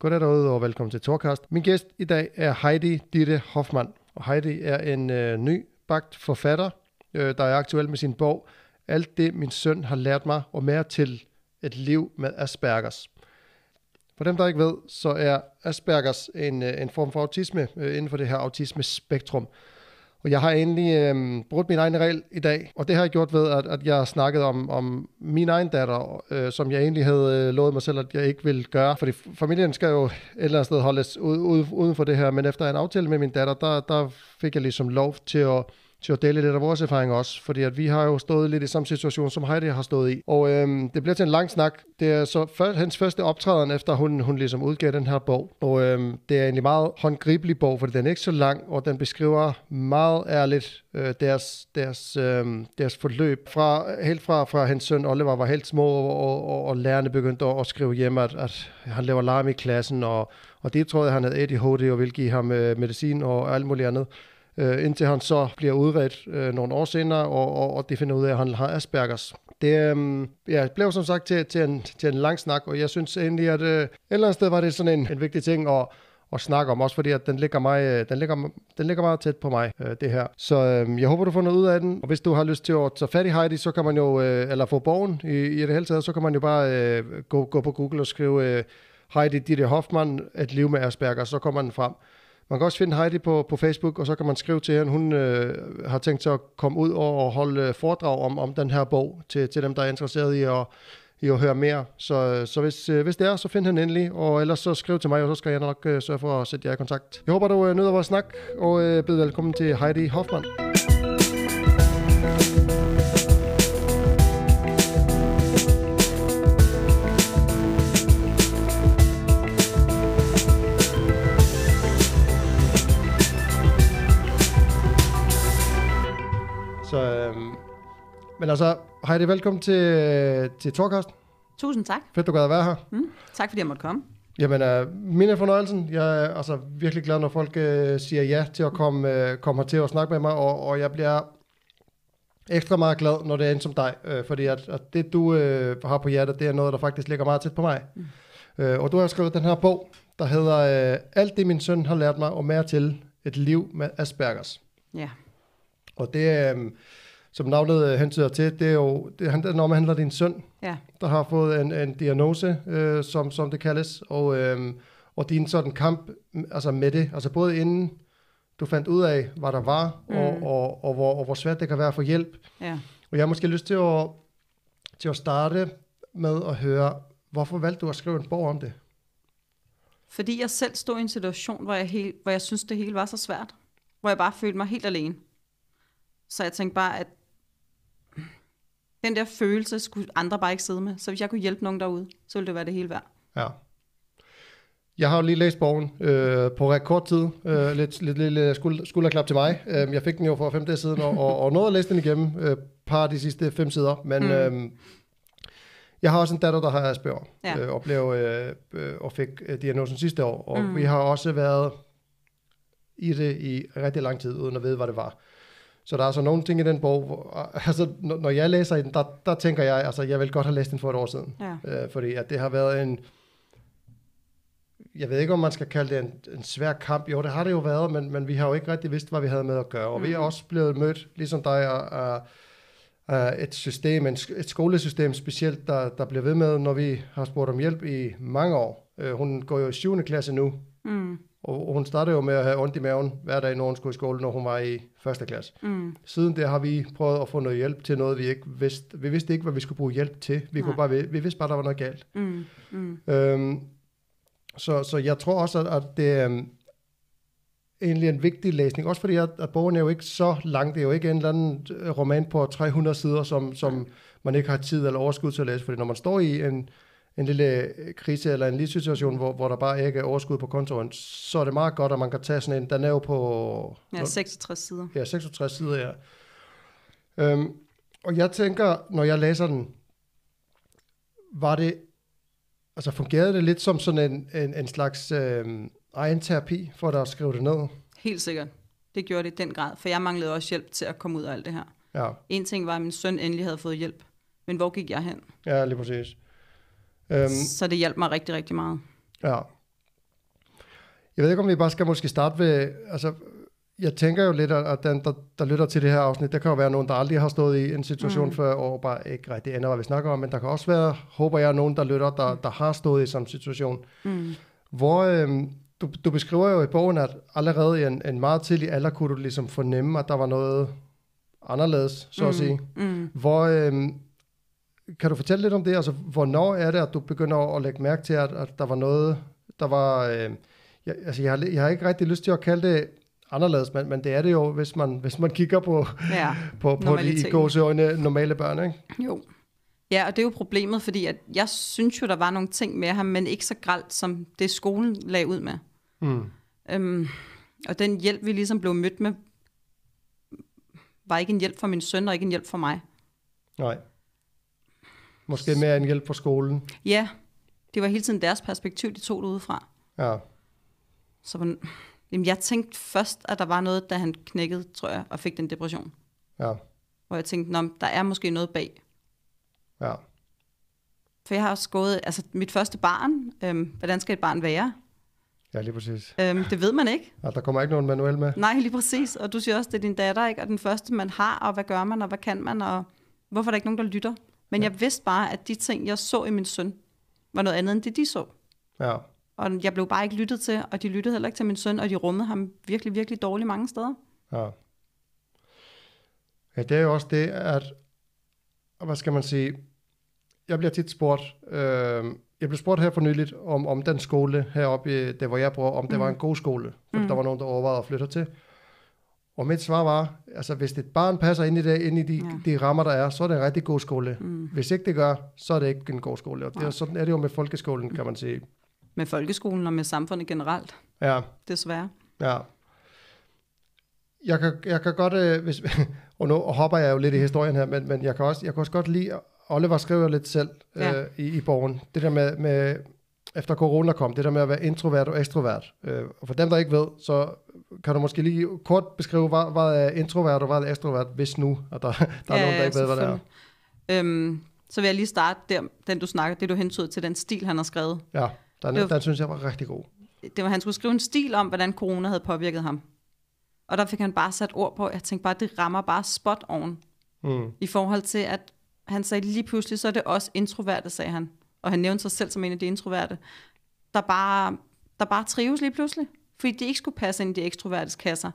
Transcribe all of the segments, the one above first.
Goddag derude og velkommen til Torkast. Min gæst i dag er Heidi Ditte Hoffmann. Og Heidi er en øh, ny bagt forfatter, øh, der er aktuel med sin bog Alt det min søn har lært mig og mere til et liv med Aspergers. For dem, der ikke ved, så er Aspergers en, øh, en form for autisme øh, inden for det her autisme-spektrum. Og jeg har egentlig øh, brugt min egen regel i dag, og det har jeg gjort ved, at, at jeg har snakket om, om min egen datter, øh, som jeg egentlig havde øh, lovet mig selv, at jeg ikke ville gøre. Fordi familien skal jo et eller andet sted holdes ud, ud, uden for det her, men efter en aftale med min datter, der, der fik jeg ligesom lov til at til at dele lidt af vores erfaring også, fordi at vi har jo stået lidt i samme situation, som Heidi har stået i. Og øhm, det bliver til en lang snak. Det er så før, hans første optræden, efter hun, hun ligesom udgav den her bog. Og øhm, det er en meget håndgribelig bog, fordi den er ikke så lang, og den beskriver meget ærligt øh, deres, deres, øh, deres forløb. Fra, helt fra, fra hans søn Oliver var helt små, og, og, og lærerne begyndte at, at skrive hjem, at, at han laver larm i klassen, og, og det troede han havde ADHD, og ville give ham øh, medicin og alt muligt andet øh, indtil han så bliver udredt øh, nogle år senere, og, og, og det finder ud af, at han har Aspergers. Det øh, ja, blev som sagt til, til, en, til en lang snak, og jeg synes egentlig, at øh, et eller andet sted var det sådan en, en vigtig ting at, at snakke om, også fordi at den ligger, mig, øh, den ligger, den ligger meget tæt på mig, øh, det her. Så øh, jeg håber, du får noget ud af den, og hvis du har lyst til at tage fat i Heidi, så kan man jo, øh, eller få bogen i, i det hele taget, så kan man jo bare øh, gå, gå på Google og skrive øh, Heidi Ditte Hoffmann, et liv med Asperger, så kommer den frem. Man kan også finde Heidi på, på Facebook, og så kan man skrive til hende. Hun øh, har tænkt sig at komme ud og holde øh, foredrag om, om den her bog til, til dem, der er interesseret i at, i at høre mere. Så, øh, så hvis, øh, hvis det er, så find hende endelig, og ellers så skriv til mig, og så skal jeg nok øh, sørge for at sætte jer i kontakt. Jeg håber, du øh, nyder vores snak, og øh, bed velkommen til Heidi Hoffmann. Men altså, Heidi, velkommen til, til Torkast. Tusind tak. Fedt, du gad at være her. Mm. Tak fordi jeg måtte komme. Jamen, uh, min er fornøjelsen. Jeg er altså virkelig glad, når folk uh, siger ja til at komme, uh, komme hertil og snakke med mig, og, og jeg bliver ekstra meget glad, når det er en som dig, uh, fordi at, at det, du uh, har på hjertet, det er noget, der faktisk ligger meget tæt på mig. Mm. Uh, og du har skrevet den her bog, der hedder uh, Alt det, min søn har lært mig, og mere til et liv med Aspergers. Ja. Og det, um, som navnet hentyder til, det er jo, det, han, når man handler din søn, Ja. der har fået en, en diagnose, øh, som, som det kaldes, og, øh, og din sådan kamp altså med det, altså både inden du fandt ud af, hvad der var, mm. og, og, og, hvor, og hvor svært det kan være at få hjælp. Ja. Og jeg har måske lyst til at, til at starte med at høre, hvorfor valgte du at skrive en bog om det? Fordi jeg selv stod i en situation, hvor jeg, helt, hvor jeg synes, det hele var så svært. Hvor jeg bare følte mig helt alene. Så jeg tænkte bare, at den der følelse skulle andre bare ikke sidde med. Så hvis jeg kunne hjælpe nogen derude, så ville det være det hele værd. Ja. Jeg har jo lige læst bogen øh, på rekordtid. Øh, lidt, lidt lille skuld, skulderklap til mig. Øh, jeg fik den jo for fem dage siden, og, og, og nåede at læse den igennem øh, par af de sidste fem sider. Men mm. øh, jeg har også en datter, der har Asperger, Ja. øh, og, blev, øh, øh, og fik øh, diagnosen sidste år. Og Mm. vi har også været i det i rigtig lang tid, uden at vide, hvad det var. Så der er altså nogle ting i den bog, hvor, altså, når jeg læser i den, der, der tænker jeg, altså jeg vil godt have læst den for et år siden. Ja. Øh, fordi at det har været en, jeg ved ikke, om man skal kalde det en, en svær kamp. Jo, det har det jo været, men, men vi har jo ikke rigtig vidst, hvad vi havde med at gøre. Og mm. vi er Mhm. også blevet mødt, ligesom dig, af, af, et system, en, et skolesystem specielt, der, der bliver ved med, når vi har spurgt om hjælp i mange år. Øh, hun går jo i 7. klasse nu, Mm. Og, hun startede jo med at have ondt i maven hver dag, når hun skulle i skole, når hun var i første klasse. Mm. Siden det har vi prøvet at få noget hjælp til noget, vi ikke vidste. Vi vidste ikke, hvad vi skulle bruge hjælp til. Vi, kunne bare, vi, vi vidste bare, der var noget galt. Mm. Mm. Øhm, så, så jeg tror også, at, at det er øhm, egentlig en vigtig læsning. Også fordi, at, at bogen er jo ikke så lang. Det er jo ikke en eller anden øh, roman på 300 sider, som, som man ikke har tid eller overskud til at læse. Fordi når man står i en, en lille øh, krise eller en livssituation, hvor, hvor der bare ikke er overskud på kontoen, så er det meget godt, at man kan tage sådan en. Den er jo på Ja, 66 sider. Ja, 66 sider, ja. Øhm, og jeg tænker, når jeg læser den, var det, altså fungerede det lidt som sådan en, en, en slags øhm, egen terapi for dig at skrive det ned? Helt sikkert. Det gjorde det i den grad, for jeg manglede også hjælp til at komme ud af alt det her. Ja, En ting var, at min søn endelig havde fået hjælp. Men hvor gik jeg hen? ja lige præcis. Øhm, Så det hjalp mig rigtig, rigtig meget. ja. Jeg ved ikke, om vi bare skal måske starte ved, altså, jeg tænker jo lidt, at den, der, der lytter til det her afsnit, der kan jo være nogen, der aldrig har stået i en situation mm. før, og bare ikke rigtig ender, hvad vi snakker om, men der kan også være, håber jeg, nogen, der lytter, der, der har stået i sådan en situation. Mm. Hvor øhm, du, du beskriver jo i bogen, at allerede i en, en meget tidlig alder kunne du ligesom fornemme, at der var noget anderledes, så at sige. Mm. Hvor, øhm, kan du fortælle lidt om det? Altså, hvornår er det, at du begynder at lægge mærke til, at, at der var noget, der var... Øh, jeg, altså, jeg har, jeg har ikke rigtig lyst til at kalde det anderledes, men, men det er det jo, hvis man, hvis man kigger på, Ja, på, på de i gåseøjne normale børn, ikke? jo. Ja, og det er jo problemet, fordi at jeg synes jo, der var nogle ting med ham, men ikke så gralt, som det skolen lagde ud med. Mm. Øhm, og den hjælp, vi ligesom blev mødt med, var ikke en hjælp for min søn, og ikke en hjælp for mig. Nej. Måske mere en hjælp på skolen. Ja, det var hele tiden deres perspektiv, de tog det udefra. Ja, Så man, jamen, jeg tænkte først, at der var noget, da han knækkede, tror jeg, og fik den depression. ja, Hvor jeg tænkte, Nå, der er måske noget bag. ja. For jeg har også gået, altså mit første barn, øhm, hvordan skal et barn være? Ja, lige præcis. Øhm, det ved man ikke. Ja, der kommer ikke nogen manuel med. Nej, lige præcis. Og du siger også, det er din datter, ikke? Og den første, man har, og hvad gør man, og hvad kan man, og hvorfor er der ikke nogen, der lytter? Men jeg vidste bare, at de ting, jeg så i min søn, var noget andet, end det de så. Ja, Og jeg blev bare ikke lyttet til, og de lyttede heller ikke til min søn, og de rummede ham virkelig, virkelig dårligt mange steder. ja. Ja, det er jo også det, at, hvad skal man sige, jeg bliver tit spurgt, øh, jeg blev spurgt her for nyligt, om, om den skole heroppe, i, der hvor jeg bor, om det Mm. var en god skole, for Mm. der var nogen, der overvejede at flytte til. Og mit svar var, altså hvis et barn passer ind i, det, ind i de, Ja. de rammer, der er, så er det en rigtig god skole. Mm. Hvis ikke det gør, så er det ikke en god skole. Og det er, sådan er det jo med folkeskolen, kan man sige. Med folkeskolen og med samfundet generelt, Ja, desværre. ja. Jeg kan, jeg kan godt, øh, hvis, og nu hopper jeg jo lidt i historien her, men, men jeg, kan også, jeg kan også godt lide, Oliver skriver lidt selv øh, Ja. i, i bogen, det der med, med, efter corona kom, det der med at være introvert og ekstrovert. Øh, og for dem, der ikke ved, så kan du måske lige kort beskrive, hvad, hvad er introvert og hvad er ekstrovert, hvis nu, at der, der er nogen, der ikke ved, hvad det er. Øhm, så vil jeg lige starte der, den du snakker, det du hentede til den stil, han har skrevet. Ja, den, Det var- den synes jeg var rigtig god. Det var, han skulle skrive en stil om, hvordan corona havde påvirket ham. Og der fik han bare sat ord på, jeg tænkte bare, det rammer bare spot on. Mm. I forhold til, at han sagde lige pludselig, så er det også introverte, sagde han. Og han nævnte sig selv som en af de introverte, der bare, der bare trives lige pludselig. Fordi de ikke skulle passe ind i de ekstrovertes kasser.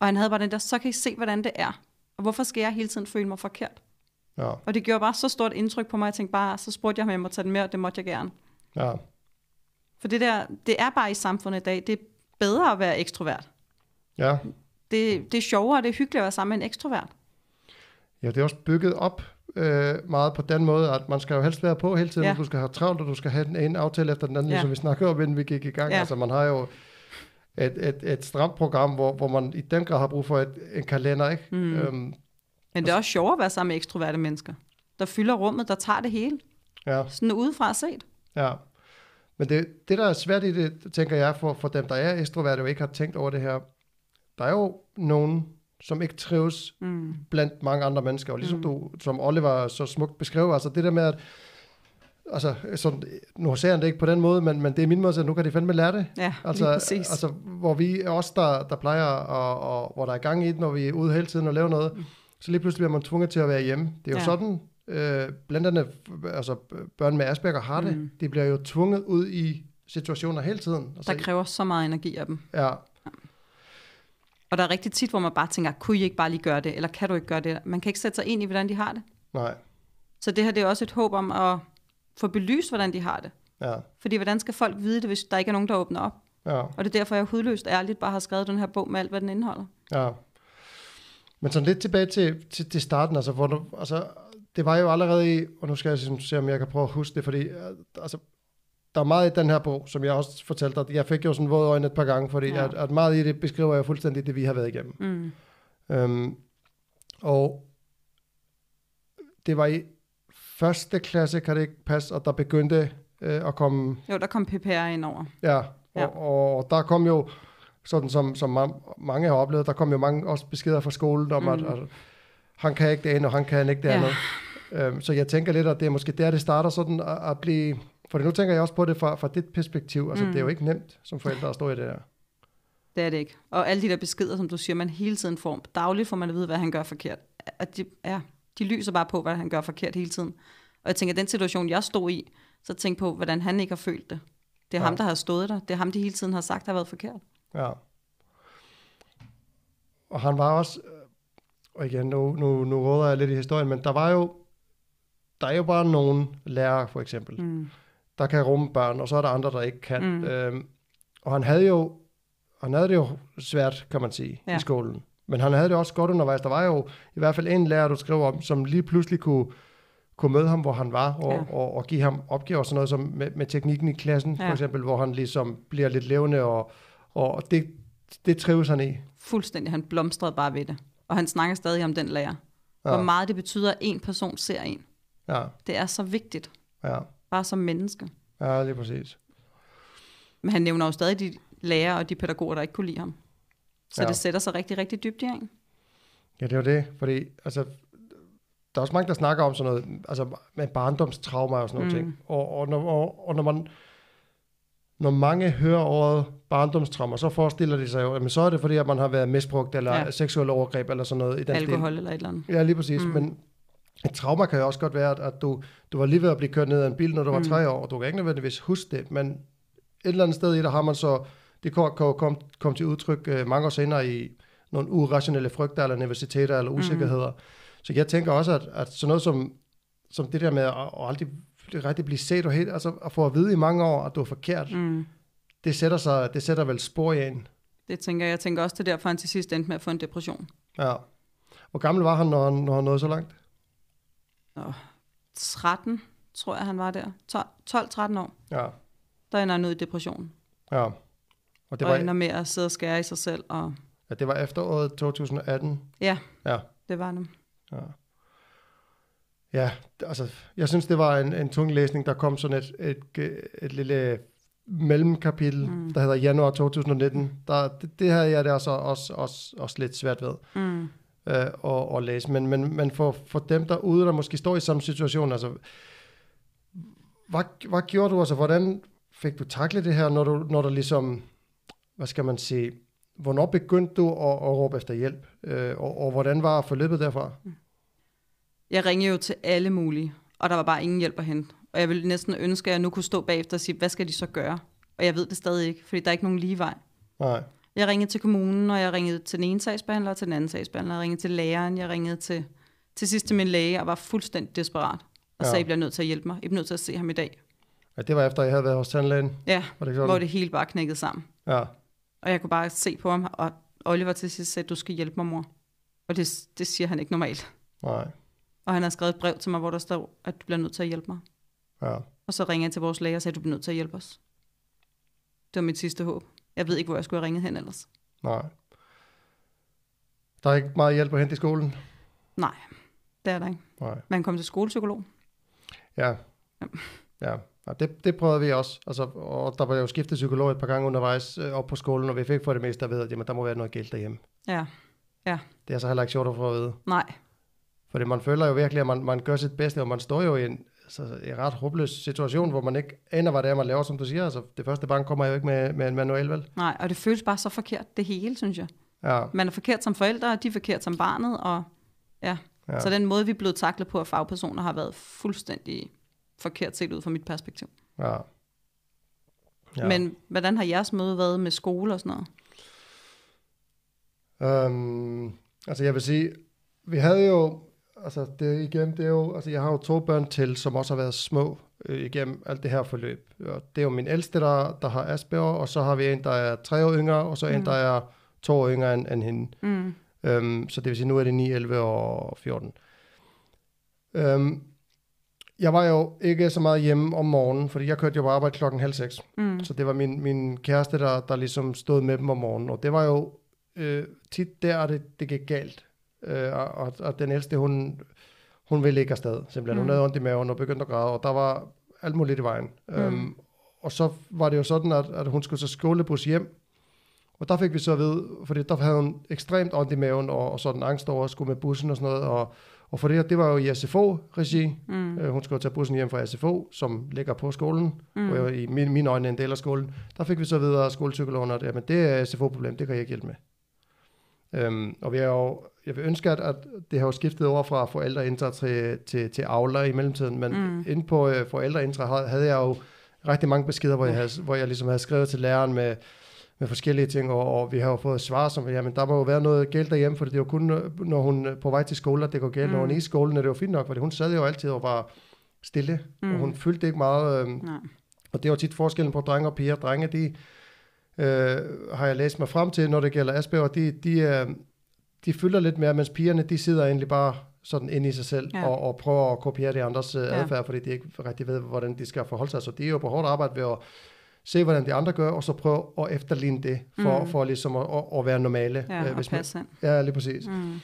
Og han havde bare den der, så kan I se, hvordan det er. Og hvorfor skal jeg hele tiden føle mig forkert? Ja, Og det gjorde bare så stort indtryk på mig, jeg tænkte bare, så spurgte jeg, om jeg måtte tage den med, og det måtte jeg gerne. ja, For det der, det er bare i samfundet i dag, det er bedre at være ekstrovert. ja. Det, det er sjovere, det er hyggeligt at være sammen med en ekstrovert. Ja, det er også bygget op øh, meget på den måde, at man skal jo helst være på hele tiden, Ja. du skal have travlt, og du skal have den ene aftale efter den anden, Ja. ja. som vi snakkede om, inden vi gik i gang. Ja. Altså, man har jo et, et, et stramt program, hvor, hvor man i den grad har brug for et, en kalender, ikke? Mm. Øhm, Men det er også sjovere at være sammen med ekstroverte mennesker, der fylder rummet, der tager det hele. ja, Sådan udefra set. ja. Men det, det, der er svært i det, tænker jeg, for, for dem, der er ekstroverte og ikke har tænkt over det her, der er jo nogen, som ikke trives Mm. blandt mange andre mennesker. Og ligesom Mm. du, som Oliver så smukt beskrev, altså det der med, at altså, sådan, nu ser han det ikke på den måde, men, men det er min måde, at nu kan de fandme lære det. Ja, Altså, altså hvor vi er os, der, der plejer, og, og, hvor der er gang i det, når vi er ude hele tiden og laver noget, Mm. så lige pludselig bliver man tvunget til at være hjemme. Det er jo ja. sådan, øh, blandt andet altså, børn med Asperger har det. Mm. De bliver jo tvunget ud i situationer hele tiden. Altså, der kræver så meget energi af dem. ja, Og der er rigtig tit, hvor man bare tænker, kunne I ikke bare lige gøre det, eller kan du ikke gøre det? Man kan ikke sætte sig ind i, hvordan de har det. nej, Så det her det er også et håb om at få belyst, hvordan de har det. ja, Fordi hvordan skal folk vide det, hvis der ikke er nogen, der åbner op? ja. Og det er derfor, jeg hudløst ærligt bare har skrevet den her bog med alt, hvad den indeholder. Ja. Men sådan lidt tilbage til, til, til starten, altså, hvor du, altså, det var jo allerede i, og nu skal jeg ligesom se, om jeg kan prøve at huske det, fordi altså, der er meget i den her bog, som jeg også fortalte dig, jeg fik jo sådan våde øjne et par gange, fordi Ja. at, at meget i det beskriver jeg fuldstændig det, vi har været igennem. Mm. Øhm, og det var i første klasse, kan det ikke passe, og der begyndte øh, at komme Jo, der kom PPR ind over. Ja, Ja. ja. Og, og der kom jo, sådan som, som ma- mange har oplevet, der kom jo mange også beskeder fra skolen om. Mm. at, at han kan ikke det ene, og han kan ikke det Ja. andet. Øhm, så jeg tænker lidt, at det er måske der, det starter sådan at, at blive... For nu tænker jeg også på det fra, fra dit perspektiv. Altså, Mm. mm. det er jo ikke nemt som forældre at stå i det der. Det er det ikke. Og alle de der beskeder, som du siger, man hele tiden får. Dagligt får man at vide, hvad han gør forkert. At de, ja, de lyser bare på, hvad han gør forkert hele tiden. Og jeg tænker, at den situation, jeg stod i, så tænk på, hvordan han ikke har følt det. Det er ja. ham, der har stået der. Det er ham, de hele tiden har sagt, har været forkert. Ja. Og han var også, og igen, nu, nu, nu råder jeg lidt i historien, men der var jo, der er jo bare nogle lærere, for eksempel, mm. Der kan rumme børn, og så er der andre, der ikke kan. Mm. Øhm, og han havde jo, han havde det jo svært, kan man sige, ja. i skolen. Men han havde det også godt undervejs. Der var jo i hvert fald en lærer, du skrev om, som lige pludselig kunne, kunne møde ham, hvor han var, og, ja. og, og give ham opgaver, sådan noget som med, med teknikken i klassen, ja. for eksempel, hvor han ligesom bliver lidt levende, og, og det, det trives han i. Fuldstændig. Han blomstrede bare ved det. Og han snakker stadig om den lærer. Ja. Hvor meget det betyder, at en person ser en. Ja. Det er så vigtigt. Ja. Bare som menneske. Ja, lige præcis. Men han nævner jo stadig de lærere og de pædagoger, der ikke kunne lide ham. Så ja. det sætter sig rigtig, rigtig dybt i en. Ja, det jo det. Fordi altså, der er også mange, der snakker om sådan noget, altså med barndomstrauma og sådan noget mm. ting. Og, og, når, og, og når man, når mange hører ordet barndomstrauma, så forestiller de sig jo, at så er det fordi, at man har været misbrugt, eller ja. seksuelle overgreb, eller sådan noget. I den Alkohol stil. eller et eller andet. Ja, lige præcis. Mm. Men et trauma kan jo også godt være, at du, du var lige ved at blive kørt ned af en bil, når du var mm. tre år, og du kan ikke nødvendigvis huske det, men et eller andet sted i det har man så, det kan jo komme kom til udtryk uh, mange år senere i nogle urationelle frygter, eller nervositeter, eller mm. usikkerheder. Mm. Så jeg tænker også, at, at sådan noget som, som det der med at, at aldrig rigtig blive set, og helt, altså at få at vide i mange år, at du er forkert, mm. det, sætter sig, det sætter vel spor i en. Det tænker jeg. Jeg tænker også, det derfor, han til sidst endte med at få en depression. Ja. Hvor gammel var han, når han, når han nåede så langt? Oh, 13, tror jeg, han var der. 12-13 år. Ja. Der ender han ud i depression. Ja. Og det og var ender med at sidde og skære i sig selv. Og... Ja, det var efteråret 2018? Ja, ja. det var det. Ja. Ja, altså, jeg synes, det var en, en tung læsning. Der kom sådan et, et, et, et lille mellemkapitel, mm. der hedder januar 2019. Der, det, det havde jeg der så også, også, også lidt svært ved mm. Øh, at, at læse. Men, men, men for, for dem derude, der måske står i samme situation, altså, hvad, hvad gjorde du? Altså, hvordan fik du taklet det her, når du, når du ligesom, hvad skal man sige, hvornår begyndte du at, at råbe efter hjælp? Øh, og, og hvordan var forløbet derfra? Mm. Jeg ringede jo til alle mulige, og der var bare ingen hjælp at hente. Og jeg ville næsten ønske, at jeg nu kunne stå bagefter og sige, hvad skal de så gøre? Og jeg ved det stadig ikke, fordi der er ikke nogen lige vej. Nej. Jeg ringede til kommunen, og jeg ringede til den ene sagsbehandler og til den anden sagsbehandler. Jeg ringede til læreren, jeg ringede til, til sidst til min læge, og var fuldstændig desperat. Og ja. sagde, at jeg bliver nødt til at hjælpe mig. Jeg bliver nødt til at se ham i dag. Ja, det var efter, jeg havde været hos tandlægen? Ja, var det hvor det hele bare knækkede sammen. Ja. Og jeg kunne bare se på ham, og Oliver til sidst sagde, du skal hjælpe mig, mor. Og det, det siger han ikke normalt. Nej. Og han har skrevet et brev til mig, hvor der står, at du bliver nødt til at hjælpe mig. Ja. Og så ringede jeg til vores læge og sagde, du bliver nødt til at hjælpe os. Det var mit sidste håb. Jeg ved ikke, hvor jeg skulle have ringet hen ellers. Nej. Der er ikke meget hjælp at hente i skolen? Nej, det er der ikke. Nej. Man kom til skolepsykolog. Ja. Ja. ja. ja det, det prøvede vi også. Altså, og der var jo skiftet psykolog et par gange undervejs øh, op på skolen, og vi fik for det meste at vide, at jamen, der må være noget gæld derhjemme. Ja. ja. Det er så heller ikke sjovt at få at vide. Nej, fordi man føler jo virkelig, at man, man gør sit bedste, og man står jo i en, altså, en ret håbløs situation, hvor man ikke aner, hvad det er, man laver, som du siger. Altså, det første bank kommer jo ikke med, med en manual, vel? Nej, og det føles bare så forkert, det hele, synes jeg. Ja. Man er forkert som forældre, og de er forkert som barnet, og ja. ja. Så den måde, vi er blevet taklet på af fagpersoner, har været fuldstændig forkert set ud fra mit perspektiv. Ja. ja. Men hvordan har jeres møde været med skole og sådan noget? Um, altså jeg vil sige, vi havde jo altså det igen, det er jo, altså jeg har jo to børn til, som også har været små øh, igennem alt det her forløb. Og det er jo min ældste, der, der har Asperger, og så har vi en, der er tre år yngre, og så mm. en, der er to år yngre end, end hende. Mm. Øhm, så det vil sige, nu er det 9, 11 og 14. Øhm, jeg var jo ikke så meget hjemme om morgenen, fordi jeg kørte jo på arbejde klokken halv seks. Mm. Så det var min, min kæreste, der, der ligesom stod med dem om morgenen. Og det var jo øh, tit der, det, det gik galt. Øh, og, og den ældste, hun, hun ville ikke afsted, simpelthen. Mm. Hun havde ondt i maven og begyndte at græde, og der var alt muligt i vejen. Mm. Øhm, og så var det jo sådan, at, at hun skulle så skolebus hjem, og der fik vi så at vide, fordi der havde hun ekstremt ondt i maven, og, og sådan angst over at skulle med bussen og sådan noget, og, Og for det her, det var jo i SFO-regi. Mm. Øh, hun skulle tage bussen hjem fra SFO, som ligger på skolen, Mm. og i mine, mine øjne en del af skolen. Der fik vi så videre af skolepsykologen, at jamen, det er SFO-problem, det kan jeg ikke hjælpe med. Øhm, og vi er jo, jeg vil ønske, at, at det har jo skiftet over fra forældreintra til, til, til avler i mellemtiden, men Mm. inde på øh, forældreintra havde- jeg jo rigtig mange beskeder, hvor jeg, havde, hvor jeg ligesom havde skrevet til læreren med, med forskellige ting, og, og vi har jo fået svar som, jamen der må jo være noget galt derhjemme, for det jo kun, øh, når hun er på vej til skole, at det går galt. Mm. Når hun er i skolen, er det jo fint nok, for hun sad jo altid og var stille, mm. Og hun fyldte ikke meget. Øh, Nej. og det jo tit forskellen på drenge og piger. Drenge, de øh, har jeg læst mig frem til, når det gælder Asperger, de, de, øh, de fylder lidt mere, mens pigerne, de sidder egentlig bare sådan inde i sig selv Ja. og, og prøver at kopiere de andres øh, Ja. adfærd, fordi de ikke rigtig ved, hvordan de skal forholde sig. Så de er jo på hårdt arbejde ved at se, hvordan de andre gør, og så prøve at efterligne det, for, Mm. for ligesom at, at, at være normale. Ja, og man, passe ind. ja, lige præcis. Mm.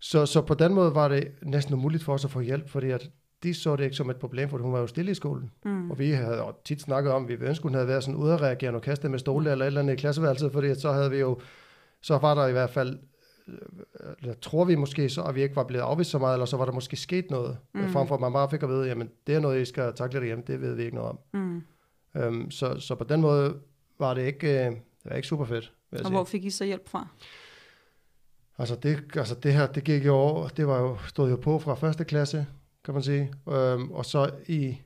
Så, så på den måde var det næsten umuligt for os at få hjælp, fordi at de så det ikke som et problem, for hun var jo stille i skolen. Mm. Og vi havde jo tit snakket om, at vi ville ønske, hun havde været sådan udadreagerende og kastet med stole eller et eller andet i klasseværelset, fordi så havde vi jo, så var der i hvert fald, øh, eller tror vi måske så, at vi ikke var blevet afvist så meget, eller så var der måske sket noget, Mm. mm. frem for at man bare fik at vide, jamen det er noget, I skal takle derhjemme, det ved vi ikke noget om. Mm. Um, så, så på den måde var det ikke, øh, det var ikke super fedt, Og sige. hvor fik I så hjælp fra? Altså det, altså det her, det gik jo over, det var jo, stod jo på fra første klasse, kan man sige. Øhm, og så i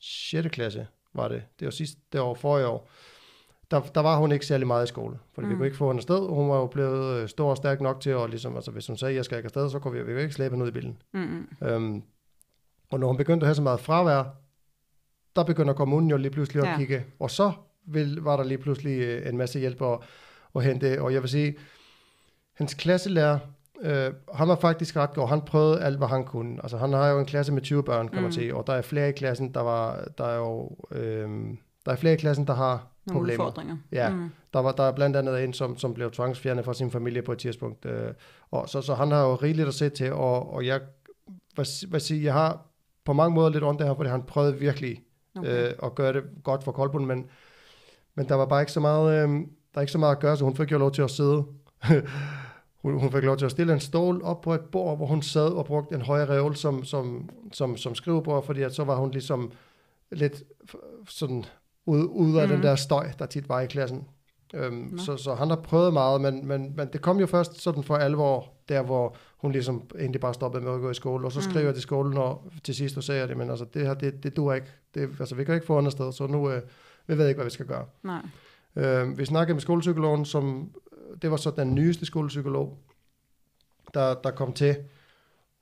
6. klasse var det, det var sidste det år, forrige år, der, der var hun ikke særlig meget i skole, fordi mm. vi kunne ikke få hende afsted. Hun var jo blevet øh, stor og stærk nok til at, ligesom, altså hvis hun sagde, at jeg skal ikke afsted, så kunne vi, vi kunne ikke slæbe hende ud i bilen. Mm. Øhm, og når hun begyndte at have så meget fravær, der begynder kommunen jo lige pludselig at Ja. kigge, og så vil, var der lige pludselig øh, en masse hjælp at, at hente, og jeg vil sige, hans klasselærer, øh, han var faktisk ret god, han prøvede alt, hvad han kunne. Altså han har jo en klasse med 20 børn, kan mm. Man sige, og der er flere i klassen, der var, der er jo, øh, der er flere i klassen, der har Nogle problemer. udfordringer. Ja. Mm. Der var der er blandt andet en, som, som blev tvangsfjernet fra sin familie på et tidspunkt. Øh, og så, så han har jo rigeligt at se til, og, og jeg hvad, hvad sige, jeg har på mange måder lidt ondt af ham, fordi han prøvede virkelig Okay. øh, at gøre det godt for Kolbund, men, men der var bare ikke så meget, øh, der er ikke så meget at gøre, så hun fik jo lov til at sidde. hun, hun fik lov til at stille en stol op på et bord, hvor hun sad og brugte en højre reol som, som, som, som skrivebord, fordi at så var hun ligesom lidt sådan ud, ud af mm. den Mhm. der støj, der tit var i klassen. Øhm, Nå. så, så han har prøvet meget, men, men, men det kom jo først sådan for alvor, der hvor hun ligesom egentlig bare stoppede med at gå i skole, og så Mm. skrev jeg til skolen, og til sidst og sagde jeg det, men altså det her, det, det duer ikke. Det, altså vi kan ikke få andet sted, så nu, øh, vi ved ikke, hvad vi skal gøre. Nej. Øh, vi snakkede med skolepsykologen, som, det var så den nyeste skolepsykolog, der, der kom til,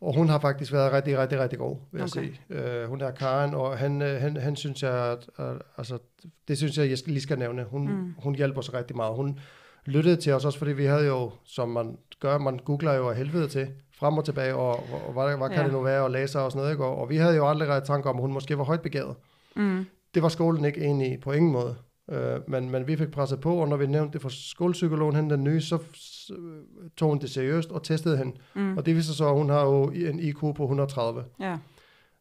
og hun har faktisk været rigtig, rigtig, rigtig god, vil jeg Okay. sige. Øh, hun er Karen, og han, øh, han, han synes jeg, at, at, altså, det synes jeg, jeg lige skal nævne. Hun, Mm. hun hjælper os rigtig meget. Hun lyttede til os også, fordi vi havde jo, som man gør, man googler jo af helvede til, frem og tilbage, og, og, og hvad, hvad kan Ja. det nu være, og læse og sådan noget, ikke? Og, og vi havde jo aldrig ret tanke om, at hun måske var højt begavet. Mm. Det var skolen ikke enig i på ingen måde. Øh, men, men vi fik presset på, og når vi nævnte det for skolepsykologen, hende den nye, så s- tog hun det seriøst og testede hende. Mm. Og det viser så, at hun har jo en IQ på 130. Ja.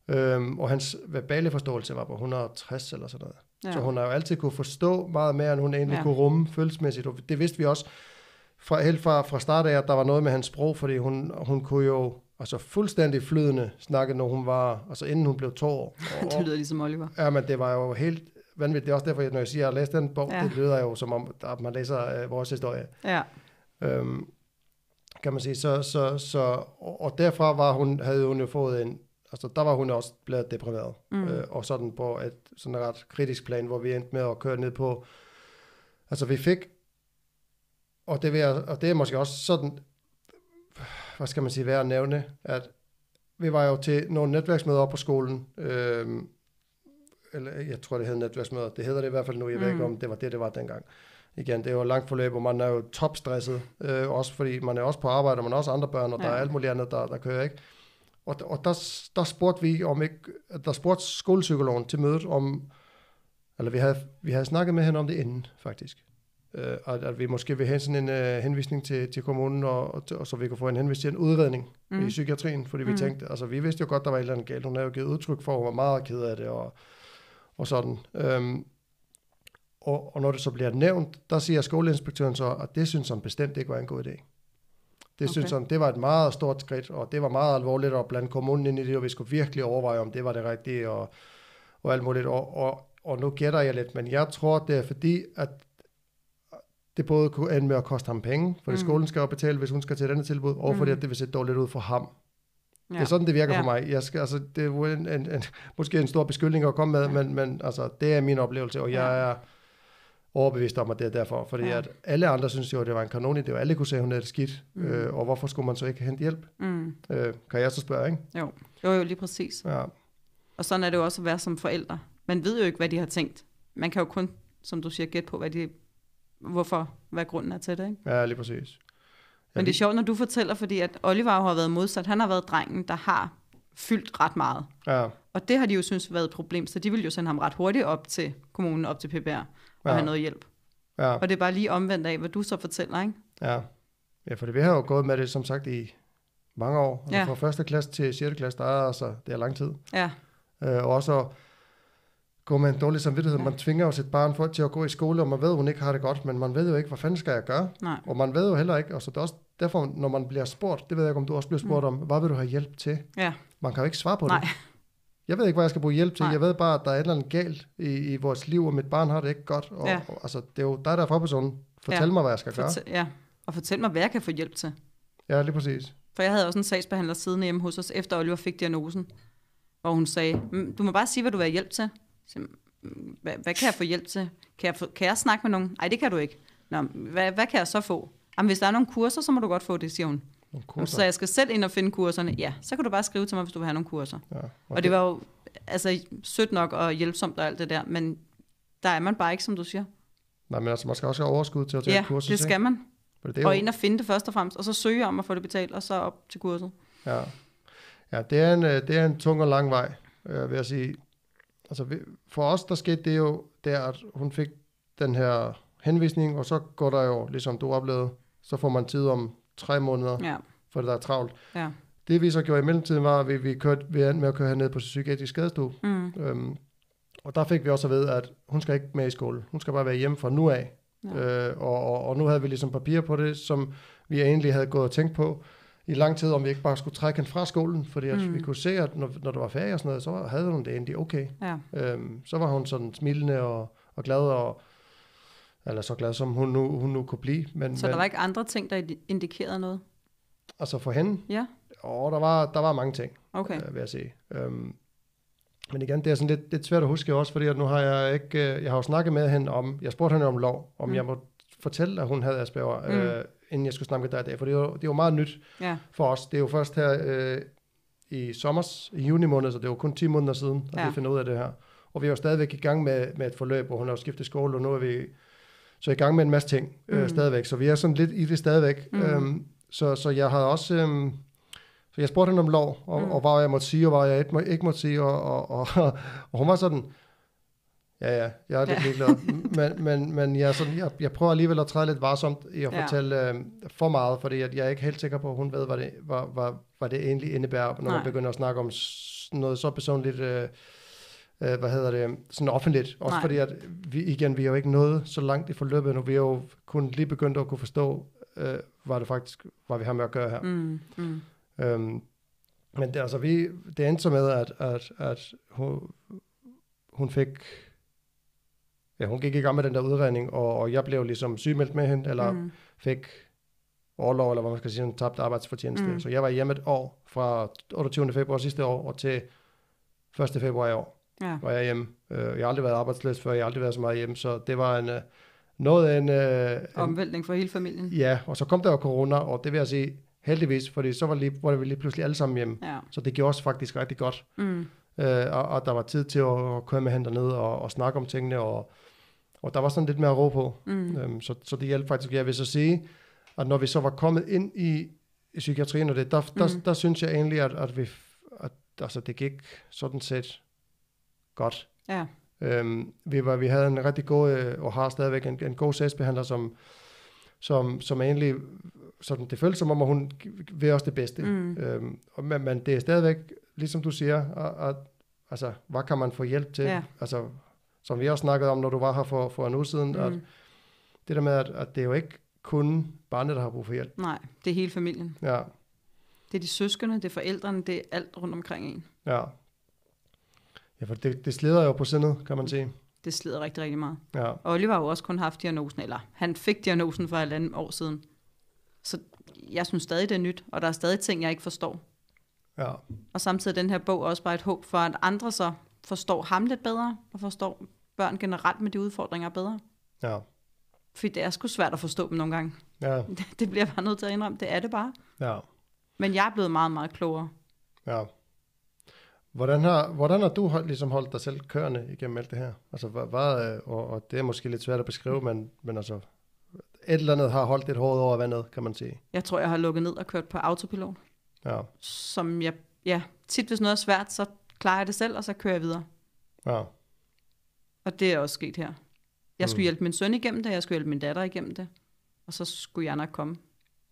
Øhm, og hans verbale forståelse var på 160 eller sådan noget. Ja. Så hun har jo altid kunne forstå meget mere, end hun egentlig Ja. kunne rumme følelsesmæssigt. Og det vidste vi også fra, helt fra, fra start af, at der var noget med hans sprog, fordi hun, hun kunne jo altså fuldstændig flydende snakke, når hun var, altså inden hun blev to år. Det lyder ligesom Oliver. Ja, men det var jo helt vanvittigt. Det er også derfor, når jeg siger, at jeg har læst den bog, Ja. det lyder jo som om, at man læser øh, vores historie. Ja. Øhm, kan man sige. Så, så, så, og, derfra var hun, havde hun jo fået en, altså der var hun også blevet deprimeret. Mm. Øh, og sådan på et sådan ret kritisk plan, hvor vi endte med at køre ned på, altså vi fik, og det, vil jeg, og det er måske også sådan, hvad skal man sige, værd at nævne, at vi var jo til nogle netværksmøder op på skolen, øhm, eller jeg tror, det hed netværksmøder. Det hedder det i hvert fald nu. Jeg mm. ved ikke, Mm. om det var det, det var dengang. Igen, det er jo et langt forløb, og man er jo topstresset. Øh, også fordi man er også på arbejde, og man har også andre børn, og ja. der er alt muligt andet, der, der kører, ikke? Og, og der, der spurgte vi om ikke, der spurgte skolepsykologen til mødet om, eller vi havde, vi havde snakket med hende om det inden, faktisk. Øh, at, at vi måske vil have sådan en uh, henvisning til, til kommunen, og, og, og, så vi kunne få en henvisning til en udredning mm. I psykiatrien, fordi vi Mm. tænkte, altså vi vidste jo godt, der var et eller andet galt. Hun havde jo givet udtryk for, at hun var meget ked af det, og, og sådan. Øhm, og, og når det så bliver nævnt, der siger skoleinspektøren så, at det synes han bestemt ikke var en god idé. Det Okay. synes jeg, det var et meget stort skridt, og det var meget alvorligt at blande kommunen ind i det, og vi skulle virkelig overveje, om det var det rigtige, og, og alt muligt. Og, og, og nu gætter jeg lidt, men jeg tror, det er fordi, at det både kunne ende med at koste ham penge, fordi Mm. skolen skal jo betale, hvis hun skal til denne tilbud, og fordi Mm. at det vil se dårligt ud for ham. Ja. Det er sådan, det virker Ja. for mig. Jeg skal, altså, det er en, en, en, måske en stor beskyldning at komme med, Ja. men, men altså, det er min oplevelse, og jeg Ja. er overbevist om, at det er derfor. Fordi Ja. at alle andre synes jo, at det var en kanon idé, og alle kunne se, at hun er det skidt. Mm. Øh, og hvorfor skulle man så ikke hente hjælp? Mm. Øh, kan jeg så spørge, ikke? Jo. jo, jo, lige præcis. Ja. Og sådan er det jo også at være som forældre. Man ved jo ikke, hvad de har tænkt. Man kan jo kun, som du siger, gætte på, hvad de, hvorfor, hvad grunden er til det. Ikke? ja, lige præcis. Men det er sjovt, når du fortæller, fordi at Oliver har været modsat. Han har været drengen, der har fyldt ret meget. Ja, Og det har de jo synes været et problem, så de vil jo sende ham ret hurtigt op til kommunen, op til PBR, og Ja. have noget hjælp. ja, Og det er bare lige omvendt af, hvad du så fortæller, ikke? ja. Ja, for vi har jo gået med det, som sagt, i mange år. Altså, Ja. Fra første klasse til 6. klasse, der er altså, det er lang tid. Ja, Øh, og også at gå med en dårlig samvittighed. Ja. Man tvinger jo sit barn for, til at gå i skole, og man ved, at hun ikke har det godt, men man ved jo ikke, hvad fanden skal jeg gøre? nej. Og man ved jo heller ikke, og så det er også derfor, når man bliver spurgt, det ved jeg ikke, om du også bliver spurgt mm. om, hvad vil du have hjælp til? Ja, Man kan jo ikke svare på nej. det. Jeg ved ikke, hvad jeg skal bruge hjælp til. Nej. Jeg ved bare, at der er et eller andet galt i, i vores liv, og mit barn har det ikke godt. Og, Ja. og, altså, det er jo dig, der er forpersonen. Fortæl Ja. mig, hvad jeg skal gøre. Fortæl, ja, og fortæl mig, hvad jeg kan få hjælp til. Ja, lige præcis. For jeg havde også en sagsbehandler siddende hjemme hos os, efter Oliver fik diagnosen, hvor hun sagde, "Mm, du må bare sige, hvad du vil have hjælp til. Så, "Mm, hvad, hvad kan jeg få hjælp til? Kan jeg, få, kan jeg snakke med nogen? Nej, det kan du ikke. Nå, hvad, hvad kan jeg så få? Jamen, hvis der er nogle kurser, så må du godt få det, siger hun. Så kurser. jeg skal selv ind og finde kurserne. Ja, så kan du bare skrive til mig, hvis du vil have nogle kurser. Ja. Og det var jo altså, sødt nok og hjælpsomt og alt det der, men der er man bare ikke, som du siger. Nej, men altså, man skal også have overskud til at tage Ja, et kursus. det skal man. Det er Og jo, ind og finde det først og fremmest, og så søge om at få det betalt, og så op til kurset. Ja, ja det, er en, øh, det er en tung og lang vej, øh, vil jeg sige. Altså, for os, der skete det jo der, at hun fik den her henvisning, og så går der jo, ligesom du oplevede, så får man tid om tre måneder, Ja, for det der er travlt. ja. Det vi så gjorde i mellemtiden var, at vi, vi, kørte, vi endte med at køre herned på psykiatrisk skadestue. Mm. Øhm, og der fik vi også at vide, at hun skal ikke med i skole. Hun skal bare være hjemme fra nu af. Ja. Øh, og, og, og nu havde vi ligesom papir på det, som vi egentlig havde gået og tænkt på i lang tid, om vi ikke bare skulle trække hende fra skolen, fordi Mm. vi kunne se, at når, når der var ferie og sådan noget, så havde hun det egentlig okay. ja. Øhm, så var hun sådan smilende og, og glad, og, eller så glad, som hun nu, hun nu kunne blive. Men, Så men der var ikke andre ting, der indikerede noget? altså for hende, Ja, åh, der var, der var mange ting. okay. øh, vil jeg sige. Øhm, men igen, det er sådan lidt, lidt svært at huske også, fordi at nu har jeg ikke, øh, jeg har jo snakket med hende om, jeg spurgte hende om lov, om Mm. jeg må fortælle, at hun havde Asperger, Mm. øh, inden jeg skulle snakke med dig i dag, for det er, jo, det er jo meget nyt Ja, for os. Det er jo først her øh, i sommer, i juni måned, så det er jo kun 10 måneder siden, at Ja. vi finder ud af det her. Og vi er jo stadigvæk i gang med, med et forløb, hvor hun har skiftet skole, og nu er vi så i gang med en masse ting øh, Mm. stadigvæk. Så vi er sådan lidt i det stadigvæk. Mm. Øhm, så, så jeg havde også... Øhm, så jeg spurgte hende om lov, og, Mm. og hvad jeg måtte sige, og hvad jeg ikke, må, ikke måtte sige, og, og, og, og hun var sådan, ja, ja, jeg er lidt Ja. ligeglad. men, men, men jeg, er sådan, jeg, jeg prøver alligevel at træde lidt varsomt i at Ja. fortælle øh, for meget, fordi at jeg er ikke helt sikker på, at hun ved, hvad det, hvad, hvad, hvad det egentlig indebærer, når Nej. man begynder at snakke om noget så personligt, øh, øh, hvad hedder det, sådan offentligt. Også Nej. fordi, at vi, igen, vi er jo ikke nået så langt i forløbet nu. Vi er jo kun lige begyndt at kunne forstå, øh, hvad det faktisk, hvad vi har med at gøre her. mm, mm. Øhm, men det, altså, vi, det endte så med, at, at, at hun, hun fik... Ja, hun gik i gang med den der udredning, og, og jeg blev ligesom sygemeldt med hende, eller mm. Fik overlov, eller hvad man skal sige, en tabt arbejdsfortjeneste. Mm. Så jeg var hjemme et år, fra 28. februar sidste år, og til 1. februar i år Ja, var jeg hjemme. Øh, Jeg har aldrig været arbejdsløs før, jeg har aldrig været så meget hjemme, så det var en, øh, noget af en, øh, en, omvæltning for hele familien. Ja, og så kom der jo corona, og det vil jeg sige heldigvis, fordi så var, lige, var vi lige pludselig alle sammen hjemme. Ja. Så det gjorde os faktisk rigtig godt. Mm. Øh, og, og der var tid til at køre med hende derned og, og snakke om tingene, og, og der var sådan lidt mere ro på. Mm. Øhm, så, så det hjalp faktisk. Jeg vil så sige, at når vi så var kommet ind i, i psykiatrien, og det, der, der, Mm. der, der synes jeg egentlig, at, at, vi, at altså, det gik sådan set godt. Ja, Øhm, vi, var, vi havde en rigtig god, øh, og har stadigvæk en, en god sagsbehandler, som, som, som egentlig, sådan, det føltes som om, at hun vil os det bedste. Mm. Øhm, og, men, men det er stadigvæk, ligesom du siger, at, at, altså, hvad kan man få hjælp til? Ja. Altså, som vi også snakkede om, når du var her for, for en uge siden, mm. at det der med, at, at det er jo ikke kun barnet, der har brug for hjælp. Nej, det er hele familien. Ja, Det er de søskende, det er forældrene, det er alt rundt omkring en. ja. Ja, for det, det slider jo på sindet, kan man sige. Det slider rigtig, rigtig meget. Ja, Og Oliver har jo også kun haft diagnosen, eller han fik diagnosen for et andet år siden. Så jeg synes stadig, det er nyt, og der er stadig ting, jeg ikke forstår. ja, Og samtidig er den her bog også bare et håb for, at andre så forstår ham lidt bedre, og forstår børn generelt med de udfordringer bedre. ja, Fordi det er sgu svært at forstå dem nogle gange. ja, Det bliver jeg bare nødt til at indrømme. Det er det bare. ja, Men jeg er blevet meget, meget klogere. ja. Hvordan har, hvordan har du holdt, ligesom holdt dig selv kørende igennem alt det her? Altså, hvad, hvad, øh, og, og det er måske lidt svært at beskrive, men, men altså, et eller andet har holdt et hoved over vandet, kan man sige. Jeg tror, jeg har lukket ned og kørt på autopilot. Ja, Som jeg, ja, tit hvis noget er svært, så klarer jeg det selv, og så kører jeg videre. ja, Og det er også sket her. Jeg skulle Mm. hjælpe min søn igennem det, jeg skulle hjælpe min datter igennem det. Og så skulle jeg nok komme.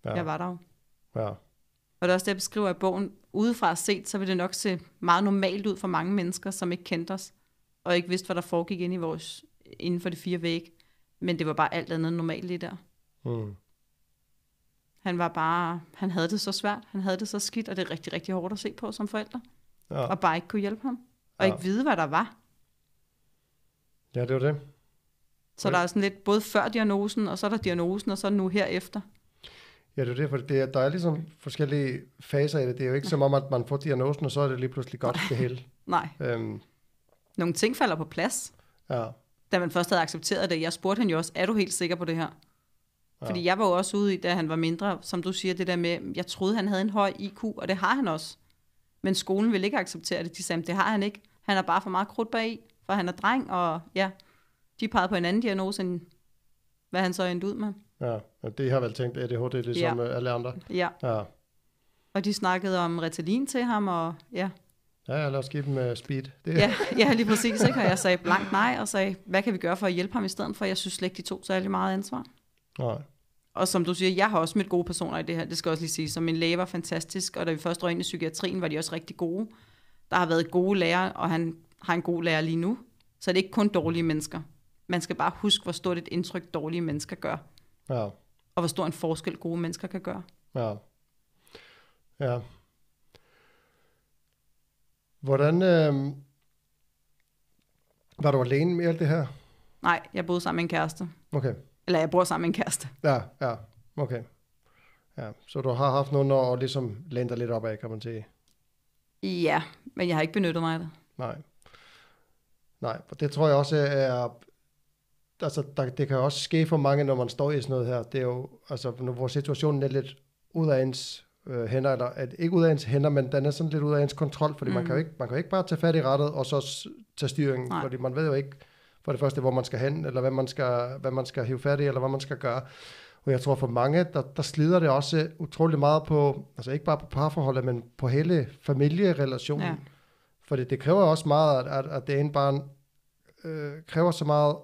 ja, Jeg var der jo. ja, Og det er også det, jeg beskriver i bogen. Udefra set, så vil det nok se meget normalt ud for mange mennesker, som ikke kendte os, og ikke vidste, hvad der foregik inde i vores, inden for de fire vægge. Men det var bare alt andet normalt lige der. mm, Han var bare, han havde det så svært, han havde det så skidt, og det er rigtig, rigtig hårdt at se på som forældre. ja, Og bare ikke kunne hjælpe ham. Og Ja. ikke vide, hvad der var. ja, det var det. Så Okay. der er sådan lidt både før diagnosen, og så er der diagnosen, og så nu herefter. Ja, det er det, for det er, der er ligesom forskellige faser i det. Det er jo ikke som om, at man får diagnosen, og så er det lige pludselig godt det hele. Nej, Øhm, nogle ting falder på plads. ja, Da man først havde accepteret det, jeg spurgte hende jo også, er du helt sikker på det her? Ja. Fordi jeg var jo også ude i, da han var mindre, som du siger, det der med, jeg troede, han havde en høj IQ, og det har han også. Men skolen ville ikke acceptere det. De sagde, det har han ikke. Han er bare for meget krudt bag for han er dreng, og ja, de pegede på en anden diagnose, end hvad han så endte ud med. Ja. Og det har vel tænkt ADHD, ligesom ja. alle andre. Ja, Ja. og de snakkede om Ritalin til ham, og ja, Ja, ja, lad os give dem uh, speed. Det, ja, ja lige præcis. Ikke? Og jeg sagde blankt nej, og sagde, hvad kan vi gøre for at hjælpe ham i stedet for? Jeg synes slet ikke, de tog særlig meget ansvar. Nej. Og som du siger, jeg har også mødt gode personer i det her, det skal også lige sige. Så min læge var fantastisk, og da vi først røg ind i psykiatrien, var de også rigtig gode. Der har været gode lærere, og han har en god lærer lige nu. Så det er ikke kun dårlige mennesker. Man skal bare huske, hvor stort et indtryk dårlige mennesker gør, Ja, og hvor stor en forskel gode mennesker kan gøre. ja. Ja. Hvordan, øh, var du alene med alt det her? Nej, jeg boede sammen med en kæreste. Okay. Eller jeg bor sammen med en kæreste. Ja, ja, okay. Ja, så du har haft nogen år at ligesom læne dig lidt op af, kan man sige. Ja, men jeg har ikke benyttet mig af det. Nej. Nej, for det tror jeg også er... Altså, der, det kan også ske for mange, når man står i sådan noget her. Det er jo, altså, når vores situation er lidt ud af ens øh, hænder, eller at, ikke ud af ens hænder, men den er sådan lidt ud af ens kontrol, fordi mm. man, Mm. kan jo ikke, man kan jo ikke bare tage fat i rettet, og så tage styringen, Nej. fordi man ved jo ikke for det første, hvor man skal hen, eller hvad man skal, hvad man skal hive fat i, eller hvad man skal gøre. Og jeg tror for mange, der, der slider det også utrolig meget på, altså ikke bare på parforholdet, men på hele familierelationen. Ja. Fordi det kræver også meget, at, at, at det ene barn øh, kræver så meget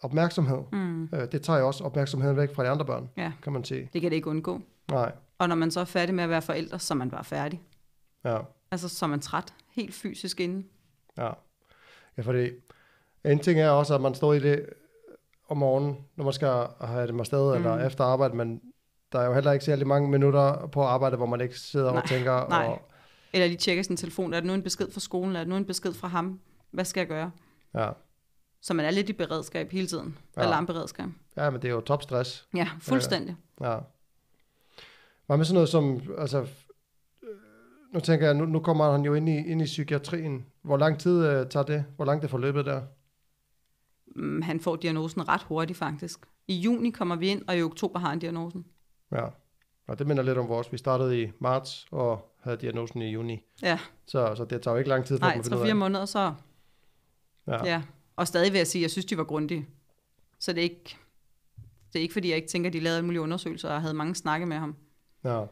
opmærksomhed. Mm. Øh, det tager jo også opmærksomheden væk fra de andre børn, Ja. kan man sige. Det kan det ikke undgå. Nej, Og når man så er færdig med at være forældre, så er man bare færdig. ja, Altså, så er man træt. Helt fysisk inde. ja. Ja, fordi en ting er også, at man står i det om morgenen, når man skal have dem afsted, mm. eller efter arbejde, men der er jo heller ikke særlig mange minutter på arbejde, hvor man ikke sidder Nej, og tænker, nej. og, Eller lige tjekker sin telefon. Er der nu en besked fra skolen? Er der nu en besked fra ham? Hvad skal jeg gøre? ja. Så man er lidt i beredskab hele tiden. Ja. Ja. Alarmberedskab. ja, men det er jo topstress. Ja, fuldstændig. Ja. Hvad med sådan noget som, altså, øh, nu tænker jeg, nu, nu kommer han jo ind i, ind i psykiatrien. Hvor lang tid øh, tager det? Hvor langt det forløbet der? Mm, han får diagnosen ret hurtigt faktisk. I juni kommer vi ind, og i oktober har han diagnosen. Ja. Og det minder lidt om vores. Vi startede i marts og havde diagnosen i juni. Ja, Så, så det tager jo ikke lang tid for nej, at finde ud 3-4 af. måneder, så Ja. ja. Og stadig vil jeg sige, at jeg synes, de var grundige. Så det er ikke, det er ikke fordi, jeg ikke tænker, at de lavede mulige undersøgelser, og havde mange snakke med ham. ja.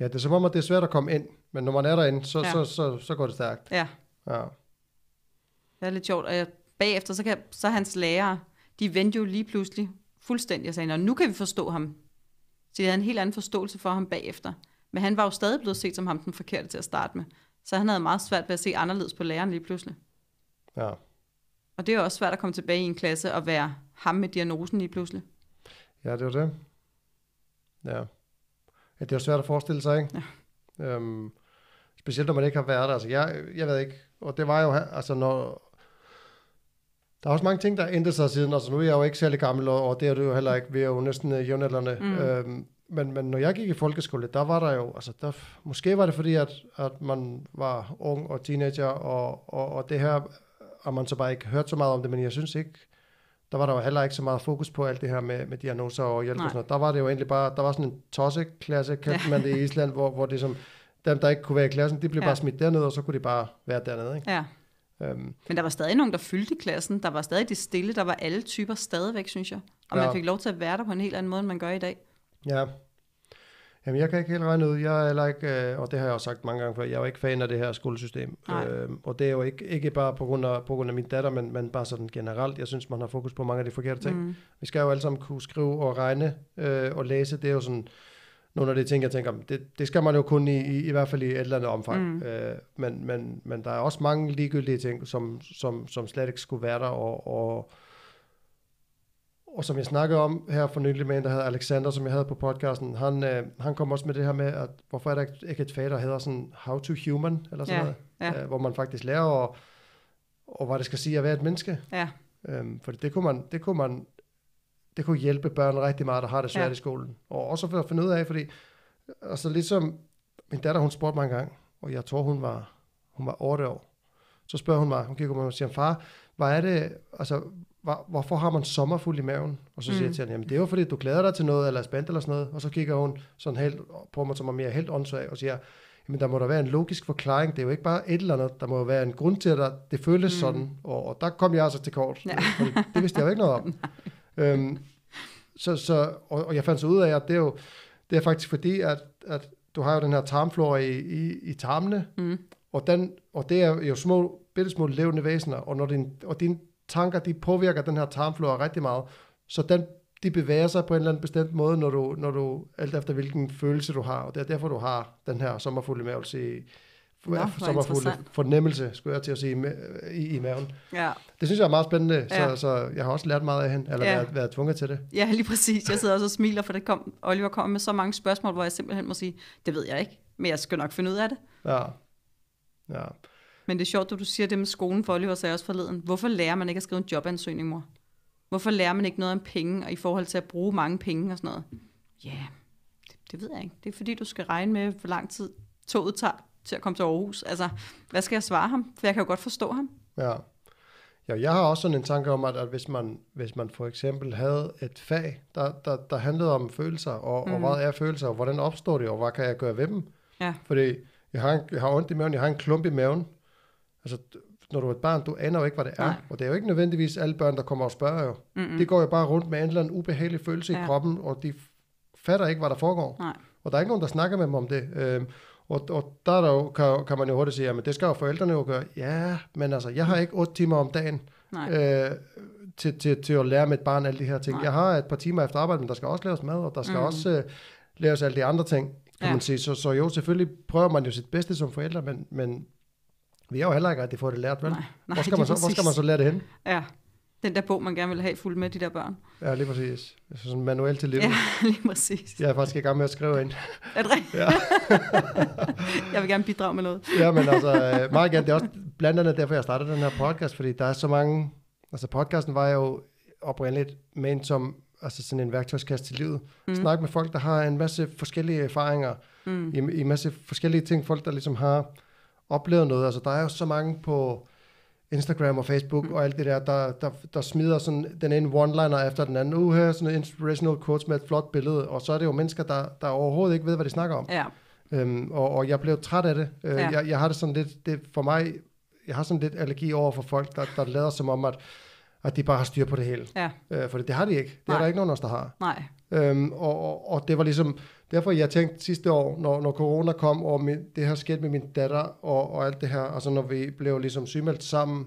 Ja, det er som om, at det er svært at komme ind. Men når man er derinde, så, ja. Ja. så, så, så går det stærkt. Ja, Ja. det er lidt sjovt. Og jeg, bagefter, så kan så hans lærere, de vendte jo lige pludselig fuldstændig og sagde, "Nå, nu kan vi forstå ham. Så de havde en helt anden forståelse for ham bagefter. Men han var jo stadig blevet set som ham den forkerte til at starte med. Så han havde meget svært ved at se anderledes på læreren lige pludselig. ja. Og det er også svært at komme tilbage i en klasse og være ham med diagnosen lige pludselig. Ja, det var det. Ja. ja det er svært at forestille sig, ikke? Ja. Øhm, specielt når man ikke har været der. Altså, jeg, jeg ved ikke, og det var jo, altså når, der er også mange ting, der har ændret sig siden. Altså nu er jeg jo ikke særlig gammel, og det er du jo heller ikke. Vi er jo næsten uh, jævnaldrende. Mm. Øhm, men, men når jeg gik i folkeskole, der var der jo, altså der, måske var det fordi, at, at man var ung og teenager, og, og, og det her har man så bare ikke hørt så meget om det, men jeg synes ikke, der var der jo heller ikke så meget fokus på alt det her med, med diagnoser og hjælp og sådan noget. Der var det jo egentlig bare, der var sådan en tosseklasse, kaldte man det i Island, hvor, hvor det som, dem der ikke kunne være i klassen, de blev ja. bare smidt derned, og så kunne de bare være dernede. Ikke? Ja. Um, Men der var stadig nogen, der fyldte i klassen. Der var stadig de stille. Der var alle typer stadigvæk, synes jeg. Og ja. man fik lov til at være der på en helt anden måde, end man gør i dag. Ja. Jamen, jeg kan ikke helt regne ud. Jeg er heller ikke, øh, og det har jeg også sagt mange gange før, jeg er jo ikke fan af det her skolesystem. Øh, og det er jo ikke, ikke bare på grund, af, på grund af min datter, men, men bare sådan generelt. Jeg synes, man har fokus på mange af de forkerte ting. Mm. Vi skal jo alle sammen kunne skrive og regne øh, og læse. Det er jo sådan nogle af de ting, jeg tænker, det, det skal man jo kun i, i, i hvert fald i et eller andet omfang. Mm. Øh, men, men, men der er også mange ligegyldige ting, som, som, som slet ikke skulle være der, og, og, og som jeg snakkede om her for nylig med en, der hedder Alexander, som jeg havde på podcasten, han, øh, han kom også med det her med, at hvorfor er der ikke et fag, der hedder sådan How to Human, eller sådan ja, noget, ja. Øh, hvor man faktisk lærer, og, og hvad det skal sige at være et menneske. Ja. Øhm, for det kunne man, det kunne man det kunne hjælpe børn rigtig meget, der har det svært ja. i skolen. Og også for at finde ud af, fordi altså ligesom min datter, hun spurgte mig en gang, og jeg tror, hun var, hun var 8 år. Så spørger hun mig, hun kigger på mig og siger, far, hvad er det, altså, hvor, hvorfor har man sommerfuld i maven? Og så siger mm. jeg til hende, jamen det er jo fordi, du glæder dig til noget, eller er spændt eller sådan noget. Og så kigger hun sådan helt på mig, som om jeg er helt åndssvag, og siger, jamen der må der være en logisk forklaring. Det er jo ikke bare et eller andet. Der må være en grund til, at det føles mm. sådan. Og, og der kom jeg altså til kort. Ja. Det vidste jeg jo ikke noget om. Øhm, så, så, og, og jeg fandt så ud af, at det er jo det er faktisk fordi, at, at du har jo den her tarmflora i, i, i tarmene, mm. og, den, og det er jo små, bitte små levende væsener, og, når din, og dine tanker, de påvirker den her tarmflora rigtig meget, så den, de bevæger sig på en eller anden bestemt måde, når du, når du alt efter hvilken følelse du har, og det er derfor, du har den her sommerfulde mavelse i, Nå, sommerfulde fornemmelse, skulle jeg til at sige, i, i maven. Ja. Det synes jeg er meget spændende, så, ja. så jeg har også lært meget af hende, eller ja. været, været tvunget til det. Ja, lige præcis. Jeg sidder også og smiler, for det kom, Oliver kom med så mange spørgsmål, hvor jeg simpelthen må sige, det ved jeg ikke, men jeg skal nok finde ud af det. Ja. ja. Men det er sjovt, at du siger det med skolen, for Oliver sagde også forleden. Hvorfor lærer man ikke at skrive en jobansøgning, mor? Hvorfor lærer man ikke noget om penge, og i forhold til at bruge mange penge og sådan noget? Ja, yeah, det, det ved jeg ikke. Det er fordi, du skal regne med, hvor lang tid toget tager til at komme til Aarhus. Altså, hvad skal jeg svare ham? For jeg kan jo godt forstå ham. Ja. Ja, jeg har også sådan en tanke om, at, at hvis, man, hvis man for eksempel havde et fag, der, der, der handlede om følelser, og, mm. og hvad er følelser, og hvordan opstår det, og hvad kan jeg gøre ved dem? Ja. Fordi jeg har, en, jeg har ondt i maven, jeg har en klump i maven. Altså, når du er et barn, du aner jo ikke, hvad det er. Nej. Og det er jo ikke nødvendigvis alle børn, der kommer og spørger jo. Mm-hmm. De går jo bare rundt med en eller anden ubehagelig følelse ja. i kroppen, og de fatter ikke, hvad der foregår. Nej. Og der er ikke nogen, der snakker med dem om det. Øhm, og, og der, der jo, kan, kan man jo hurtigt sige, at det skal jo forældrene jo gøre. Ja, men altså, jeg har ikke otte timer om dagen øh, til, til, til at lære mit barn alle de her ting. Nej. Jeg har et par timer efter arbejde, men der skal også laves mad, og der skal mm. også øh, laves alle de andre ting, kan ja. man sige. Så, så jo, selvfølgelig prøver man jo sit bedste som forældre, men, men vi har jo heller ikke rigtig fået det lært, vel? Nej, nej, hvor, skal man så, hvor skal man så lære det hen? Ja, den der bog, man gerne vil have fuld med de der børn. Ja, lige præcis. Så sådan en manual til livet. Ja, lige præcis. Jeg er faktisk i gang med at skrive ind. Er det rigtigt? Ja. jeg vil gerne bidrage med noget. ja, men altså, øh, meget gerne. Det er også blandt andet derfor, jeg startede den her podcast, fordi der er så mange... Altså, podcasten var jo oprindeligt ment som altså sådan en værktøjskasse til livet. Mm. Snak med folk, der har en masse forskellige erfaringer, mm. i, i en masse forskellige ting. Folk, der ligesom har oplevet noget. Altså, der er jo så mange på Instagram og Facebook mm. og alt det der, der, der, der smider sådan den ene one-liner efter den anden. Uh, her sådan en inspirational quotes med et flot billede, og så er det jo mennesker, der, der overhovedet ikke ved, hvad de snakker om. Ja. Øhm, og, og jeg blev træt af det. Øh, ja. jeg, jeg har det sådan lidt, det, for mig, jeg har sådan lidt allergi over for folk, der, der lader som om, at, at de bare har styr på det hele. Ja. Øh, for det, det har de ikke. Det Nej. er der ikke nogen af os, der har. Nej. Øhm, og, og, og det var ligesom, derfor jeg tænkte sidste år, når, når corona kom, og min, det her skete med min datter, og, og alt det her, altså når vi blev ligesom sygemeldt sammen,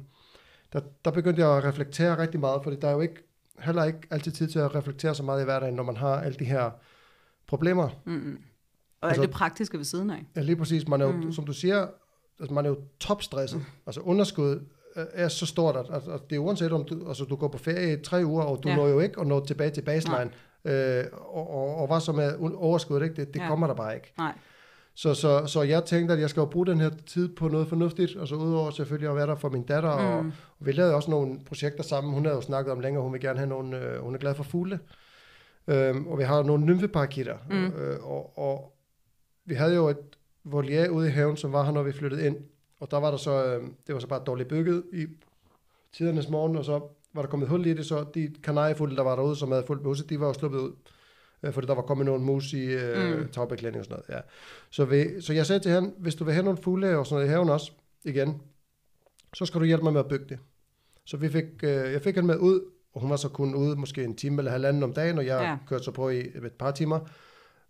der, der begyndte jeg at reflektere rigtig meget, fordi der er jo ikke, heller ikke altid tid til at reflektere så meget i hverdagen, når man har alle de her problemer. Mm-hmm. Og altså, alt det praktiske ved siden af. Ja, lige præcis. Man er jo, mm. som du siger, altså man er jo topstresset. Mm. Altså underskud er så stort, at, at, at det er uanset om du, altså du går på ferie i tre uger, og du ja. når jo ikke at nå tilbage til baseline. Nej. Øh, og, og, og hvad som er overskud, ikke? det, det Ja. kommer der bare ikke. Nej. Så, så, så jeg tænkte, at jeg skal jo bruge den her tid på noget fornuftigt, og så udover selvfølgelig at være der for min datter, mm. og, og vi lavede også nogle projekter sammen. Hun havde jo snakket om længere, hun vil gerne have nogle, øh, hun er glad for fugle. Øhm, og vi har nogle nymfeparakitter. Mm. Øh, og, og vi havde jo et voliere ude i haven, som var her, når vi flyttede ind. Og der var der så, øh, det var så bare dårligt bygget i tidernes morgen, og så var der kommet hul i det, så de kanariefugle, der var derude, som havde fuldt med de var jo sluppet ud. Øh, fordi der var kommet nogle mus i øh, Mm. tagbeklædning og sådan noget. Ja. Så, vi, så jeg sagde til ham, hvis du vil have nogle fugle og sådan noget i haven også, igen, så skal du hjælpe mig med at bygge det. Så vi fik, øh, jeg fik hende med ud, og hun var så kun ude måske en time eller halvanden om dagen, og jeg Ja. kørte så på i et par timer.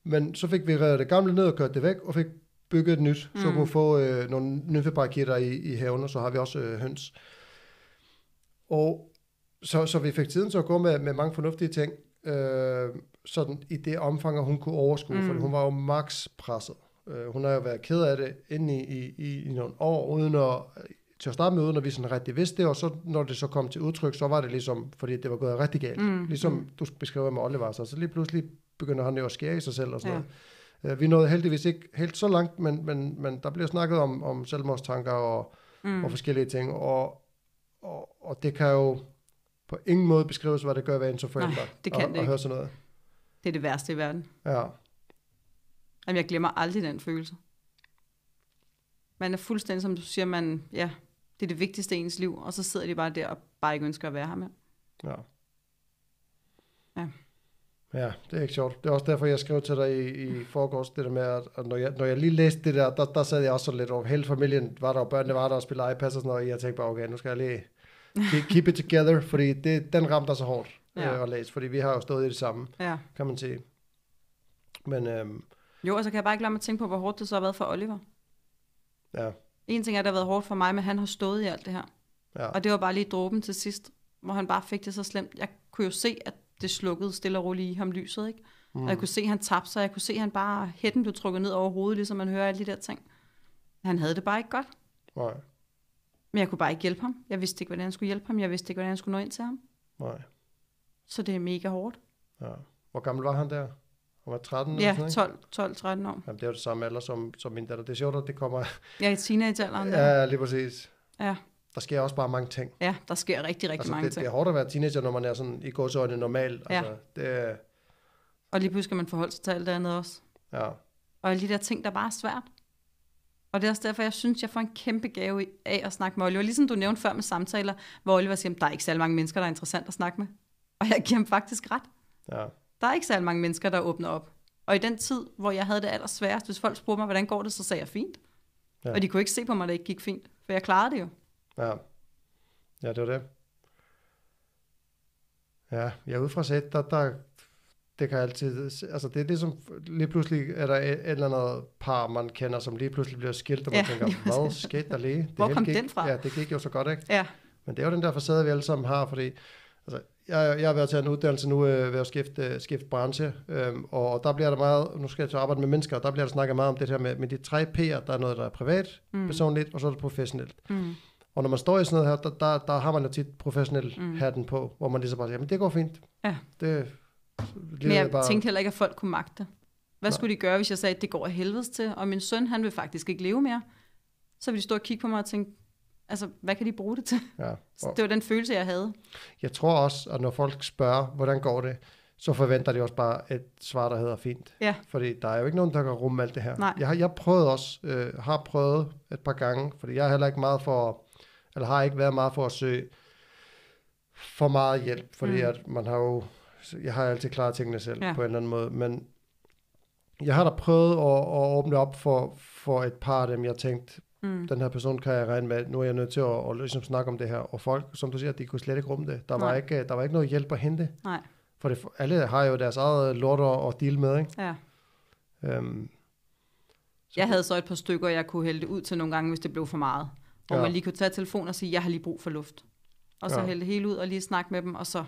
Men så fik vi revet det gamle ned og kørt det væk, og fik bygget et nyt, mm. så kunne få øh, nogle nymfebarakitter i, i haven, og så har vi også øh, høns. Og så, så vi fik tiden til at gå med, med mange fornuftige ting, øh, sådan i det omfang, at hun kunne overskue, Mm. for hun var jo max presset. Øh, hun har jo været ked af det inde i, i, i, i nogle år, uden at, til at starte med, uden at vi sådan rigtig vidste det, og så når det så kom til udtryk, så var det ligesom, fordi det var gået rigtig galt. Mm. Ligesom Mm. du beskriver med Oliver, så, så lige pludselig begynder han jo at skære i sig selv og sådan Ja. noget. Øh, Vi nåede heldigvis ikke helt så langt, men, men, men der bliver snakket om, om selvmordstanker og, mm. og forskellige ting, og, og, og det kan jo på ingen måde beskrives, hvad det gør ved en som forældre. Nej, det kan at, det ikke. høre sådan noget. Det er det værste i verden. Ja, Jamen, jeg glemmer aldrig den følelse. Man er fuldstændig, som du siger, man, ja, det er det vigtigste i ens liv, og så sidder de bare der og bare ikke ønsker at være her med. ja. Ja. Ja, det er ikke sjovt. Det er også derfor, jeg skrev til dig i, i forgårs, det der med, at, at når, jeg, når jeg lige læste det der, der, der sad jeg også sådan lidt over. Hele familien var der, og børnene var der og spillede iPads og sådan noget, og jeg tænkte bare, okay, nu skal jeg lige keep, it together, fordi det, den ramte så hårdt Ja. øh, at læse, fordi vi har jo stået i det samme, Ja. kan man sige. Men øhm, Jo, og så kan jeg bare ikke lade mig tænke på, hvor hårdt det så har været for Oliver. ja, En ting er, at det har været hårdt for mig, men han har stået i alt det her. ja, Og det var bare lige dråben til sidst, hvor han bare fik det så slemt. Jeg kunne jo se, at det slukkede stille og roligt i ham lyset, ikke? Mm. Og jeg kunne se, at han tabte sig. Jeg kunne se, at han bare, hætten blev trukket ned over hovedet, ligesom man hører alle de der ting. Han havde det bare ikke godt. nej, Men jeg kunne bare ikke hjælpe ham. Jeg vidste ikke, hvordan jeg skulle hjælpe ham. Jeg vidste ikke, hvordan jeg skulle nå ind til ham. nej, Så det er mega hårdt. ja. Hvor gammel var han der? Han var 13 eller Ja, sådan, ikke? 12, 12 13 år. Jamen, det er jo det samme alder som, som min datter. Det er sjovt, at det kommer... Er i teenagealderen. der. Ja, lige præcis. Ja. Der sker også bare mange ting. ja, der sker rigtig, rigtig Altså, mange det, ting. det er hårdt at være teenager, når man er sådan i gåsøjne normal. Ja. Altså, det, er- Og lige pludselig skal man forholde sig til alt det andet også. ja. Og alle de der ting, der bare er svært. Og det er også derfor, jeg synes, jeg får en kæmpe gave af at snakke med Oliver. Ligesom du nævnte før med samtaler, hvor Oliver siger, at der er ikke særlig mange mennesker, der er interessant at snakke med. Og jeg giver ham faktisk ret. ja. Der er ikke særlig mange mennesker, der åbner op. Og i den tid, hvor jeg havde det allersværest, hvis folk spurgte mig, hvordan går det, så sagde jeg fint. Ja. Og de kunne ikke se på mig, at det ikke gik fint. For jeg klarede det jo. Ja. Ja, det var det. Ja, jeg er ude fra set, der, der, det kan altid, altså det er ligesom, lige pludselig er der et, eller andet par, man kender, som lige pludselig bliver skilt, og man Ja, tænker, lige hvad skete der lige? Det Hvor kom gik, den fra? Ja, det gik jo så godt, ikke? Ja, Men det er jo den der facade, vi alle sammen har, fordi altså, jeg, jeg har været til en uddannelse nu øh, ved at skifte, øh, skifte branche, øhm, og, og der bliver der meget, nu skal jeg til at arbejde med mennesker, og der bliver der snakket meget om det her med, med de tre P'er, der er noget, der er privat, mm. personligt, og så er det professionelt. mm. Og når man står i sådan noget her, der, der, der har man jo tit professionel Mm. hatten på, hvor man ligesom bare siger, men det går fint. Ja. Det, men jeg bare... tænkte heller ikke, at folk kunne magte. Hvad Nej. skulle de gøre, hvis jeg sagde, at det går af helvedes til, og min søn, han vil faktisk ikke leve mere? Så ville de stå og kigge på mig og tænke, altså, hvad kan de bruge det til? ja. Så det var den følelse, jeg havde. jeg tror også, at når folk spørger, hvordan går det, så forventer de også bare et svar, der hedder fint. Ja. Fordi der er jo ikke nogen, der kan rumme alt det her. Nej. Jeg har, jeg prøvet også, øh, har prøvet et par gange, fordi jeg er heller ikke meget for, eller har ikke været meget for at søge for meget hjælp, fordi mm. at man har jo, jeg har altid klaret tingene selv Ja. på en eller anden måde, men jeg har da prøvet at, at åbne op for, for et par af dem, jeg tænkte, Mm. den her person kan jeg regne med, nu er jeg nødt til at, at ligesom snakke om det her, og folk, som du siger, de kunne slet ikke rumme det. Der var, ikke, der var ikke noget hjælp at hente, Nej, for det, alle har jo deres eget lort at, at deal med, ikke? ja. Øhm, så Jeg havde så et par stykker, jeg kunne hælde ud til nogle gange, hvis det blev for meget. Hvor. Ja. man lige kunne tage telefonen og sige, jeg har lige brug for luft. Og så Ja. hælde det hele ud og lige snakke med dem, og så,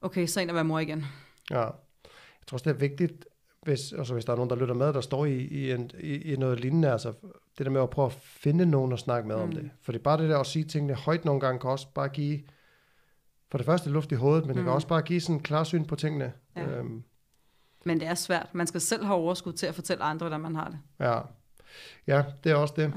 okay, så ind og være mor igen. Ja, jeg tror også, det er vigtigt, hvis, altså hvis der er nogen, der lytter med, der står i, i, en, i, i noget lignende, altså det der med at prøve at finde nogen at snakke med mm. om Mm. det. Fordi bare det der at sige tingene højt nogle gange, kan også bare give for det første luft i hovedet, men det Mm. kan også bare give sådan en klar syn på tingene. Ja. Øhm, Men det er svært. Man skal selv have overskud til at fortælle andre, hvordan man har det. Ja, ja det er også det.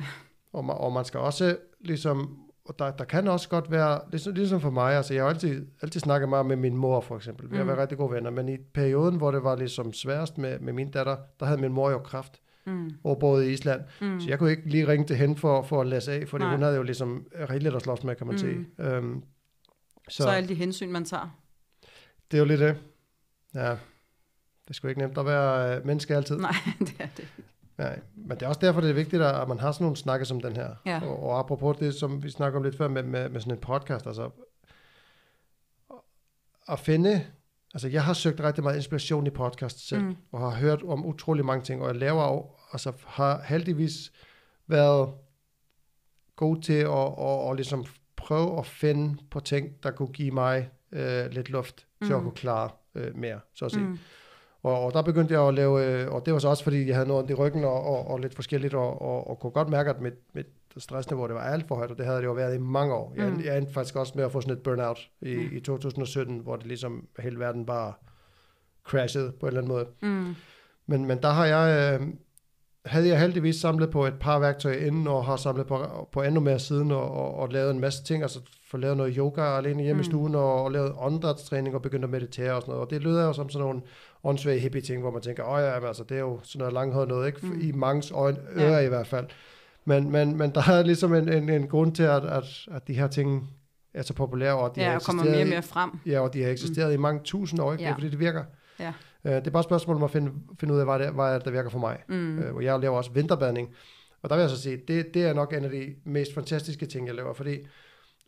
Og man, og man skal også ligesom, og der, der kan også godt være, ligesom, ligesom for mig, altså jeg har altid, altid snakket meget med min mor for eksempel, vi har Mm. været rigtig gode venner, men i perioden, hvor det var ligesom sværest med, med min datter, der havde min mor jo kraft, Mm. og boede i Island, Mm. så jeg kunne ikke lige ringe til hende for, for at læse af, fordi Nej. hun havde jo ligesom rigeligt at slås med, kan man Mm. sige. Øhm, Så, så så alle de hensyn, man tager. det er jo lidt det. Ja, det skulle ikke nemt at være øh, menneske altid. Nej, det er det. Nej, men det er også derfor, det er vigtigt, at man har sådan nogle snakke som den her. Ja. Og, og apropos det, som vi snakker om lidt før med, med, med sådan en podcast, altså at finde, altså jeg har søgt rigtig meget inspiration i podcast selv, Mm. mm. og har hørt om utrolig mange ting, og jeg laver altså har heldigvis været god til at, at, at ligesom prøve at finde på ting, der kunne give mig øh, lidt luft til at Mm. kunne klare øh, mere, så at sige. Mm. Og, og der begyndte jeg at lave, øh, og det var så også fordi, jeg havde noget i ryggen og, og, og lidt forskelligt, og, og, og kunne godt mærke, at mit, mit stressniveau det var alt for højt, og det havde det jo været i mange år. Jeg, Mm. jeg endte faktisk også med at få sådan et burnout i, Mm. i 2017, hvor det ligesom hele verden bare crashede på en eller anden måde. Mm. Men, men der har jeg, øh, havde jeg heldigvis samlet på et par værktøjer inden, og har samlet på, på endnu mere siden, og, og, og lavet en masse ting, altså få lavet noget yoga alene hjemme mm. Mm. i stuen, og, og lavet åndedrætstræning, og begyndt at meditere og sådan noget, og det lyder jo som sådan nogle åndssvage hippie ting, hvor man tænker, åh ja, altså, det er jo sådan noget langhåret noget, ikke? Mm. I mangens øjne, Ja. ører i hvert fald. Men, men, men der er ligesom en, en, en grund til, at, at, at de her ting er så populære, og de har Ja, og kommer mere og i- mere frem. Ja, og de har eksisteret mm. i mange tusind år, ikke? Ja. Ja. Det er, fordi det virker. Ja. Uh, det er bare et spørgsmål om at finde, finde ud af, hvad det, hvad det, der virker for mig. Mm. Uh, og jeg laver også vinterbadning. Og der vil jeg så sige, det, det er nok en af de mest fantastiske ting, jeg laver. Fordi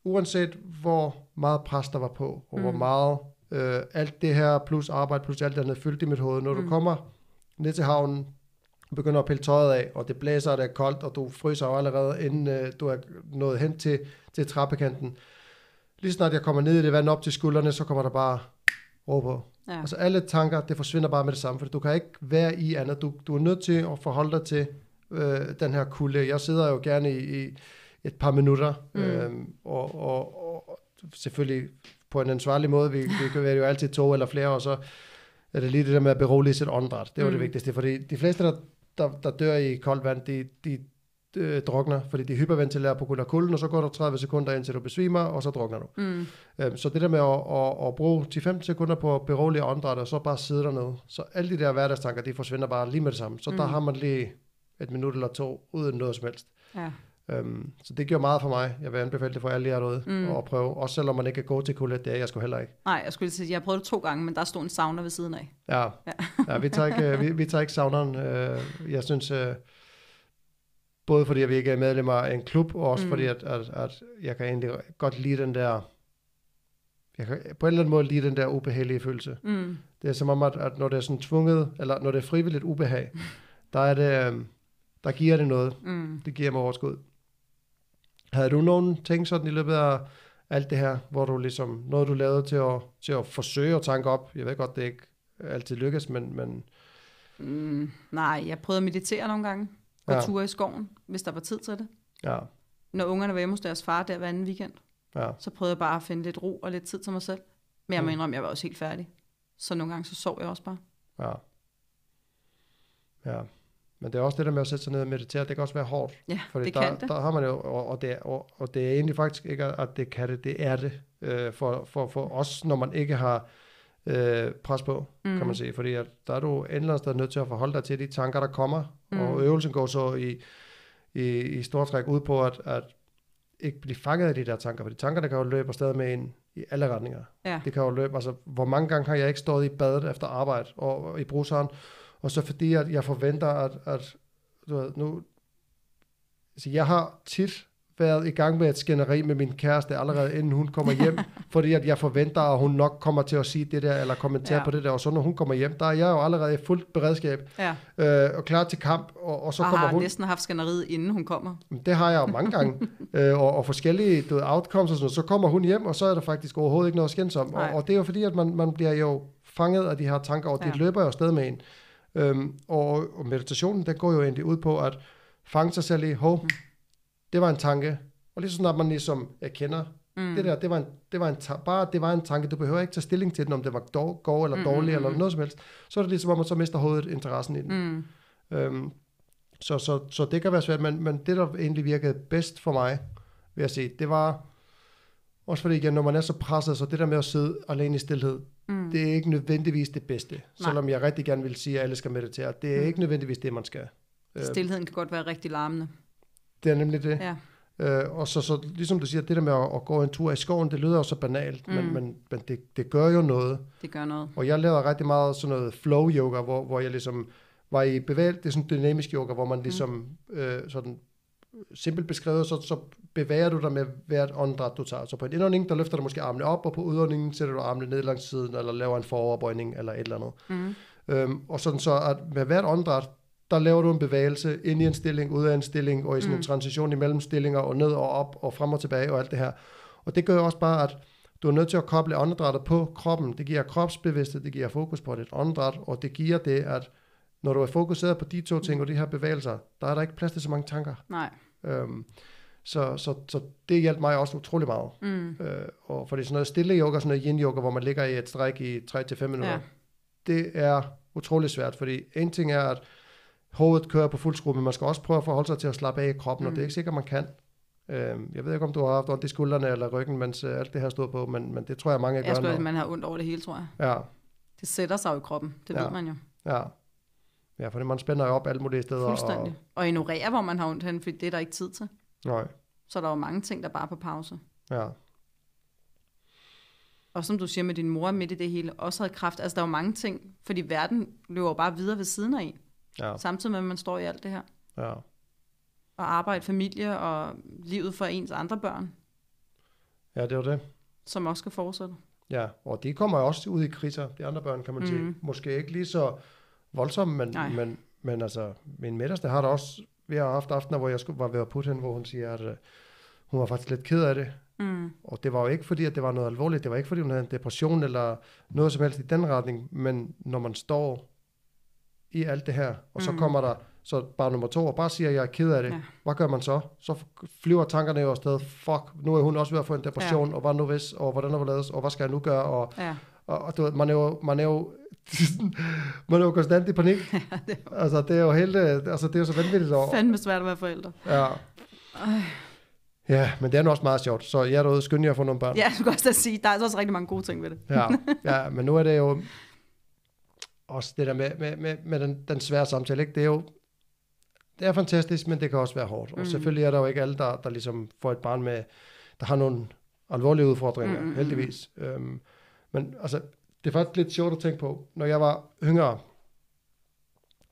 uanset hvor meget pres der var på, og mm. hvor meget uh, alt det her plus arbejde, plus alt det andet fyldt i mit hoved, når mm. du Mm. kommer ned til havnen, begynder at pille tøjet af, og det blæser, og det er koldt, og du fryser jo allerede, inden uh, du er nået hen til, til trappekanten. Lige snart jeg kommer ned i det vand op til skuldrene, så kommer der bare ro på. Ja. Altså alle tanker, det forsvinder bare med det samme, for du kan ikke være i andet. Du, du er nødt til at forholde dig til øh, den her kulde. Jeg sidder jo gerne i, i et par minutter, Mm. øhm, og, og, og selvfølgelig på en ansvarlig måde. Vi, vi kan være jo altid to eller flere, og så er det lige det der med at berolige sit åndedræt. Det var mm. det vigtigste, fordi de fleste, der, der, der dør i koldt vand, de, de øh, drukner, fordi de hyperventilerer på grund af kulden, og så går der 30 sekunder indtil du besvimer, og så drukner du. Mm. Øhm, Så det der med at, at, at bruge 10-15 sekunder på at berolige åndedræt, og så bare sidde dernede. Så alle de der hverdagstanker, de forsvinder bare lige med det samme. Så mm. der har man lige et minut eller to, uden noget som helst. Ja. Øhm, så det gjorde meget for mig. Jeg vil anbefale det for alle jer derude Mm. at prøve. Også selvom man ikke kan gå til kullet, det er jeg sgu heller ikke. Nej, jeg skulle sige, jeg har prøvet det to gange, men der stod en sauna ved siden af. Ja, Ja. ja vi, tager ikke, vi, vi tager ikke sauneren. Øh, jeg synes, øh, både fordi vi ikke er medlemmer af en klub, og også Mm. fordi, at, at, at jeg kan egentlig godt lide den der, jeg kan på en eller anden måde lide den der ubehagelige følelse. Mm. Det er som om, at, at når det er sådan tvunget, eller når det er frivilligt ubehag, der er det, øh, der giver det noget. Mm. Det giver mig overskud. Havde du nogen ting sådan i løbet af alt det her, hvor du ligesom, noget du lavede til at, til at forsøge at tanke op? Jeg ved godt, det ikke altid lykkes, men, men Mm. Nej, jeg prøvede at meditere nogle gange. Gå Ja. ture i skoven, hvis der var tid til det. ja, Når ungerne var hjemme hos deres far der hver anden weekend, ja, så prøvede jeg bare at finde lidt ro og lidt tid til mig selv. Men jeg må Mm. indrømme, jeg var også helt færdig. Så nogle gange så sov jeg også bare. ja. Ja, men det er også det der med at sætte sig ned og meditere, det kan også være hårdt. Ja, Fordi det der, kan det. der har man jo, og, og, det er, og, og det er egentlig faktisk ikke, at det kan det, det er det, øh, for, for, for os, når man ikke har øh, pres på, mm. kan man sige. Fordi at der er du andet sted nødt til at forholde dig til de tanker, der kommer, mm. Mm. og øvelsen går så i, i, i stort træk ud på, at, at ikke blive fanget af de der tanker, fordi tankerne kan jo løbe afsted med en i alle retninger. Ja. Det kan jo løbe, altså hvor mange gange har jeg ikke stået i badet efter arbejde og, og i bruseren, og så fordi at jeg forventer, at, at du ved, nu, altså jeg har tit været i gang med et skænderi med min kæreste allerede inden hun kommer hjem, fordi at jeg forventer, at hun nok kommer til at sige det der, eller kommentere ja. På det der, og så når hun kommer hjem, der er jeg jo allerede i fuldt beredskab, Ja, øh, og klar til kamp, og, og så og kommer har hun, næsten haft skænderiet, inden hun kommer. det har jeg jo mange gange, øh, og, og forskellige du ved, outcomes og sådan noget. Så kommer hun hjem, og så er der faktisk overhovedet ikke noget at skændes om. Og, og det er jo fordi, at man, man bliver jo fanget af de her tanker, og de Ja. løber jo afsted med en. Øhm, og, og meditationen, den går jo egentlig ud på at fange sig selv i, hov, Mm. det var en tanke. Og lige så snart man ligesom erkender, Mm. Det der, det var, en, det var en, ta- bare det var en tanke. Du behøver ikke tage stilling til den, om det var dår, god eller dårlig, mm, eller noget som helst. Så er det ligesom, om man så mister hovedet interessen i den. Mm. Øhm, så, så, så det kan være svært, men, men det, der egentlig virkede bedst for mig, vil jeg sige, det var, også fordi igen, når man er så presset, så det der med at sidde alene i stillhed, mm. det er ikke nødvendigvis det bedste. Nej. Selvom jeg rigtig gerne vil sige, at alle skal meditere. Det er mm. ikke nødvendigvis det, man skal. Øh, Stilheden kan godt være rigtig larmende. Det er nemlig det. Ja. Øh, og så, så ligesom du siger, det der med at, at gå en tur i skoven, det lyder jo så banalt, mm. men, men, men det, det gør jo noget. Det gør noget. Og jeg lavede rigtig meget sådan noget flow yoga, hvor, hvor jeg ligesom var i bevægelse, det er sådan dynamisk yoga, hvor man ligesom mm. øh, sådan simpelt beskrevet, så, så bevæger du dig med hvert åndedræt, du tager. Så på en indånding, der løfter du måske armene op, og på udåndingen sætter du armene ned langs siden, eller laver en foroverbøjning, eller et eller andet. Mm. Øhm, og sådan så, at med hvert åndedræt, der laver du en bevægelse ind i en stilling, ud af en stilling, og i sådan mm. en transition imellem stillinger, og ned og op, og frem og tilbage, og alt det her. Og det gør også bare, at du er nødt til at koble åndedrættet på kroppen. Det giver kropsbevidsthed, det giver fokus på dit åndedræt, og det giver det, at når du er fokuseret på de to ting og de her bevægelser, der er der ikke plads til så mange tanker. Nej. Øhm, så, så, så det hjalp mig også utrolig meget. Mm. Øh, og fordi sådan noget stille yoga, sådan noget yin yoga, hvor man ligger i et stræk i 3-5 minutter, Ja. det er utrolig svært, fordi en ting er, at hovedet kører på fuld skrue, men man skal også prøve at forholde sig til at slappe af i kroppen, mm. og det er ikke sikkert, man kan. Øhm, jeg ved ikke, om du har haft ondt i skuldrene eller ryggen, mens øh, alt det her stod på, men, men det tror jeg, mange gør. Jeg når- at man har ondt over det hele, tror jeg. Ja, Det sætter sig jo i kroppen. Det Ja. ved man jo. ja. Ja, fordi man spænder jo op alle mulige steder. Fuldstændig. Og ignorere, hvor man har ondt hen, for det er der ikke tid til. Nej, Så er der jo mange ting, der bare er på pause. ja. Og som du siger med din mor midt i det hele, også havde kraft. Altså der er jo mange ting, fordi verden løber bare videre ved siden af en. Ja, Samtidig med, at man står i alt det her. ja. Og arbejde, familie og livet for ens andre børn, ja, det var det. som også skal fortsætte. Ja, og de kommer også ud i kriser, de andre børn, kan man mm. sige. Mhm. Måske ikke lige så voldsomme, men, Nej. men, men altså, min midterste har der også, vi har haft aftener, hvor jeg skulle, var ved at putte hende, hvor hun siger, at uh, hun var faktisk lidt ked af det. Mm. Og det var jo ikke fordi, at det var noget alvorligt. Det var ikke fordi, hun havde en depression eller noget som helst i den retning. Men når man står i alt det her, og så Mhm. kommer der så bare nummer to, og bare siger, at jeg er ked af det. Ja. Hvad gør man så? Så flyver tankerne jo afsted. Fuck, nu er hun også ved at få en depression, ja. og hvad nu hvis, og hvordan er det, og hvad skal jeg nu gøre? Og, Ja. og, og du ved, man er jo, man er jo, man er jo konstant i panik. altså, det er jo helt, øh, altså, det er jo så vanvittigt. Og, Fandme svært at være forældre. ja. ja, men det er nu også meget sjovt. Så jeg er derude, skynd jer at få nogle børn. Ja, jeg skulle også da sige, der er også rigtig mange gode ting ved det. Ja, ja, men nu er det jo også det der med, med, med, med den, den svære samtale, ikke? det er jo det er fantastisk, men det kan også være hårdt. Og Mm. selvfølgelig er der jo ikke alle, der, der ligesom får et barn med, der har nogle alvorlige udfordringer, Mm, mm, mm. heldigvis. Øhm, men altså, det er faktisk lidt sjovt at tænke på. Når jeg var yngre,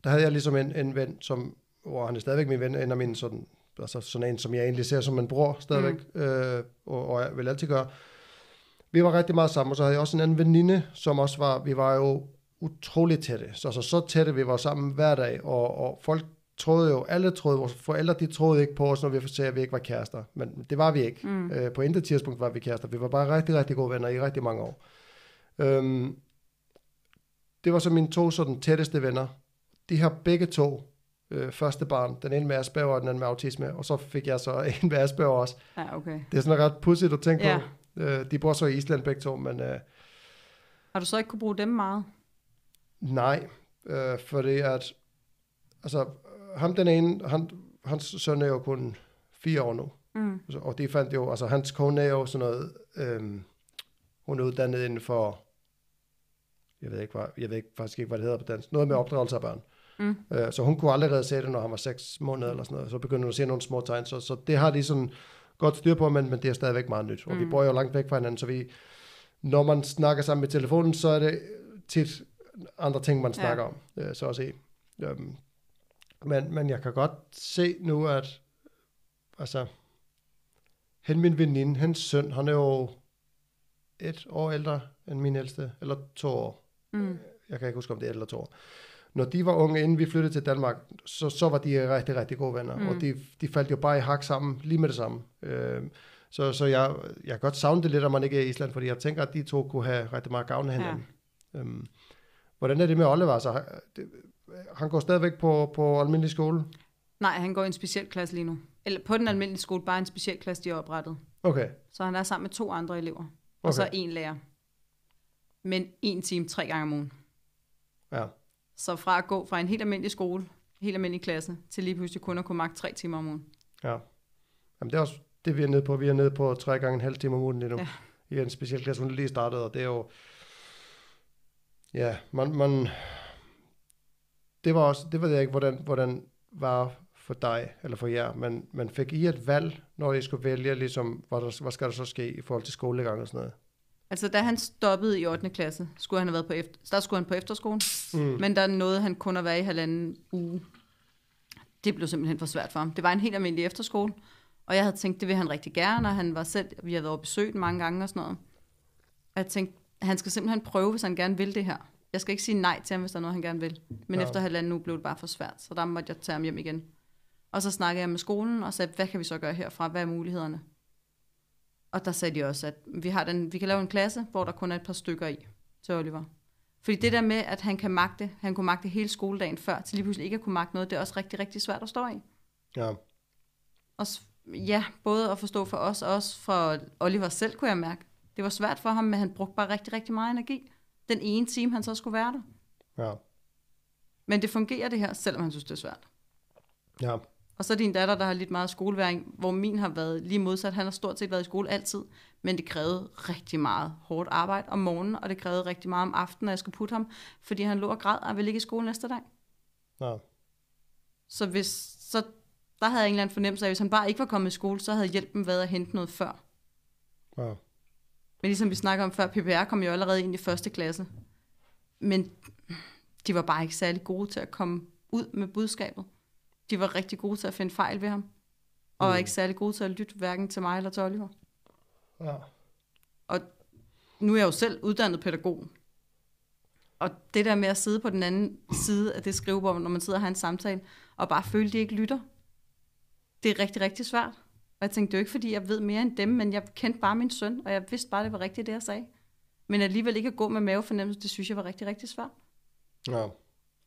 der havde jeg ligesom en, en ven, som, hvor han er stadigvæk min ven, en af mine sådan, altså sådan en, som jeg egentlig ser som en bror stadigvæk, mm. øh, og, og jeg vil altid gøre. Vi var rigtig meget sammen, og så havde jeg også en anden veninde, som også var, vi var jo utrolig tætte. Så, så, så tætte, vi var sammen hver dag, og, og folk troede jo, alle troede, vores forældre, de troede ikke på os, når vi sagde, at vi ikke var kærester. Men det var vi ikke. Mm. Øh, på intet tidspunkt var vi kærester. Vi var bare rigtig, rigtig gode venner i rigtig mange år. Øhm, det var så mine to sådan tætteste venner. De har begge to øh, første barn. Den ene med Asperger og den anden med autisme. Og så fik jeg så en med Asperger også. Ja, okay. Det er sådan ret pudsigt at tænke Ja. på. Øh, de bor så i Island begge to, men øh, Har du så ikke kunne bruge dem meget? nej. Øh, fordi at, altså, ham den ene, han, hans søn er jo kun fire år nu. Mm. Og de fandt jo, altså hans kone er jo sådan noget, øhm, hun er uddannet inden for, jeg ved, ikke, hvad, jeg ved ikke, faktisk ikke, hvad det hedder på dansk, noget med opdragelse af børn. Mm. Øh, så hun kunne allerede se det, når han var 6 måneder eller sådan noget. Så begyndte hun at se nogle små tegn. Så, så det har de sådan godt styr på, men, men det er stadigvæk meget nyt. Og mm. vi Mm. bor jo langt væk fra hinanden, så vi, når man snakker sammen med telefonen, så er det tit andre ting, man Ja. snakker om, øh, så at sige. Øhm, men, men jeg kan godt se nu, at altså, hen min veninde, hans søn, han er jo et år ældre end min ældste, eller to år. Mm. Jeg kan ikke huske, om det er et eller to år. Når de var unge, inden vi flyttede til Danmark, så, så var de rigtig, rigtig gode venner. Mm. Og de, de faldt jo bare i hak sammen, lige med det samme. Øh, så så jeg, jeg kan godt savne det lidt, at man ikke er i Island, fordi jeg tænker, at de to kunne have rigtig meget gavn af hinanden. Ja. Øhm, hvordan er det med Oliver? Altså, han- det, han går stadigvæk på, på almindelig skole? Nej, han går i en speciel klasse lige nu. Eller på den almindelige skole, bare en speciel klasse, de har oprettet. Okay. Så han er sammen med to andre elever. Og Okay. så en lærer. Men en time tre gange om ugen. Ja. Så fra at gå fra en helt almindelig skole, helt almindelig klasse, til lige pludselig kun at kunne magte tre timer om ugen. Ja. Jamen, det er også det, vi er nede på. Vi er nede på tre gange en halv time om ugen lige nu. Ja. I en speciel klasse, hun lige startet, og det er jo... Ja, man... man det var også... Det ved jeg ikke, hvordan, hvordan var for dig, eller for jer, men man fik I et valg, når I skulle vælge, ligesom, hvad, der, hvad skal der så ske i forhold til skolegang og sådan noget? Altså, da han stoppede i 8. klasse, skulle han have været på efter, der skulle han på efterskole, Mm. men der nåede han kun at være i halvanden uge. Det blev simpelthen for svært for ham. Det var en helt almindelig efterskole, og jeg havde tænkt, det vil han rigtig gerne, og han var selv, vi havde været besøgt mange gange og sådan noget. Og jeg tænkte, han skal simpelthen prøve, hvis han gerne vil det her. Jeg skal ikke sige nej til ham, hvis der er noget, han gerne vil. Men ja. efter halvanden uge blev det bare for svært, så der måtte jeg tage ham hjem igen. Og så snakkede jeg med skolen og sagde, hvad kan vi så gøre herfra? Hvad er mulighederne? Og der sagde de også, at vi, har den, vi kan lave en klasse, hvor der kun er et par stykker i til Oliver. Fordi det der med, at han kan magte, han kunne magte hele skoledagen før, til lige pludselig ikke at kunne magte noget, det er også rigtig, rigtig svært at stå i. Ja. Og ja, både at forstå for os, og også for Oliver selv, kunne jeg mærke. Det var svært for ham, men han brugte bare rigtig, rigtig meget energi. Den ene time, han så skulle være der. Ja. Men det fungerer det her, selvom han synes, det er svært. Ja. Og så din datter, der har lidt meget skoleværing, hvor min har været lige modsat. Han har stort set været i skole altid, men det krævede rigtig meget hårdt arbejde om morgenen, og det krævede rigtig meget om aftenen, når jeg skulle putte ham, fordi han lå og græd og ville ikke i skole næste dag. Ja. Så, hvis, så der havde jeg en eller anden fornemmelse af, at hvis han bare ikke var kommet i skole, så havde hjælpen været at hente noget før. Ja. Men ligesom vi snakker om før, PPR kom jo allerede ind i første klasse. Men de var bare ikke særlig gode til at komme ud med budskabet. De var rigtig gode til at finde fejl ved ham. Og Mm. ikke særlig gode til at lytte hverken til mig eller til Oliver. Ja. Nu er jeg jo selv uddannet pædagog. Og det der med at sidde på den anden side af det skrivebord, når man sidder og har en samtale, og bare føle, at de ikke lytter, det er rigtig, rigtig svært. Og jeg tænkte, det er jo ikke, fordi jeg ved mere end dem, men jeg kendte bare min søn, og jeg vidste bare, det var rigtigt, det jeg sagde. Men alligevel ikke at gå med mavefornemmelse, det synes jeg var rigtig, rigtig svært. Ja.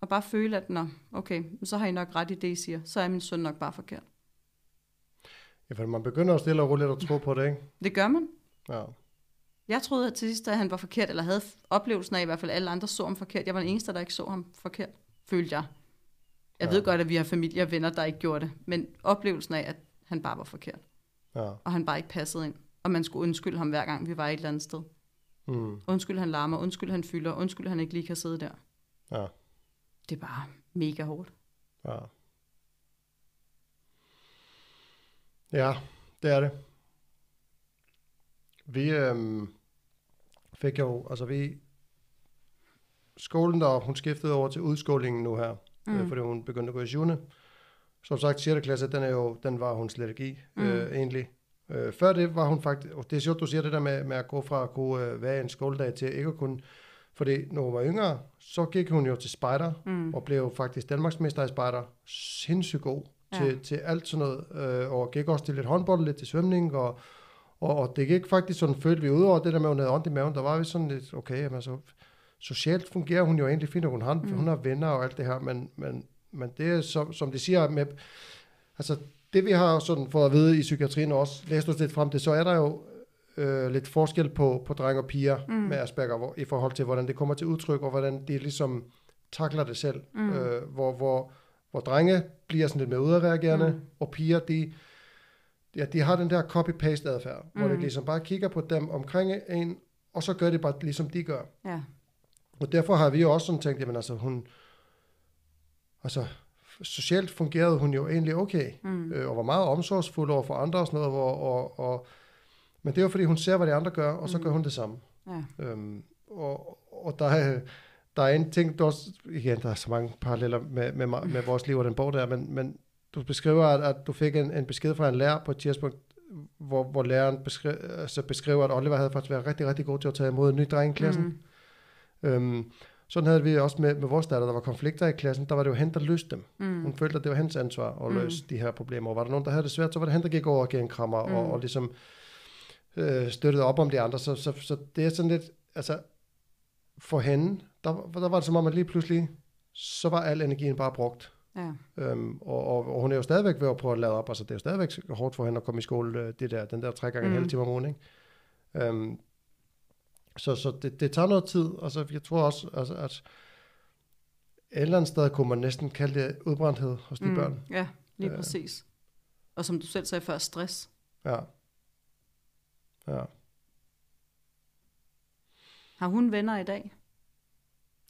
Og bare føle, at nå, okay, så har I nok ret i det, I siger. Så er min søn nok bare forkert. ja, for man begynder jo stille og roligt at tro på det, ikke? Det gør man. Ja. Jeg troede at til sidst, at han var forkert, eller havde oplevelsen af i hvert fald, alle andre så ham forkert. Jeg var den eneste, der ikke så ham forkert, følte jeg. Jeg Ja. ved godt, at vi har familie og venner, der ikke gjorde det, men oplevelsen af, at han bare var forkert, Ja. og han bare ikke passede ind, og man skulle undskylde ham hver gang, vi var et eller andet sted. Mm. Undskyld, han larmer, undskyld, han fylder, undskyld, han ikke lige kan sidde der. Ja. Det er bare mega hårdt. Ja. Ja, det er det. Vi øhm, fik jo, altså vi, skolen der, hun skiftede over til udskolingen nu her, mm. øh, fordi hun begyndte at gå i 7. Som sagt, 6. klasse, den, er jo, den var hun slet ikke i, mm. øh, egentlig. Øh, før det var hun faktisk, og det er sjovt, du siger det der med, med at gå fra at kunne øh, være en skoledag til ikke at kunne, fordi når hun var yngre, så gik hun jo til spejder, Mm. og blev faktisk Danmarksmester i spejder. Sindssygt god Ja. til, til alt sådan noget, øh, og gik også til lidt håndbold, lidt til svømning, og, og, og det gik faktisk sådan, følte vi ud over det der med, at hun havde ondt i maven, der var vi sådan lidt, okay, jamen, så, socialt fungerer hun jo egentlig fint, og hun har, mm. hun har venner og alt det her, men, men, men det er, som, som de siger, med, altså det vi har sådan fået at vide i psykiatrien og også læst os lidt frem til, så er der jo øh, lidt forskel på, på drenge og piger mm. med Asperger, hvor, i forhold til, hvordan det kommer til udtryk, og hvordan de ligesom takler det selv. Mm. Øh, hvor, hvor, hvor drenge bliver sådan lidt mere udadreagerende, mm. og piger, de, ja, de har den der copy-paste adfærd, mm. hvor de ligesom bare kigger på dem omkring en, og så gør det bare ligesom de gør. Ja. Og derfor har vi jo også sådan tænkt, jamen altså hun, altså socialt fungerede hun jo egentlig okay, mm. øh, og var meget omsorgsfuld over for andre og sådan noget, hvor, og, og, men det er jo fordi hun ser, hvad de andre gør, og så gør hun det samme. Ja. Øhm, og, og der er, der er en ting, der også, igen, der er så mange paralleller med, med, med, vores liv og den bog der, men, men du beskriver, at, at du fik en, en besked fra en lærer på et tidspunkt, hvor, hvor læreren beskriver, altså beskriver, at Oliver havde faktisk været rigtig, rigtig god til at tage imod en ny dreng i klassen. Mm. Øhm, sådan havde vi også med, med vores datter, der var konflikter i klassen, der var det jo hende, der løste dem. Mm. Hun følte, at det var hendes ansvar at løse mm. de her problemer. Og var der nogen, der havde det svært, så var det hende, der gik over og gav en krammer, mm. og, og ligesom øh, støttede op om de andre. Så, så, så det er sådan lidt, altså for hende, der, der var det som om, at lige pludselig, så var al energien bare brugt Ja. Øhm, og, og, og, hun er jo stadigvæk ved at prøve at lade op. Altså, det er jo stadigvæk hårdt for hende at komme i skole, øh, det der, den der tre gange en Mm. halv time om ugen. Ikke? Øhm, så så det, det tager noget tid. Altså, jeg tror også, altså, at et eller andet sted kunne man næsten kalde det udbrændthed hos de mm. børn. Ja, lige Ja. præcis. Og som du selv sagde før, stress. Ja. Ja. Har hun venner i dag?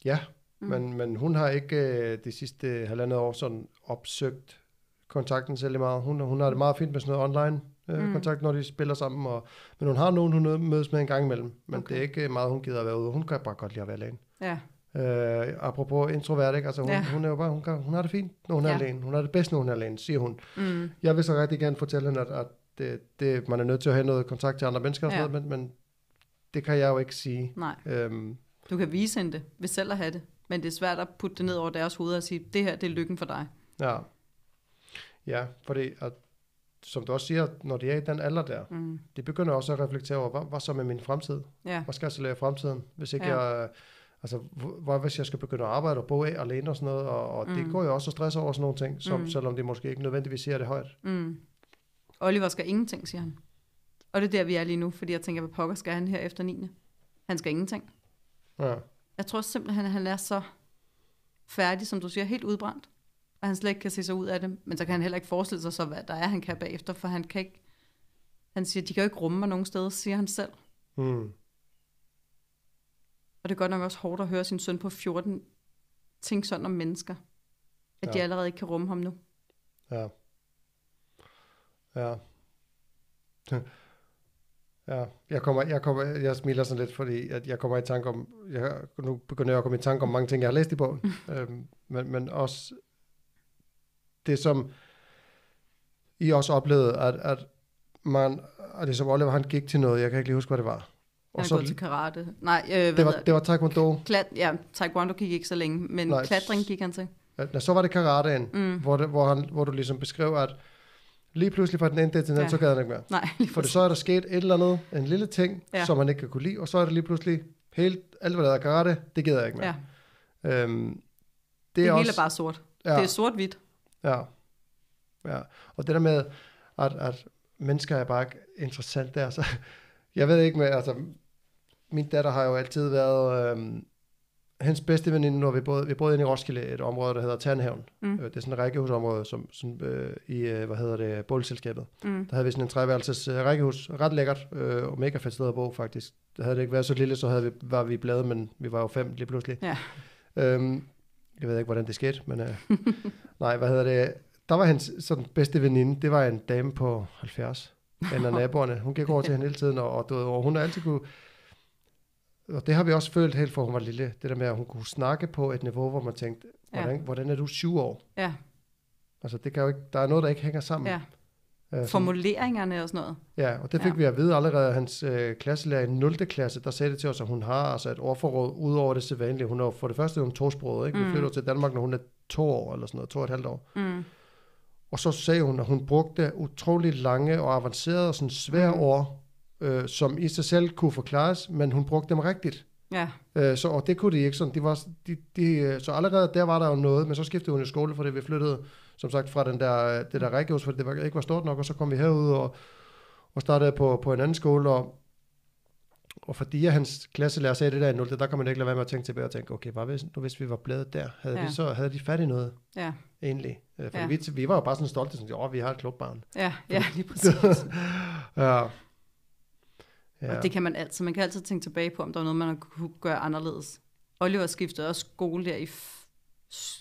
Ja, Mm. Men, men hun har ikke øh, de sidste halvandet år sådan opsøgt kontakten særlig meget. Hun, hun har det meget fint med sådan noget online øh, Mm. kontakt, når de spiller sammen. Og, men hun har nogen, hun mødes med en gang imellem. Men Okay. det er ikke meget, hun gider at være ude. Hun kan bare godt lide at være alene. Ja, Øh, apropos introvert, ikke? Altså, hun, Ja. hun, er jo bare, hun, kan, hun har det fint, når hun er Ja. alene. Hun har det bedst, når hun er alene, siger hun. mm. Jeg vil så rigtig gerne fortælle hende, at, at det, det, man er nødt til at have noget kontakt til andre mennesker, og sådan Ja. noget, men, men det kan jeg jo ikke sige. nej. Øhm, Du kan vise hende det, ved selv at have det. Men det er svært at putte det ned over deres hoveder og sige, det her, det er lykken for dig. Ja. Ja, fordi at, som du også siger, når de er i den alder der, Mm. de begynder også at reflektere over, hvad, hvad så med min fremtid? Ja, Hvad skal jeg så lave i fremtiden? Hvis ikke Ja. jeg, altså, hvor- hvad hvis jeg skal begynde at arbejde og bo af alene og sådan noget, og, og mm. det går jo også at stresse over sådan nogle ting, som, Mm. selvom de måske ikke nødvendigvis siger det højt. mm. Oliver skal ingenting, siger han. Og det er der, vi er lige nu, fordi jeg tænker, hvad pokker skal han her efter 9. Han skal ingenting. Ja. Jeg tror simpelthen, at han er så færdig, som du siger, helt udbrændt. Og han slet ikke kan se sig ud af det. Men så kan han heller ikke forestille sig så, hvad der er, han kan bagefter, for han kan ikke... Han siger, de kan jo ikke rumme mig nogen steder, siger han selv. Mm. Og det er godt nok også hårdt at høre sin søn på 14 tænke sådan om mennesker. At ja. de allerede ikke kan rumme ham nu. Ja. Ja. Ja, jeg, kommer, jeg, kommer, jeg smiler sådan lidt, fordi at jeg kommer i tanke om, jeg, nu begynder jeg at komme i tanke om mange ting, jeg har læst i bogen, øhm, men, men også det, som I også oplevede, at, at man, at det som Oliver, han gik til noget, jeg kan ikke lige huske, hvad det var. Han er gået til karate. Nej, øh, hvad det, var, det var taekwondo. Klat, ja, taekwondo gik ikke så længe, men Nej. Klatring gik han til. Når så var det karaten, Mm. hvor, det, hvor, han, hvor du ligesom beskrev, at lige pludselig fra den ene dag til den anden, Ja. så gad han ikke mere. Nej, For det, så er der sket et eller andet, en lille ting, Ja. som man ikke kan kunne lide, og så er det lige pludselig helt, alt hvad der er karate, det gider jeg ikke mere. Ja, Øhm, det, det, er hele også, er bare sort. ja, Det er sort-hvidt. ja, ja. Og det der med, at, at mennesker er bare interessant der, så jeg ved ikke med, altså, min datter har jo altid været, øhm, hendes bedste veninde, når vi boede, vi boede inde i Roskilde, et område, der hedder Tandhaven. Mm. Mm. Det er sådan et rækkehusområde, som, som øh, i, øh, hvad hedder det, boligselskabet. Mm. Der havde vi sådan en treværelses øh, rækkehus. Ret lækkert øh, og mega fedt sted at bo, faktisk. Det havde det ikke været så lille, så havde vi, var vi bladet, men vi var jo fem lige pludselig. Ja. Øhm, jeg ved ikke, hvordan det skete, men øh, nej, hvad hedder det? Der var hans sådan, bedste veninde, det var en dame på 70. En af naboerne. Hun gik over til hende hele tiden, og, og, og hun har altid kunne... Og det har vi også følt helt fra hun var lille. Det der med, at hun kunne snakke på et niveau, hvor man tænkte, hvordan, ja. hvordan er du syv år? Ja, Altså, det kan jo ikke, der er noget, der ikke hænger sammen. ja. Øh, Formuleringerne og sådan noget. Ja, og det fik Ja. vi at vide allerede af hans øh, klasselærer i 0. klasse, der sagde det til os, at hun har altså et ordforråd ud over det sædvanlige. Hun er for det første hun tosproget, ikke? Vi Mm. flytter til Danmark, når hun er to år eller sådan noget, to og et halvt år. Mm. Og så sagde hun, at hun brugte utrolig lange og avancerede og sådan svære Mm. ord, øh, som i sig selv kunne forklares, men hun brugte dem rigtigt. Ja, Øh, så, og det kunne de ikke sådan. De var, de, de, øh, så allerede der var der jo noget, men så skiftede hun i skole, fordi vi flyttede, som sagt, fra den der, øh, det der rækkehus, fordi det var, ikke var stort nok, og så kom vi herud og, og startede på, på en anden skole, og, og fordi hans klasselærer sagde det der i 0, der kan man ikke lade være med at tænke tilbage og tænke, okay, hvad hvis, nu hvis vi var blevet der, havde, Ja. vi så, havde de fat i noget ja, egentlig? Øh, For ja. vi, vi var jo bare sådan stolte, sådan, åh, vi har et klubbarn. ja, ja, lige præcis. Ja. Ja. Og det kan man altid. Man kan altid tænke tilbage på, om der var noget, man kunne gøre anderledes. Oliver skiftede også skole der i...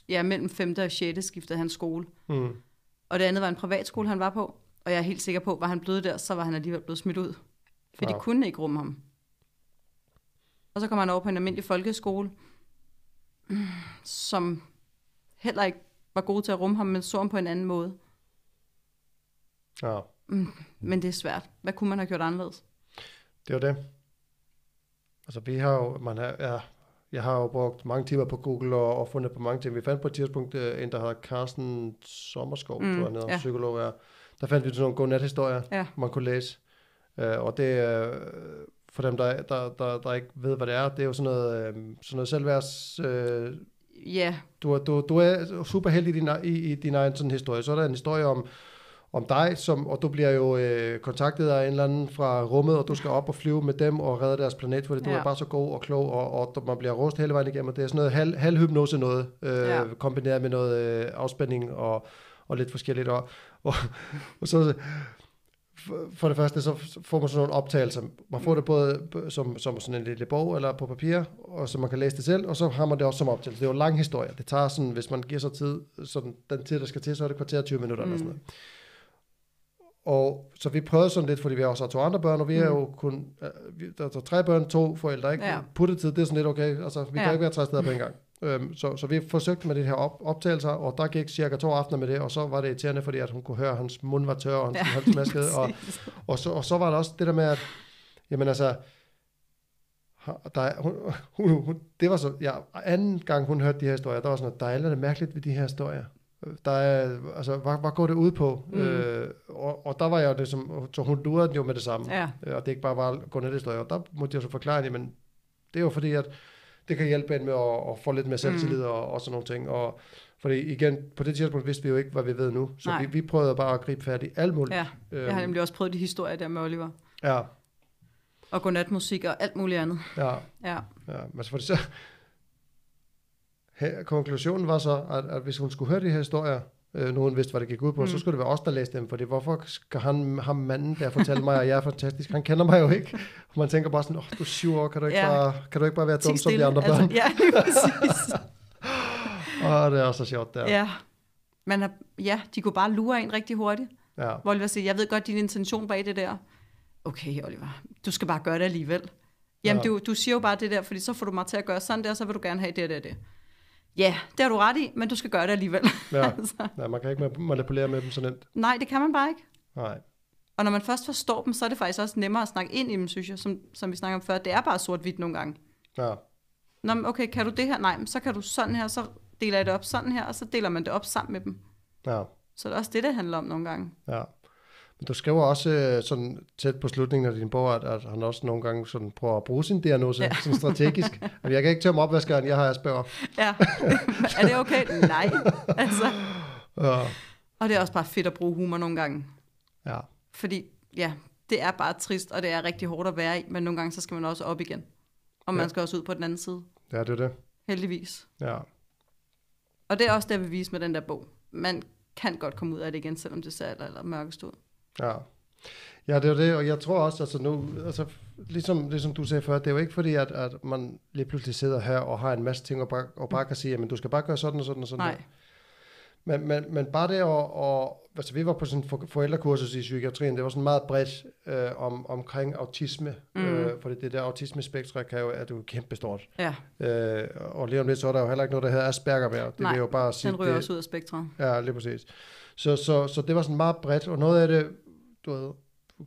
Ja, mellem 5. og 6. skiftede han skole. Mm. Og det andet var en privatskole, han var på. Og jeg er helt sikker på, var han blevet der, så var han alligevel blevet smidt ud. For de Wow. kunne ikke rumme ham. Og så kom han over på en almindelig folkeskole, mm, som heller ikke var god til at rumme ham, men så ham på en anden måde. ja. Men det er svært. Hvad kunne man have gjort anderledes? Det var det. Altså vi har jo, man har, ja, jeg har jo brugt mange timer på Google og, og fundet på mange ting. Vi fandt på et tidspunkt øh, en, der hedder Carsten Sommerskov, Mm, tror jeg, han ja. psykolog er. Der fandt vi sådan nogle godnat-historier, Ja. man kunne læse. Uh, og det er, uh, for dem, der, der, der, der ikke ved, hvad det er, det er jo sådan noget, uh, sådan noget selvværds... Uh, Ja, Du, er- du, du er super heldig i din, i, i din egen sådan historie. Så er der en historie om, om dig, som, og du bliver jo øh, kontaktet af en eller anden fra rummet, og du skal op og flyve med dem og redde deres planet, fordi du Ja. er bare så god og klog, og, og man bliver rost hele vejen igennem, og det er sådan noget halv, halvhypnose noget, øh, Ja. kombineret med noget øh, afspænding og, og lidt forskelligt. Og, og, og så for- for det første, så får man sådan nogle optagelser. Man får det både som, som sådan en lille bog eller på papir, og så man kan læse det selv, og så har man det også som optagelse. Det er jo en lang historie. Det tager sådan, hvis man giver sig tid, sådan den tid, der skal til, så er det kvarter 20 minutter mm. eller sådan noget. Og så vi prøvede sådan lidt, fordi vi har også to andre børn, og vi er jo kun, øh, der, er tre børn, to forældre, ikke? Ja. Puttetid, det er sådan lidt okay, altså vi ja. Kan ikke være tre steder på en gang. Øhm, så, så vi forsøgte med det her op, optagelser, og der gik cirka to aftener med det, og så var det irriterende, fordi at hun kunne høre, at hans mund var tør, og hans ja. hals maskede, og, og, så, og så var der også det der med, at, jamen altså, har- der, er- hun, hun, hun, det var så, ja, anden gang hun hørte de her historier, der var sådan, at der er noget mærkeligt ved de her historier. Der er, altså, hvad, hvad går det ud på? Mm. Øh, og, og der var jeg jo det som, så hun lurede den jo med det samme. Ja, Øh, Og det ikke bare var gå ned historier. Og der måtte jeg så forklare det, men det er jo fordi, at det kan hjælpe en med at, at få lidt mere selvtillid mm. og, og sådan nogle ting. Og, fordi igen, på det tidspunkt vidste vi jo ikke, hvad vi ved nu. Så Nej. vi, vi prøvede bare at gribe fat i alt muligt. ja. Øhm, Jeg har nemlig også prøvet de historier der med Oliver. ja, Og godnatmusik og alt muligt andet. ja, Ja, ja. Men så, fordi så, konklusionen var så, at, at hvis hun skulle høre de her historier, øh, nogen vidste, hvad det gik ud på, mm. så skulle det være os, der læste dem, fordi hvorfor skal han, ham manden der fortælle mig, at jeg er fantastisk? Han kender mig jo ikke. Og man tænker bare sådan, åh, oh, du er syv år, kan du ikke, Ja. bare, kan du ikke bare være dum som de andre børn? Altså, ja, lige præcis. Åh, det er også så sjovt der. ja. Man har, ja, de kunne bare lure en rigtig hurtigt. ja. Hvor Oliver siger, jeg ved godt din intention bag det der. Okay, Oliver, du skal bare gøre det alligevel. Jamen, Ja. du, du siger jo bare det der, fordi så får du mig til at gøre sådan der, så vil du gerne have det og det og det. Ja, det har du ret i, men du skal gøre det alligevel. Ja. altså, ja, man kan ikke manipulere med dem så nemt. nej, det kan man bare ikke. Nej. Og når man først forstår dem, så er det faktisk også nemmere at snakke ind i dem, synes jeg, som, som vi snakker om før. Det er bare sort-hvidt nogle gange. Ja. Nå, okay, kan du det her? Nej, men så kan du sådan her, så deler jeg det op sådan her, og så deler man det op sammen med dem. Ja. Så det er også det, det handler om nogle gange. Ja. Men du skriver også øh, sådan tæt på slutningen af din bog, at, at han også nogle gange sådan prøver at bruge sin diagnose ja. sådan strategisk. at jeg kan ikke tømme opvaskeren, jeg har Asperger. Ja, er det okay? Nej, altså. Ja. Og det er også bare fedt at bruge humor nogle gange. Ja. Fordi, ja, det er bare trist, og det er rigtig hårdt at være i, men nogle gange, så skal man også op igen. Og man Ja. skal også ud på den anden side, ja, det er det. heldigvis. Ja. Og det er også det, jeg vil vise med den der bog. Man kan godt komme ud af det igen, selvom det ser eller mørkest ud. Ja. Ja, det er det, og jeg tror også, altså nu, altså, ligesom, ligesom du sagde før, det er jo ikke fordi, at, at man lige pludselig sidder her og har en masse ting, og bare, og bare kan sige, men du skal bare gøre sådan og sådan og sådan. Nej, Der. Men, men, men bare det at, og, altså vi var på sådan en for, forældrekursus i psykiatrien, det var sådan meget bredt øh, om, omkring autisme, mm. øh, fordi det der autismespektre kan jo, er det jo kæmpestort. ja, Øh, og lige om lidt, så er der jo heller ikke noget, der hedder Asperger mere. Det Nej, jo bare sige, den ryger det, også ud af spektret. Ja, lige præcis. Så, så, så det var sådan meget bredt, og noget af det, du ved,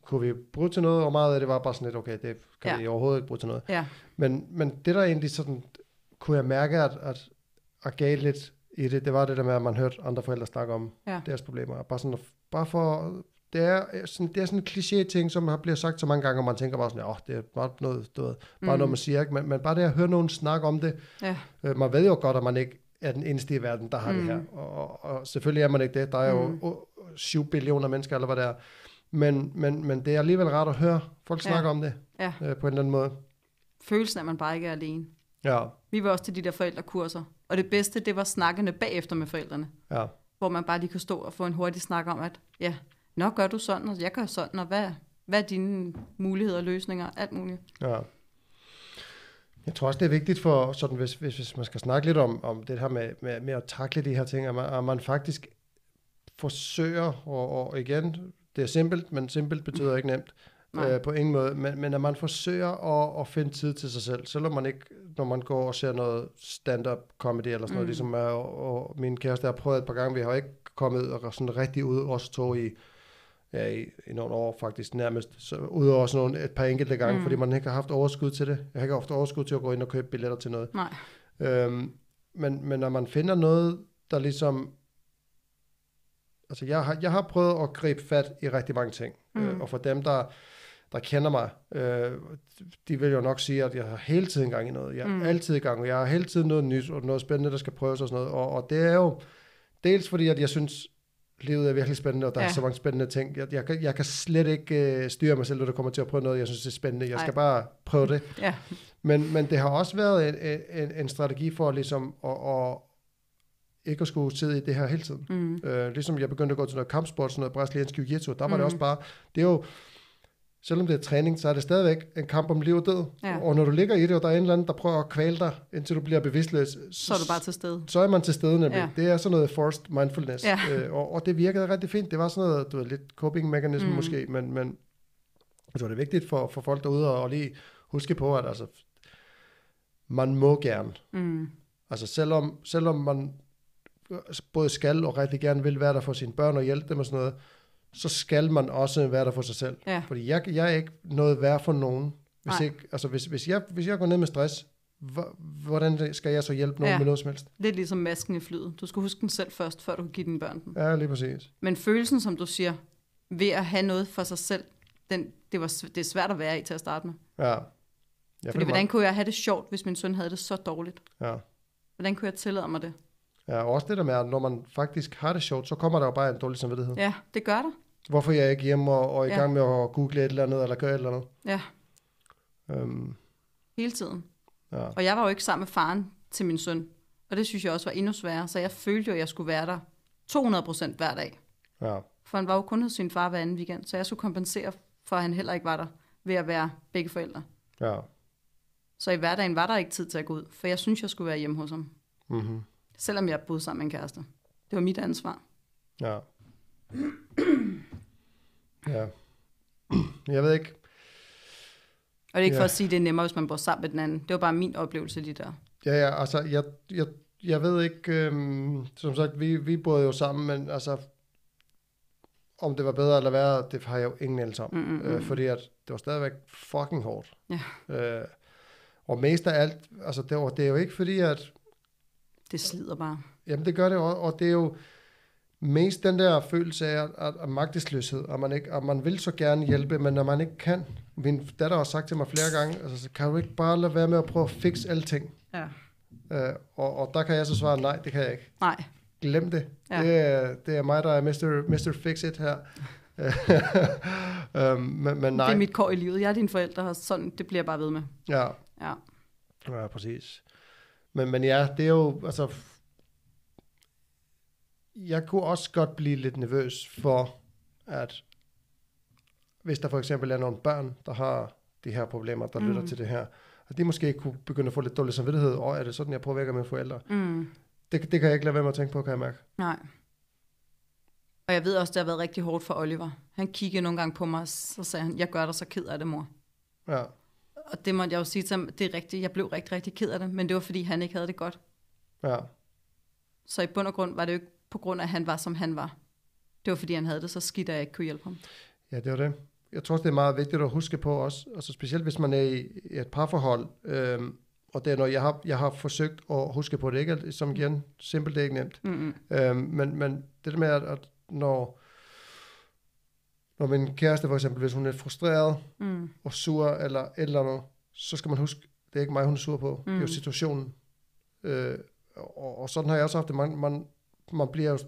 kunne vi bruge til noget, og meget af det var bare sådan lidt, okay, det kan Ja. vi overhovedet ikke bruge til noget. Ja, Men, men det der egentlig sådan, kunne jeg mærke, at, at, at gav lidt i det, det var det der med, at man hørte andre forældre snakke om Ja. deres problemer. Bare sådan, at- bare for, det er sådan, det er sådan en kliché ting, som har bliver sagt så mange gange, og man tænker bare sådan, åh, det er bare noget, du ved, bare Mm. noget, man siger, ikke? Men, men bare det at høre nogen snakke om det, ja, øh, man ved jo godt, at man ikke er den eneste i verden, der har mm. det Mm. her. Og, og selvfølgelig er man ikke det. Der er jo Mm. mm. 7 billioner mennesker, eller hvad det er. Men, men, men det er alligevel rart at høre folk Ja. snakke om det, ja. øh, på en eller anden måde. Følelsen af, at man bare ikke er alene. Ja, Vi var også til de der forældrekurser, og det bedste, det var snakkene bagefter med forældrene. ja, hvor man bare lige kunne stå og få en hurtig snak om, at ja, nå gør du sådan, og jeg gør sådan, og hvad, hvad er dine muligheder og løsninger, alt muligt. ja. Jeg tror også, det er vigtigt for, sådan, hvis, hvis, hvis man skal snakke lidt om, om det her med, med, med at takle de her ting, at man, at man faktisk forsøger, og, og igen, det er simpelt, men simpelt betyder ikke nemt, Nej. øh, på ingen måde, men, men at man forsøger at, at finde tid til sig selv, selvom man ikke, når man går og ser noget stand-up comedy eller sådan noget, Mm. ligesom jeg og, og min kæreste har prøvet et par gange, vi har ikke kommet og sådan rigtig ud, os to i, ja, i, i nogle år faktisk nærmest, så, udover sådan nogle, et par enkelte gange, Mm. fordi man ikke har haft overskud til det. Jeg har ikke haft overskud til at gå ind og købe billetter til noget. Nej, Øhm, men, men når man finder noget, der ligesom... Altså, jeg har, jeg har prøvet at gribe fat i rigtig mange ting. Mm. Mm. Øh, og for dem, der, der kender mig, øh, de vil jo nok sige, at jeg har hele tiden gang i noget. Jeg er mm. altid i gang, og jeg har hele tiden noget nyt, og noget spændende, der skal prøves og sådan noget. Og, og det er jo dels fordi, at jeg synes, livet er virkelig spændende, og der ja. Er så mange spændende ting. Jeg, jeg, kan, jeg kan slet ikke øh, styre mig selv, når det kommer til at prøve noget, jeg synes, det er spændende. Jeg skal bare prøve det. Ja. Men, men det har også været en, en, en strategi for ligesom at, at ikke at skulle sidde i det her hele tiden. Mm. Øh, ligesom jeg begyndte at gå til noget kampsport, sådan noget brasiliansk jiu-jitsu, der var mm. Det også bare, det er jo, selvom det er træning, så er det stadigvæk en kamp om liv og død. Ja. Og når du ligger i det, og der er en eller anden, der prøver at kvæle dig, indtil du bliver bevidstløs, Så er du bare til stede. så er man til stede nemlig. Ja. Det er sådan noget forced mindfulness. Ja. Øh, og, og det virkede rigtig fint. Det var sådan noget, du ved, lidt coping mechanism Mm. mm. måske, men, men jeg tror, det er vigtigt for, for folk derude at, at lige huske på, at altså, man må gerne. Mm. Altså selvom, selvom man både skal og rigtig gerne vil være der for sine børn og hjælpe dem og sådan noget, så skal man også være der for sig selv. Ja. Fordi jeg, jeg er ikke noget værd for nogen. Hvis, Nej. ikke, altså hvis, hvis, jeg, hvis jeg går ned med stress, hvor- hvordan skal jeg så hjælpe nogen Ja. med noget som helst? Lidt ligesom masken i flyet. Du skal huske den selv først, før du kan give dine børn den. Ja, lige præcis. Men følelsen, som du siger, ved at have noget for sig selv, den, det, var, det er svært at være i til at starte med. Ja. ja Fordi hvordan kunne jeg have det sjovt, hvis min søn havde det så dårligt? Ja. Hvordan kunne jeg tillade mig det? ja, og også det der med, at når man faktisk har det sjovt, så kommer der jo bare en dårlig samvittighed. Ja, det gør der. Hvorfor er jeg ikke hjemme og, og i Ja. gang med at google et eller andet, eller gøre et eller andet? Ja, Øhm, hele tiden. ja. Og jeg var jo ikke sammen med faren til min søn. Og det synes jeg også var endnu sværere. Så jeg følte jo, at jeg skulle være der 200% hver dag. ja. For han var jo kun hos sin far hver anden weekend. Så jeg skulle kompensere for, at han heller ikke var der ved at være begge forældre. Ja. Så i hverdagen var der ikke tid til at gå ud. For jeg synes, jeg skulle være hjemme hos ham. Mm-hmm. Selvom jeg boede sammen med en kæreste. Det var mit ansvar. Ja. Ja. Jeg ved ikke. Og det er ikke Ja. for at sige, at det er nemmere, hvis man bor sammen med den anden. Det var bare min oplevelse lige der. Ja, ja, altså, jeg, jeg, jeg ved ikke, øhm, som sagt, vi, vi boede jo sammen, men altså, om det var bedre eller værre, det har jeg jo ingen anelse om. Mm, mm, mm. Øh, fordi at det var stadigvæk fucking hårdt. Ja. Øh, og mest af alt, altså, det, var, det er jo ikke fordi, at Det slider bare. Jamen det gør det, og, og det er jo mest den der følelse af, at, at magtesløshed, og man, ikke, og man vil så gerne hjælpe, men når man ikke kan. Min datter har sagt til mig flere gange, altså, så kan du ikke bare lade være med at prøve at fikse alting? Ja. Øh, og, og der kan jeg så svare, nej, det kan jeg ikke. Nej. Glem det. Ja. Det, er, det er mig, der er Mr. Mr. Fix-It her. øhm, men, men nej. Det er mit kår i livet. Jeg er dine forældre, og sådan, det bliver jeg bare ved med. Ja, Ja. Ja, præcis. Men, men ja, det er jo, altså, jeg kunne også godt blive lidt nervøs for, at hvis der for eksempel er nogle børn, der har de her problemer, der mm. lytter til det her, at de måske kunne begynde at få lidt dårlig samvittighed, og er det sådan, jeg påvirker mine forældre? Mm. Det, det kan jeg ikke lade være med at tænke på, kan jeg mærke. Nej. Og jeg ved også, det har været rigtig hårdt for Oliver. Han kiggede nogle gange på mig, og så sagde han, jeg gør dig så ked af det, mor. Ja, Og det måtte jeg jo sige til ham, det er rigtigt, jeg blev rigtig, rigtig ked af det, men det var fordi, han ikke havde det godt. ja, Så i bund og grund var det jo ikke på grund af, at han var, som han var. Det var fordi, han havde det så skidt, at jeg ikke kunne hjælpe ham. ja, det var det. Jeg tror også, det er meget vigtigt at huske på også, altså specielt hvis man er i, et parforhold, øhm, og det er noget, jeg har, jeg har forsøgt at huske på det, ikke? Som igen, simpelt, det er ikke nemt. Mm-mm. Øhm, men, men det der med, at, at når, når min kæreste for eksempel, hvis hun er frustreret Mm. og sur eller et eller andet, så skal man huske, det er ikke mig, hun er sur på. Mm. Det er jo Mm. situationen. Øh, og, og sådan har jeg også haft det. Man, man, man bliver jo,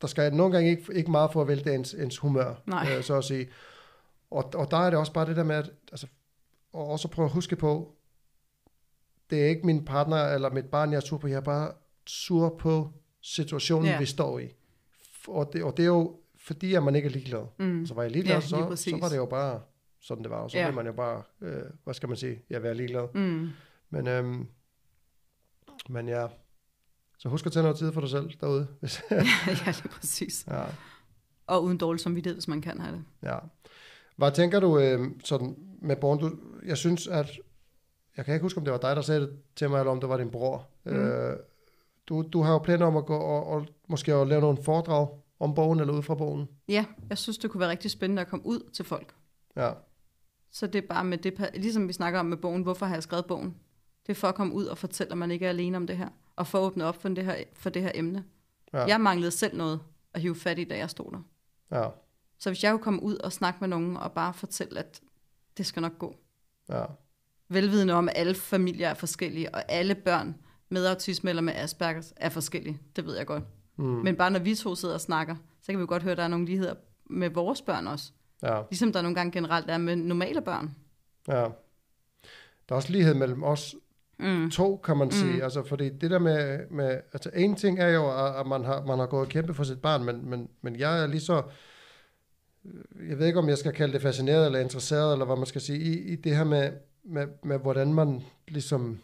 der skal nogle gange ikke, ikke meget for at vælte ens, ens humør, Nej. øh, så at sige. Og, og der er det også bare det der med, at altså, og også prøve at huske på, det er ikke min partner eller mit barn, jeg er sur på. Jeg er bare sur på situationen, Ja. vi står i. Og det, og det er jo fordi, at man ikke er ligeglad. Mm. Så var jeg ligeglad, Ja, så, så var det jo bare sådan, det var. Og så Ja. ja. vil man jo bare, øh, hvad skal man sige, jeg være ligeglad. Mm. Men, øhm, men ja, så husk at tage noget tid for dig selv derude. Hvis, ja, lige præcis. ja, Og uden dårlig samvittighed, hvis man kan have det. ja. Hvad tænker du øh, sådan med Born? Du, jeg synes, at, jeg kan ikke huske, om det var dig, der sagde det til mig, eller om det var din bror. Mm. Øh, du, du har jo planer om at gå og, og måske at lave nogle foredrag om bogen, eller ud fra bogen. Ja, jeg synes, det kunne være rigtig spændende at komme ud til folk. Ja, Så det er bare med det, ligesom vi snakker om med bogen, hvorfor har jeg skrevet bogen? Det er for at komme ud og fortælle, at man ikke er alene om det her. Og for at åbne op for det her, for det her emne. ja. Jeg manglede selv noget at hive fat i, da jeg stod der. ja, Så hvis jeg kunne komme ud og snakke med nogen og bare fortælle, at det skal nok gå. Ja. Velvidende om, at alle familier er forskellige, og alle børn med autisme eller med Aspergers er forskellige. Det ved jeg godt. Mm. Men bare når vi to sidder og snakker, så kan vi godt høre, at der er nogle ligheder med vores børn også. ja. Ligesom der nogle gange generelt er med normale børn. Ja. Der er også lighed mellem os Mm. to, kan man sige. Mm. Altså, fordi det der med, med altså en ting er jo, at at man har, man har gået og kæmpet for sit barn, men, men, men jeg er lige så, øh, jeg ved ikke, om jeg skal kalde det fascineret eller interesseret, eller hvad man skal sige, i, i det her med, med, med, hvordan man ligesom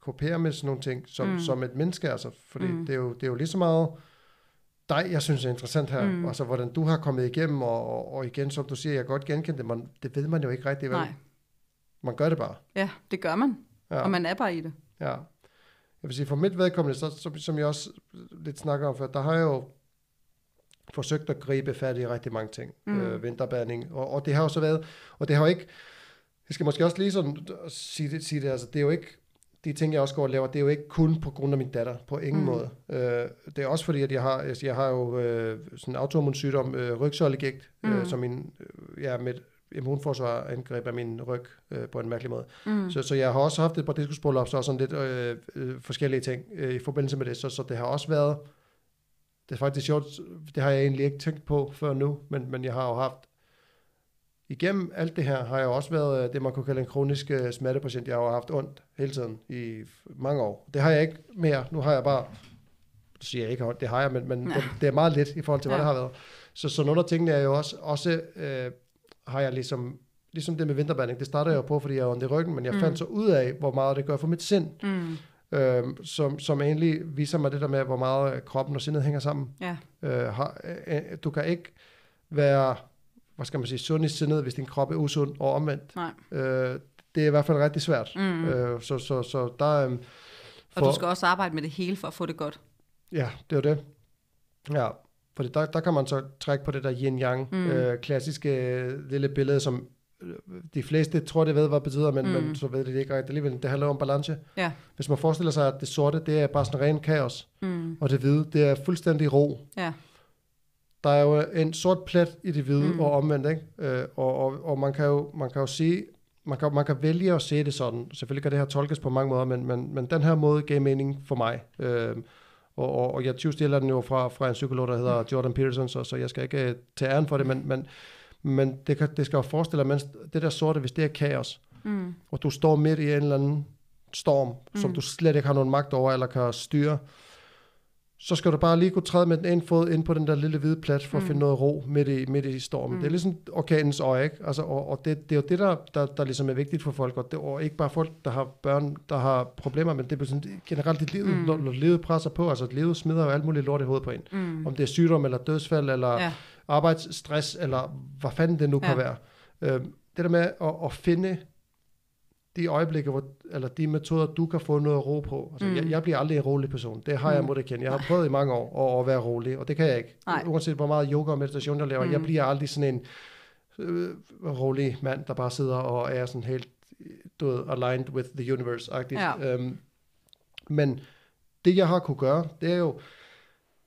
kopierer med sådan nogle ting, som, Mm. som et menneske, altså, fordi Mm. det, er jo, det er jo lige så meget dig, jeg synes er interessant her, Mm. altså hvordan du har kommet igennem, og, og, og igen, som du siger, jeg godt genkende det, man, det ved man jo ikke rigtigt, vel? Nej. Man gør det bare. Ja, det gør man. Ja. Og man er bare i det. Ja. Jeg vil sige, for mit vedkommende, så, som, som jeg også lidt snakker om før, der har jeg jo forsøgt at gribe fat i rigtig mange ting. Mm. Øh, vinterbadning. Og, og det har jo så været, og det har jo ikke, jeg skal måske også lige sådan sige det, sige det altså det er jo ikke, de ting, jeg også går og laver, det er jo ikke kun på grund af min datter, på ingen Mm. måde. Øh, det er også fordi, at jeg har, jeg har jo øh, sådan en autoimmun sygdom, øh, rygsøjlegigt, Mm. øh, som min, øh, ja, mit immunforsvar angreb af min ryg øh, på en mærkelig måde. Mm. Så, så jeg har også haft et par diskusprolaps og sådan lidt øh, øh, forskellige ting øh, i forbindelse med det. Så, så det har også været, det er faktisk sjovt, det har jeg egentlig ikke tænkt på før nu, men, men jeg har jo haft, igennem alt det her, har jeg også været øh, det, man kunne kalde en kronisk øh, smertepatient. Jeg har jo haft ondt hele tiden i mange år. Det har jeg ikke mere. Nu har jeg bare, det siger jeg ikke, det har jeg, men, men Ja. det, det er meget lidt i forhold til, hvad Ja. det har været. Så, så nogle af tingene er jo også, også øh, har jeg ligesom, ligesom det med vinterbanding, det startede jeg jo på, fordi jeg har ondt i ryggen, men jeg Mm. fandt så ud af, hvor meget det gør for mit sind, Mm. øh, som, som egentlig viser mig det der med, hvor meget øh, kroppen og sindet hænger sammen. Ja. Øh, har, øh, øh, du kan ikke være, hvad skal man sige, sund i sindet, hvis din krop er usund og omvendt. Nej. Øh, det er i hvert fald rigtig svært. Mm. Øh, så, så, så der er... Og du skal også arbejde med det hele for at få det godt. Ja, det er det. Ja, for der, der kan man så trække på det der yin-yang, Mm. øh, klassiske øh, lille billede, som øh, de fleste tror, det ved, hvad det betyder, men, Mm. men så ved de det ikke rigtigt. Alligevel, det handler om balance. Ja. Hvis man forestiller sig, at det sorte, det er bare sådan ren kaos, Mm. og det hvide, det er fuldstændig ro. Ja. Der er jo en sort plet i det hvide mm. og omvendt, ikke? Øh, og, og, og man kan jo, man kan jo sige, man kan, man kan vælge at se det sådan. Selvfølgelig kan det her tolkes på mange måder, men, men, men den her måde gav mening for mig. Øh, og, og, og jeg stiller den jo fra, fra en psykolog, der hedder Jordan Peterson, så, så jeg skal ikke øh, tage æren for det, men, men, men det, kan, det skal jo forestille dig, mens det der sorte, hvis det er kaos, Mm. og du står midt i en eller anden storm, mm. som du slet ikke har nogen magt over, eller kan styre, så skal du bare lige kunne træde med den ene fod ind på den der lille hvide plat, for mm. Mm. at finde noget ro midt i, midt i stormen. Mm. Mm. Det er ligesom orkanens øje, ikke? Altså, og, og det, det er jo det, der, der, der ligesom er vigtigt for folk, og, det, og ikke bare folk, der har børn, der har problemer, men det er sådan, generelt i livet, mm. Mm. når, når livet presser på, altså livet smider jo alt muligt lort i hovedet på en. Mm. Om det er sygdom, eller dødsfald, eller Ja. arbejdsstress, eller hvad fanden det nu ja. kan være. Øh, det der med at, at finde de øjeblikke, hvor, eller de metoder, du kan få noget ro på. Altså, mm. Jeg, jeg bliver aldrig en rolig person. Det har jeg Mm. måttet kende. Jeg har prøvet i mange år at, at være rolig, og det kan jeg ikke. Nej. Uanset hvor meget yoga og meditation jeg laver, mm. jeg bliver aldrig sådan en øh, rolig mand, der bare sidder og er sådan helt du ved, aligned with the universe-agtigt. Ja. Øhm, men det, jeg har kunne gøre, det er jo,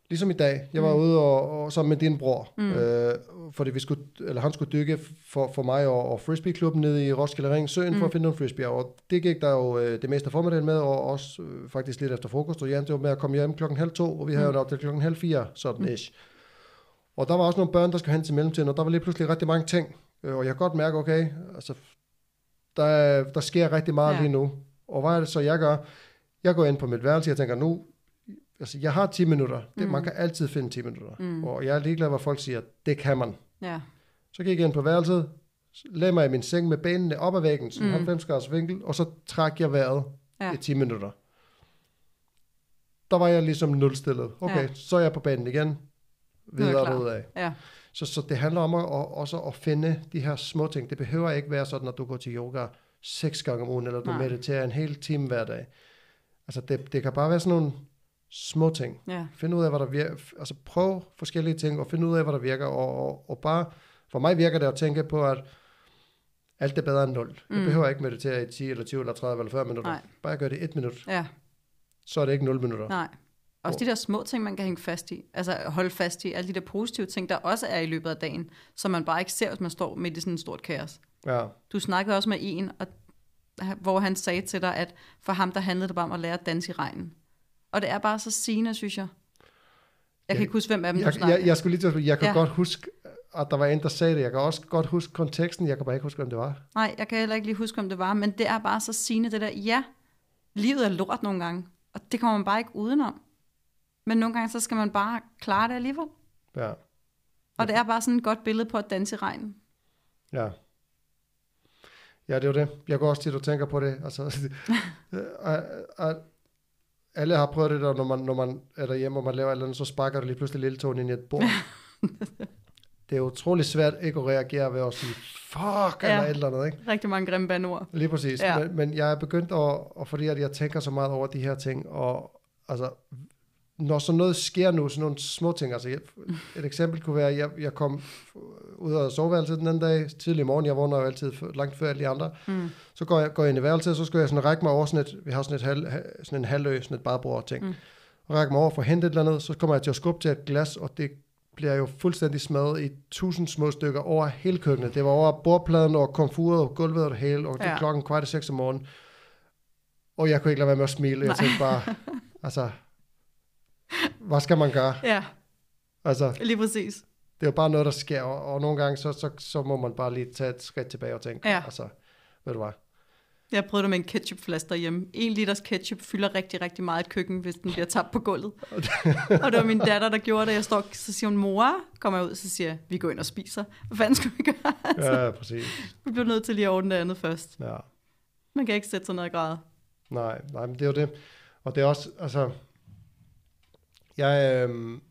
ligesom i dag, jeg var mm. Mm. ude og, og sammen med din bror, mm. Mm. øh, fordi vi skulle, eller han skulle dykke for, for mig og, og frisbee-klubben nede i Roskilde Ring Søen mm. for Mm. at finde nogle frisbee, og det gik der jo øh, det meste af formiddagen med, og også øh, faktisk lidt efter frokost, og Jan det var med at komme hjem klokken halv to, og vi havde Mm. jo nok til klokken halv fire, sådan mm. ish. Og der var også nogle børn, der skulle hen til mellemtiden, og der var lige pludselig rigtig mange ting, øh, og jeg kan godt mærke, okay, altså, der, er- der sker rigtig meget ja. Lige nu, og hvad er det så, jeg gør? Jeg går ind på mit værelse, og jeg tænker, nu, altså, jeg har 10 minutter, det, Mm. man kan altid finde 10 minutter, Mm. og jeg er ligeglad, hvad folk siger, det kan man. Ja. Så gik jeg ind på værelset, lagde mig i min seng med benene op ad væggen, sådan Mm. 90 graders vinkel, og så trak jeg vejret Ja. i 10 minutter. Der var jeg ligesom nulstillet. Okay, Ja. så er jeg på banen igen. Er Videre klar. derudad. Ja. Så, så det handler om at, at, også at finde de her små ting. Det behøver ikke være sådan, at du går til yoga seks gange om ugen, eller du Nej. mediterer en hel time hver dag. Altså det, det kan bare være sådan nogle små ting. Ja. Find ud af, hvad der virker. Altså prøv forskellige ting, og find ud af, hvad der virker. Og, og, og bare, for mig virker det at tænke på, at alt er bedre end 0. Mm. Jeg behøver ikke meditere i 10 eller 20 eller 30 eller 40 minutter. Nej. Bare gør det et minut, Ja. så er det ikke 0 minutter. Nej. Også Hvor- de der små ting, man kan hænge fast i. Altså holde fast i. Alle de der positive ting, der også er i løbet af dagen, som man bare ikke ser, hvis man står midt i sådan en stort kaos. Ja, Du snakkede også med en, og, hvor han sagde til dig, at for ham, der handlede det bare om at lære at danse i regnen. Og det er bare så sigende, synes jeg. Jeg kan ikke huske, hvem af dem, du jeg, snakker. jeg, jeg skulle lige til at jeg kan Ja. godt huske, at der var en, der sagde det. Jeg kan også godt huske konteksten, jeg kan bare ikke huske, hvem det var. Nej, jeg kan heller ikke lige huske, om det var, men det er bare så sigende, det der, ja, livet er lort nogle gange, og det kommer man bare ikke udenom. Men nogle gange, så skal man bare klare det alligevel. Ja, Og det er bare sådan et godt billede på at danse i regnen. ja. Ja, det er jo det. Jeg går også til, at du tænker på det. Altså, at, at alle har prøvet det der, når man, når man er derhjemme, og man laver et eller andet, så sparker du lige pludselig lille tåen ind i et bord. det er utrolig svært ikke at reagere ved at sige, fuck, eller Ja. et eller andet, ikke? Rigtig mange grimme banord. Lige præcis. Ja. Ja. Men, men jeg er begyndt at, og fordi at jeg tænker så meget over de her ting, og altså, når sådan noget sker nu, sådan nogle små ting, altså jeg, et eksempel kunne være, at jeg, jeg kom ud af soveværelset den anden dag, tidlig morgen, jeg vågner jo altid f- langt før alle de andre, Mm. så går jeg, går jeg ind i værelset, så skal jeg sådan række mig over sådan et, vi har sådan et, hal, ha- sådan en halvø, sådan et badebord ting, Mm. og række mig over for at hente et eller andet, så kommer jeg til at skubbe til et glas, og det bliver jo fuldstændig smadret i tusind små stykker over hele køkkenet. Det var over bordpladen og komfuret og gulvet og det hele, og det er Ja. klokken kvart i seks om morgenen. Og jeg kunne ikke lade være med at smile. Jeg tænkte bare, altså, hvad skal man gøre? Ja, Altså, lige præcis. det er jo bare noget, der sker, og, og nogle gange, så, så, så må man bare lige tage et skridt tilbage og tænke, Ja. altså, ved du hvad? Jeg prøvede det med en ketchupflaske derhjemme. En liters ketchup fylder rigtig, rigtig meget et køkken, hvis den bliver tabt på gulvet. og det var min datter, der gjorde det. Jeg står, så siger hun, mor, kommer jeg ud, så siger jeg, vi går ind og spiser. Hvad fanden skal vi gøre? Altså, Ja, præcis. vi bliver nødt til lige at ordne det andet først. Ja. Man kan ikke sætte sig ned og græde. Nej, nej, men det er jo det. Og det er også, altså, jeg øhm,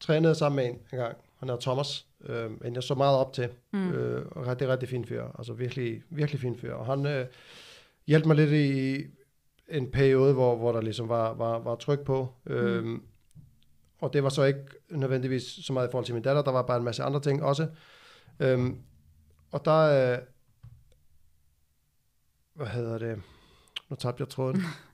trænede sammen med en en gang. Han er Thomas, øhm, en jeg så meget op til. Mm. Øh, og rigtig, rigtig fin fyr. Altså virkelig, virkelig fin fyr. Og han øh, hjalp mig lidt i en periode, hvor, hvor der ligesom var, var, var tryk på. Øhm, Mm. Og det var så ikke nødvendigvis så meget i forhold til min datter. Der var bare en masse andre ting også. Øhm, og der... Øh, hvad hedder det? Nu tabte jeg tråden.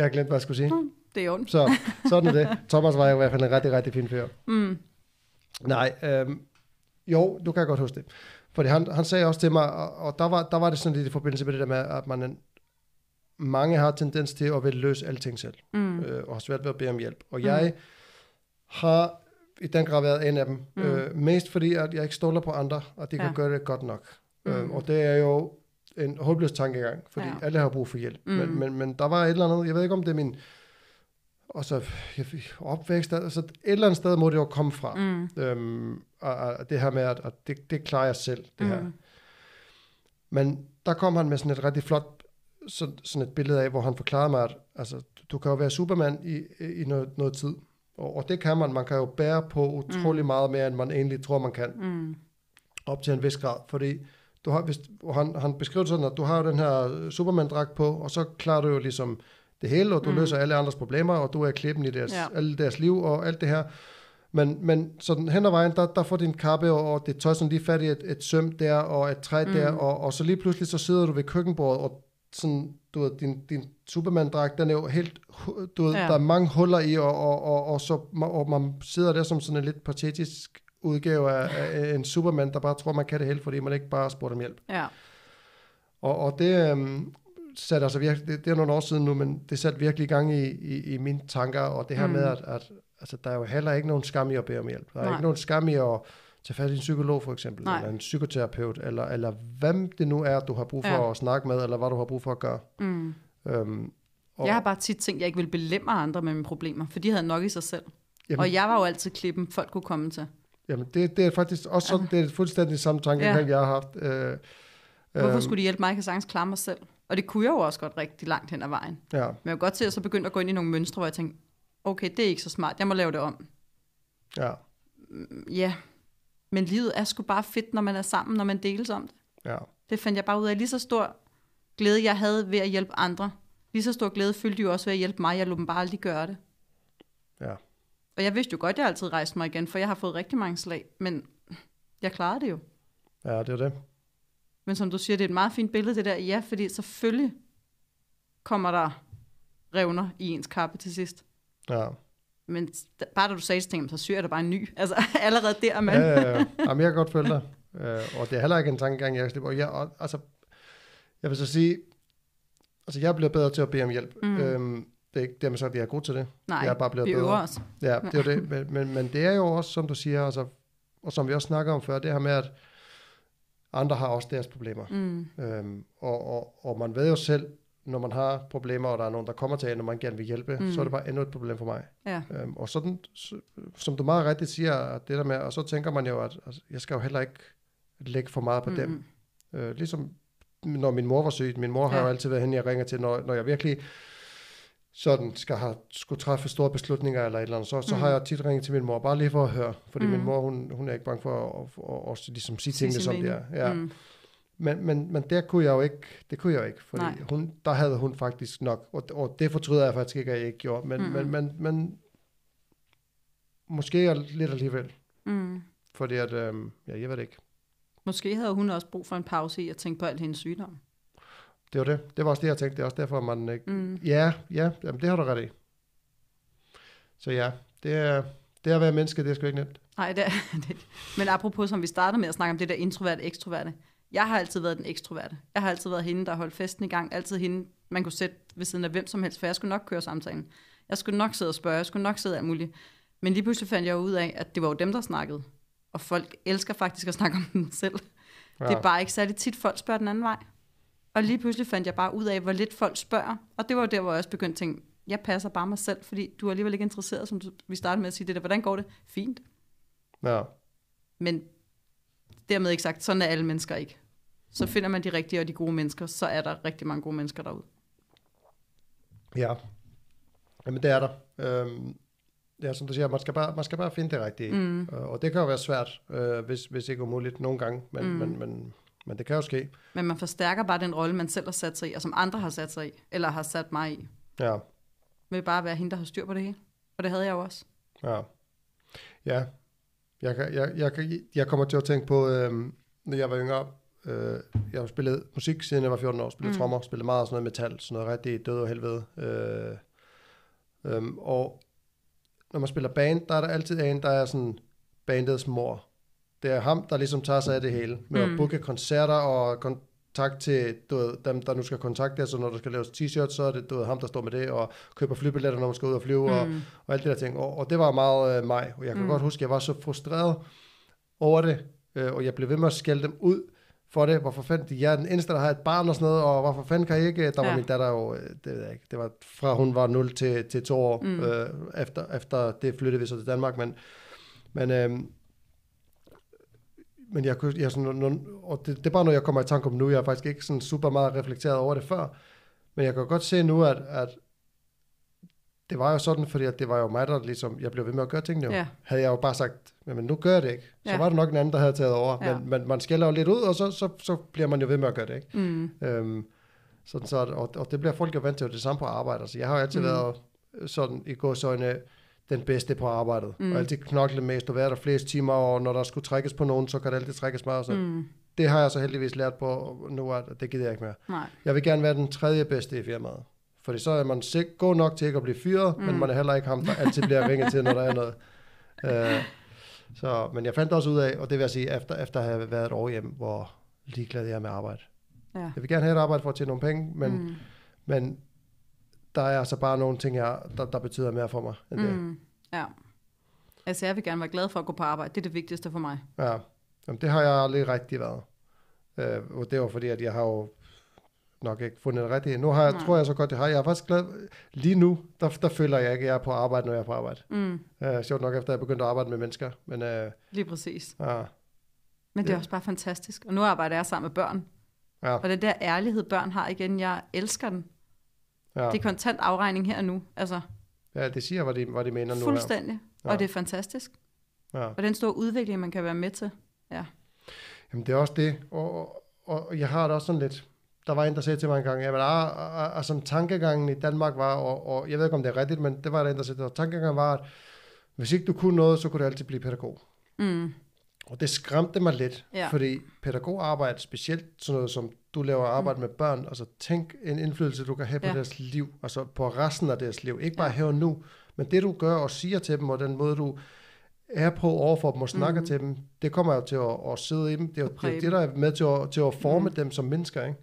Jeg har glemt, hvad jeg skulle sige. Det er ondt. Så sådan er det. Thomas var i hvert fald en rigtig, rigtig fin fyr. Mm. Nej, øhm, jo, du kan godt huske det. Fordi han, han sagde også til mig, og, og der, var, der var det sådan lidt i forbindelse med det der med, at man en- mange har tendens til at vil løse alting selv, Mm. øh, og har svært ved at bede om hjælp. Og Mm. jeg har i den grad været en af dem. Mm. Øh, mest fordi, at jeg ikke stoler på andre, og de kan Ja. gøre det godt nok. Mm. Øh, og det er jo en håbløs tankegang, fordi Ja. alle har brug for hjælp. Mm. Men, men, men der var et eller andet, jeg ved ikke om det er min og så jeg, opvækst, altså et eller andet sted må det jo komme fra. Mm. Øhm, og, og det her med, at, at det, det klarer jeg selv, det her. Mm. Men der kom han med sådan et rigtig flot så, sådan et billede af, hvor han forklarede mig, at altså, du kan jo være Superman i, i noget, noget tid. Og, og det kan man. Man kan jo bære på utrolig Mm. meget mere, end man egentlig tror, man kan. Mm. Op til en vis grad. Fordi du har, hvis, han, han beskrev det sådan, at du har jo den her Superman-dragt på, og så klarer du jo ligesom det hele, og du Mm. løser alle andres problemer, og du er klippen i deres, Ja. alle deres liv og alt det her. Men, men sådan hen ad vejen, der, der får din kappe og, og det tøj sådan lige fat i et, et søm der, og et træ Mm. der, og, og så lige pludselig så sidder du ved køkkenbordet, og sådan, du ved, din, din Superman-dragt, den er jo helt, du ved, ja. der er mange huller i, og, og, og, og, så, og man sidder der som sådan en lidt patetisk udgave af, af en Superman, der bare tror, man kan det hele, fordi man ikke bare har spurgt om hjælp. Ja. Og, og det øhm, satte altså virkelig, det, det er nogle år siden nu, men det satte virkelig i gang i, i, i mine tanker, og det her Mm. med, at, at altså, der er jo heller ikke nogen skam i at bede om hjælp. Der er Nej. ikke nogen skam i at tage fat i en psykolog for eksempel, Nej. eller en psykoterapeut, eller, eller hvem det nu er, du har brug for Ja. at snakke med, eller hvad du har brug for at gøre. Mm. Øhm, og, Jeg har bare tit tænkt, at jeg ikke ville belemre andre med mine problemer, for de havde nok i sig selv. jamen, Og jeg var jo altid klippen, folk kunne komme til. Jamen det, det er faktisk også sådan, det er fuldstændig samme tanke, Ja. ja. jeg har haft. Øh, Hvorfor øhm, skulle de hjælpe mig? Jeg kan sagtens klare mig selv. Og det kunne jeg jo også godt rigtig langt hen ad vejen. Ja, Men jeg kunne godt se, at så begyndte at gå ind i nogle mønstre, hvor jeg tænkte, okay, det er ikke så smart, jeg må lave det om. ja, Mm, Ja, men livet er sgu bare fedt, når man er sammen, når man deles om det. ja. Det fandt jeg bare ud af. Lige så stor glæde, jeg havde ved at hjælpe andre, lige så stor glæde følte de jo også ved at hjælpe mig. Jeg lod dem bare aldrig gøre det. Ja. Og jeg vidste jo godt, at jeg altid rejste mig igen, for jeg har fået rigtig mange slag, men jeg klarede det jo. Ja, det er det. Men som du siger, det er et meget fint billede, det der. Ja, fordi selvfølgelig kommer der revner i ens kappe til sidst. Ja. Men bare da du sagde til ting, så syr jeg da bare en ny. Altså allerede der, men... Ja, ja, ja. Jamen, jeg kan godt følge dig. Øh, og det er heller ikke en tankegang, jeg slipper. Og jeg, og, altså, jeg vil så sige, altså jeg er blevet bedre til at bede om hjælp. Mm. Øhm, det er ikke dermed sagt, at jeg er god til det. Nej, jeg er bare blevet vi bedre. øver os. Ja, det er det. Men, men, men det er jo også, som du siger, altså, og som vi også snakker om før, det her med, at andre har også deres problemer. Mm. Øhm, og, og, og man ved jo selv, når man har problemer, og der er nogen, der kommer til en, og man gerne vil hjælpe, Mm. så er det bare endnu et problem for mig. Ja. Øhm, og sådan, så, som du meget rigtigt siger, det der med, og så tænker man jo, at altså, jeg skal jo heller ikke lægge for meget på mm. dem. Øh, ligesom når min mor var syg. Min mor har Ja. jo altid været hende, jeg ringer til, når, når jeg virkelig sådan skal have, skulle træffe store beslutninger eller et eller andet, så, så Mm. har jeg tit ringet til min mor, bare lige for at høre, fordi Mm. min mor, hun, hun er ikke bange for at, at, at, at ligesom sige tingene, som det er. Ja. Mm. Men, men, men der kunne jeg jo ikke, det kunne jeg jo ikke, fordi Nej. hun, der havde hun faktisk nok, og, og det fortryder jeg faktisk ikke, at jeg ikke gjorde, men, Mm. men, men, men måske lidt alligevel, Mm. fordi at, øhm, ja, jeg ved det ikke. Måske havde hun også brug for en pause i at tænke på al hendes sygdom. Det var det. Det var også det, jeg tænkte. Det er også derfor, man ikke... Mm. Ja, ja, jamen, det har du ret i. Så ja, det er, det er at være menneske, det er sgu ikke nemt. Nej, det er det. Men apropos, som vi startede med at snakke om det der introverte ekstroverte. Jeg har altid været den ekstroverte. Jeg har altid været hende, der holdt festen i gang. Altid hende, man kunne sætte ved siden af hvem som helst, for jeg skulle nok køre samtalen. Jeg skulle nok sidde og spørge, jeg skulle nok sidde alt muligt. Men lige pludselig fandt jeg ud af, at det var jo dem, der snakkede. Og folk elsker faktisk at snakke om dem selv. Ja. Det er bare ikke særlig tit, folk spørger den anden vej. Og lige pludselig fandt jeg bare ud af, hvor lidt folk spørger. Og det var jo der, hvor jeg også begyndte at tænke, jeg passer bare mig selv, fordi du er alligevel ikke interesseret, som du, vi startede med at sige det der. Hvordan går det? Fint. Ja, Men dermed ikke sagt, sådan er alle mennesker ikke. Så finder man de rigtige og de gode mennesker, så er der rigtig mange gode mennesker derude. ja. Jamen, det er der. Øhm, ja, som du siger, man skal bare, man skal bare finde det rigtige. Mm. Og det kan jo være svært, øh, hvis, hvis ikke umuligt nogle gange, men, mm. men, men, men det kan jo ske. Men man forstærker bare den rolle, man selv har sat sig i, og som andre har sat sig i, eller har sat mig i. Ja, Med bare være hende, der har styr på det hele. Og det havde jeg jo også. ja. Ja, jeg, kan, jeg, jeg, kan, jeg kommer til at tænke på, øhm, når jeg var yngre, øh, jeg har spillet musik siden jeg var 14 år, spillet Mm. mm. trommer, spillet meget sådan noget metal, sådan noget rigtig død og helvede. Øh, øhm, og når man spiller band, der er der altid en, der er sådan bandets mor. Det er ham, der ligesom tager sig af det hele, med Mm. at booke koncerter og kontakt til du ved, dem, der nu skal kontakte så når der skal laves t-shirts, så er det du ved, ham, der står med det, og køber flybilletter, når man skal ud og flyve, mm. og, og alt det der ting. Og, og det var meget øh, mig, og jeg kan Mm. godt huske, at jeg var så frustreret over det, øh, og jeg blev ved med at skælde dem ud for det. Hvorfor fanden, de er den eneste, der har et barn og sådan noget, og hvorfor fanden kan I ikke? Der var Ja. min datter jo, øh, det ved jeg ikke, det var fra hun var 0 til, til 2 år, mm. øh, efter, efter det flyttede vi så til Danmark, men, men øh, men jeg, kunne- jeg sådan, når, og det, det er bare noget, jeg kommer i tanke om nu. Jeg har faktisk ikke sådan super meget reflekteret over det før. Men jeg kan godt se nu, at, at det var jo sådan, fordi at det var jo mig, der ligesom, jeg blev ved med at gøre tingene. Jo. Ja. Havde jeg jo bare sagt, men nu gør jeg det ikke. Så Ja. var det nok en anden, der havde taget over. Ja. Men, men man skælder jo lidt ud, og så, så, så bliver man jo ved med at gøre det. Ikke? Mm. Øhm, sådan så, og, og det bliver folk jo vant til, og det samme på arbejde. Altså, jeg har jo altid Mm. været sådan i gåsøjne den bedste på arbejdet. Mm. Og altid knoklet mest, og været der flest timer, og når der skulle trækkes på nogen, så kan det altid trækkes. Og så. Mm. Det har jeg så heldigvis lært på nu, at det gider jeg ikke mere. Nej. Jeg vil gerne være den tredje bedste i firmaet. Fordi så er man sik- god nok til ikke at blive fyret, mm. Men man er heller ikke ham, der altid bliver ringet til, når der er noget. Uh, så, men jeg fandt også ud af, og det vil jeg sige, efter, efter at have været et år hjem, hvor ligeglad jeg er med arbejde. Ja. Jeg vil gerne have et arbejde for at tjene nogle penge, men, mm. men der er altså bare nogle ting her, der, der betyder mere for mig end det. Mm. Ja. Altså, jeg vil gerne være glad for at gå på arbejde. Det er det vigtigste for mig. Ja, Jamen, det har jeg aldrig rigtig været. Uh, og det var fordi, at jeg har jo nok ikke fundet det rigtige. Nu har jeg, Nej. tror jeg så godt, det har. Jeg er faktisk glad. Lige nu, der, der føler jeg ikke, at jeg er på arbejde, når jeg er på arbejde. Mm. Uh, sjovt nok, efter jeg begyndte at arbejde med mennesker. Men uh, Lige præcis. ja, Men det er også bare fantastisk. Og nu arbejder jeg sammen med børn. ja, Og den der ærlighed, børn har igen, jeg elsker den. Ja. Det er kontant afregning her og nu. Altså, ja, det siger, hvad de, hvad de mener nu fuldstændig. Ja. Og det er fantastisk. Ja. Og den store udvikling, man kan være med til. Jamen, det er også det. Og, og, og jeg har det også sådan lidt. Der var en, der sagde til mig en gang, jamen, ah, ah, ah, sådan tankegangen i Danmark var, og, og jeg ved ikke, om det er rigtigt, men det var der en, der sagde, og tankegangen var, at hvis ikke du kunne noget, så kunne du altid blive pædagog. Mm. Og det skræmte mig lidt, Ja. fordi pædagogarbejde, specielt sådan noget som du laver arbejde med børn, altså tænk en indflydelse, du kan have på Ja. deres liv, altså på resten af deres liv, ikke bare Ja. her og nu, men det du gør og siger til dem, og den måde du er på overfor dem og snakker Mhm. til dem, det kommer jo til at, at sidde i dem. Det er jo det, er det, der er med til at, til at forme Mhm. dem som mennesker, ikke?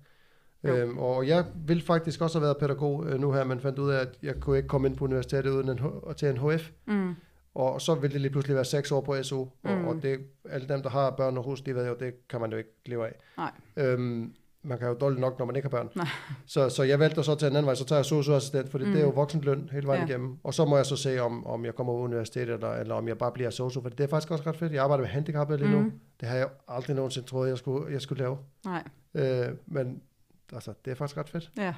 Jo. Øhm, og jeg vil faktisk også have været pædagog øh, nu her, men fandt ud af, at jeg kunne ikke komme ind på universitetet uden en, H- til en HF. Mm. Og så vil det lige pludselig være seks år på SU, og, Mm. og det, alle dem, der har børn og hus, de ved jo, det kan man jo ikke leve af. Nej. Øhm, man kan jo dårligt nok, når man ikke har børn. Nej. Så, så jeg valgte så til en anden vej, så tager jeg sosu-assistent, for mm. det er jo Mm. voksenløn hele vejen Ja. igennem. Og så må jeg så se, om, om jeg kommer på universitetet, eller, eller om jeg bare bliver sosu, for det er faktisk også ret fedt. Jeg arbejder med handicappede lige nu. Mm. Det har jeg aldrig nogensinde troet, jeg skulle, jeg skulle lave. Nej, Øh, men altså, det er faktisk ret fedt. ja.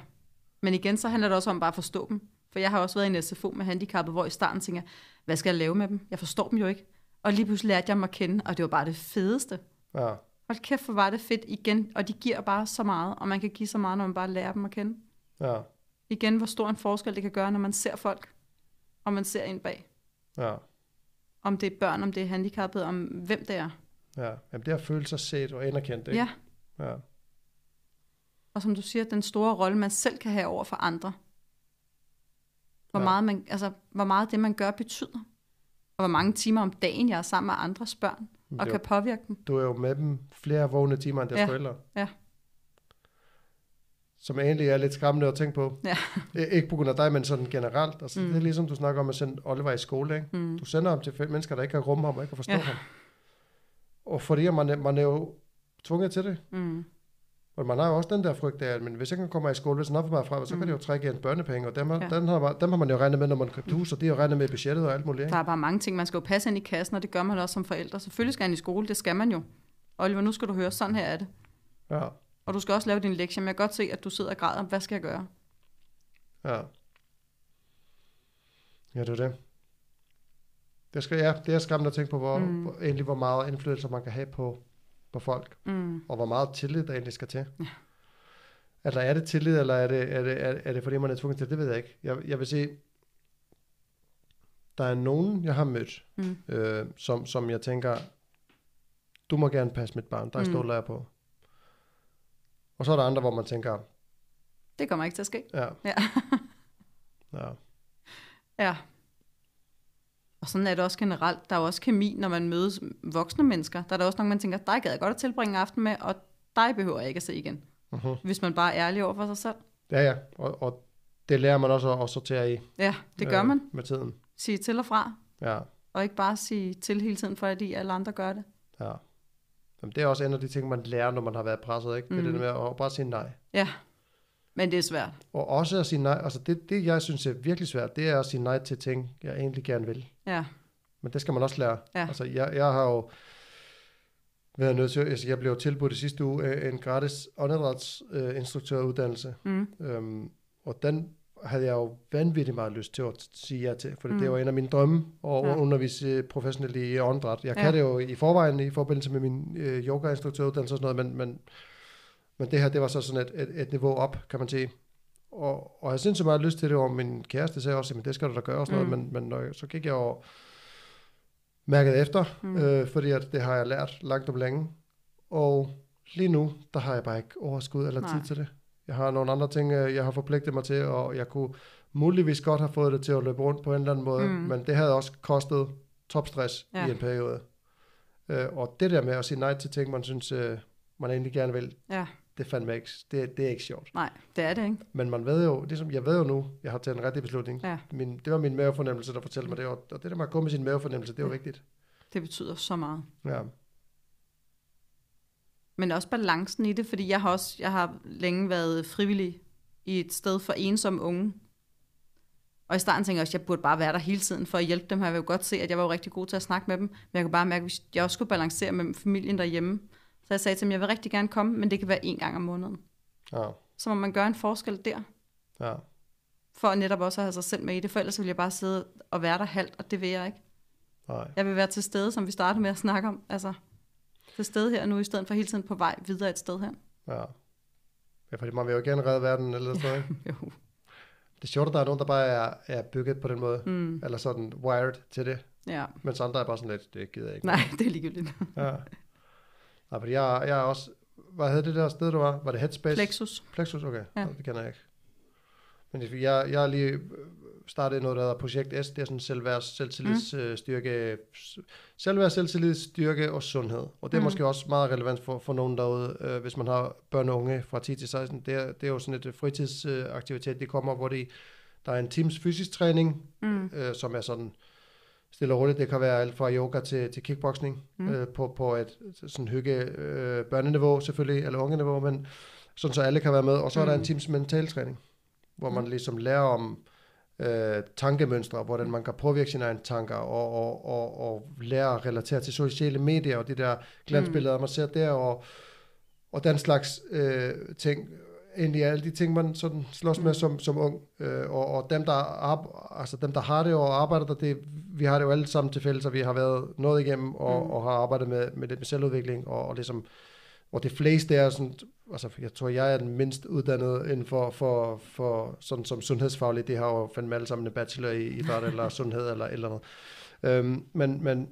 Men igen, så handler det også om bare at forstå dem. For jeg har også været i en SFO med handicappede, hvor i starten tænker, hvad skal jeg lave med dem? Jeg forstår dem jo ikke. Og lige pludselig lærte jeg dem at kende, og det var bare det fedeste. Ja, Hold kæft, hvor var det fedt igen. Og de giver bare så meget, og man kan give så meget, når man bare lærer dem at kende. ja, Igen, hvor stor en forskel det kan gøre, når man ser folk, og man ser en bag. ja. Om det er børn, om det er handicappede, om hvem det er. ja. Jamen, det at føle sig set og anerkendt, ikke? Ja, ja. og som du siger, den store rolle, man selv kan have over for andre. Hvor, Ja. meget, man, altså, hvor meget det, man gør, betyder. Og hvor mange timer om dagen, jeg er sammen med andres børn, og Jo. kan påvirke dem. Du er jo med dem flere vågne timer end deres Ja, forældre. ja. Som egentlig er lidt skræmmende at tænke på. Ja. Ikke på grund af dig, men sådan generelt. Altså, mm. Det er ligesom, du snakker om at sende Oliver i skole. Ikke? Mm. Du sender ham til mennesker, der ikke kan rumme ham og ikke kan forstå Ja. ham. Og fordi man er, man er jo tvunget til det. Mm. Og man har jo også den der frygt af, at men hvis ikke han kommer i skole, hvis han er meget fra, så kan Mm. det jo trække en børnepenge, og dem, har, Ja. dem, har, man- dem har man jo regnet med, når man købte hus, og de har regnet med budgettet og alt muligt. Ikke? Der er bare mange ting, man skal jo passe ind i kassen, og det gør man også som forældre. Selvfølgelig skal han i skole, det skal man jo. Oliver, nu skal du høre, sådan her er det. Ja, Og du skal også lave din lektie, men jeg kan godt se, at du sidder og græder. Hvad skal jeg gøre? ja. Ja, det er det. Det, skal, ja, det er skræmmende at tænke på, hvor, Mm. mm. hvor, egentlig, hvor meget indflydelse man kan have på, på folk. Mm. og hvor meget tillid der egentlig skal til. Eller er det tillid, eller er det, er det, er, er det fordi, man er tvunget til det? Det ved jeg ikke. Jeg, jeg vil sige, der er nogen, jeg har mødt, Mm. øh, som, som jeg tænker, du må gerne passe mit barn, der Mm. stoler jeg på. Og så er der andre, hvor man tænker, Det kommer ikke til at ske. ja, Ja. ja, Ja. Og sådan er det også generelt. Der er jo også kemi, når man mødes voksne mennesker. Der er der også nogen, man tænker, dig gad jeg godt at tilbringe aften med, og dig behøver jeg ikke at se igen. uh-huh. Hvis man bare er ærlig over for sig selv. ja, ja, og, og det lærer man også at, sortere i Ja, det gør øh, man. med tiden. Sige til og fra, Ja, og ikke bare sige til hele tiden, fordi alle andre gør det. ja. Jamen, det er også en af de ting, man lærer, når man har været presset, ikke? Det er Mm. det der med at bare sige nej. Ja, men det er svært. Og også at sige nej, altså det, det jeg synes er virkelig svært, det er at sige nej til ting, jeg egentlig gerne vil. Ja, Men det skal man også lære. Ja. Altså jeg, jeg har jo været nødt til, altså jeg blev tilbudt i sidste uge øh, en gratis åndedrætsinstruktøruddannelse, mm. øhm, og den havde jeg jo vanvittigt meget lyst til at sige ja til, for mm. Det var en af mine drømme at Ja. undervise øh, professionelt i åndedræt. Jeg Ja. kan det jo i forvejen i forbindelse med min øh, yogainstruktøruddannelse og sådan noget, men, men, men det her, det var så sådan et, et, et niveau op, kan man sige. Og, og jeg synes så meget lyst til det, og min kæreste sagde også, at det skal du da gøre og sådan Mm. noget, men, men når jeg, så gik jeg og mærket efter, Mm. øh, fordi at det har jeg lært langt om længe. Og lige nu, der har jeg bare ikke overskud eller Nej. tid til det. Jeg har nogle andre ting, øh, jeg har forpligtet mig til, og jeg kunne muligvis godt have fået det til at løbe rundt på en eller anden måde, Mm. men det havde også kostet topstress ja. i en periode. Øh, og det der med at sige nej til ting, man synes, øh, man egentlig gerne vil, ja, det fandme ikke, det, det er ikke sjovt. nej, det er det, ikke? Men man ved jo, ligesom jeg ved jo nu, jeg har taget en rigtig beslutning. Ja. Min, det var min mavefornemmelse, der fortalte mig det, og, og det der med at gå med sin mavefornemmelse, det er jo Ja. vigtigt. Det betyder så meget. Ja. Men også balancen i det, fordi jeg har også jeg har længe været frivillig i et sted for ensomme unge. Og i starten tænkte jeg også, at jeg burde bare være der hele tiden for at hjælpe dem. Jeg vil jo godt se, at jeg var jo rigtig god til at snakke med dem. Men jeg kunne bare mærke, at jeg også skulle balancere med familien derhjemme. Så jeg sagde til dem, jeg vil rigtig gerne komme, men det kan være én gang om måneden. Ja. Så må man gøre en forskel der, Ja. for netop også at have sig selv med i det. For ellers vil jeg bare sidde og være der halvt, og det vil jeg ikke. Nej. Jeg vil være til stede, som vi startede med at snakke om. Altså, til stede her nu, i stedet for hele tiden på vej videre et sted hen. Ja. Ja, fordi man vil jo gerne redde verden, eller sådan noget. ikke? Jo. Det er sjovt, at der er nogen, der bare er, er bygget på den måde. Mm. Eller sådan wired til det. Ja. Mens andre er bare sådan lidt, det gider jeg ikke. Nej, det er ligegyldigt. Ja. Nej, fordi jeg, jeg er også hvad hed det der sted, du var? Var det Headspace? Plexus. Plexus, okay. Ja. Det kender jeg ikke. Men jeg, jeg har lige øh, startet noget, der hedder Projekt S. Det er sådan selvværd, selvtillids, mm. styrke, selvværd, selvtillid, styrke og sundhed. Og det er Mm. måske også meget relevant for, for nogen derude, øh, hvis man har børn og unge fra 10 til 16. Det er, det er jo sådan et fritidsaktivitet, de kommer, hvor de, der er en teams fysisk træning, Mm. øh, som er sådan stille og roligt. Det kan være alt fra yoga til, til kickboxing Mm. mm. øh, på, på et sådan hygge øh, børneniveau selvfølgelig, eller ungeniveau, men sådan så alle kan være med. Og så mm. er der en Mm. teams mentaltræning, hvor man Mm. ligesom lærer om øh, tankemønstre, hvordan man kan påvirke sine egne tanker, og, og, og, og lære at relatere til sociale medier, og de der glansbilleder, man ser der, og, og den slags øh, ting, egentlig alle de ting, man sådan slås med som, som ung, øh, og, og dem, der, ar- altså dem, der har det og arbejder der, det, vi har det jo alle sammen til fælles, og vi har været noget igennem, og, Mm. og har arbejdet med, med lidt med selvudvikling, og, og ligesom, og det fleste er sådan, altså jeg tror, jeg er den mindst uddannede inden for, for, for sådan som sundhedsfaglig, det har jo fandme alle sammen en bachelor i idræt eller sundhed eller eller andet. Øhm, men, men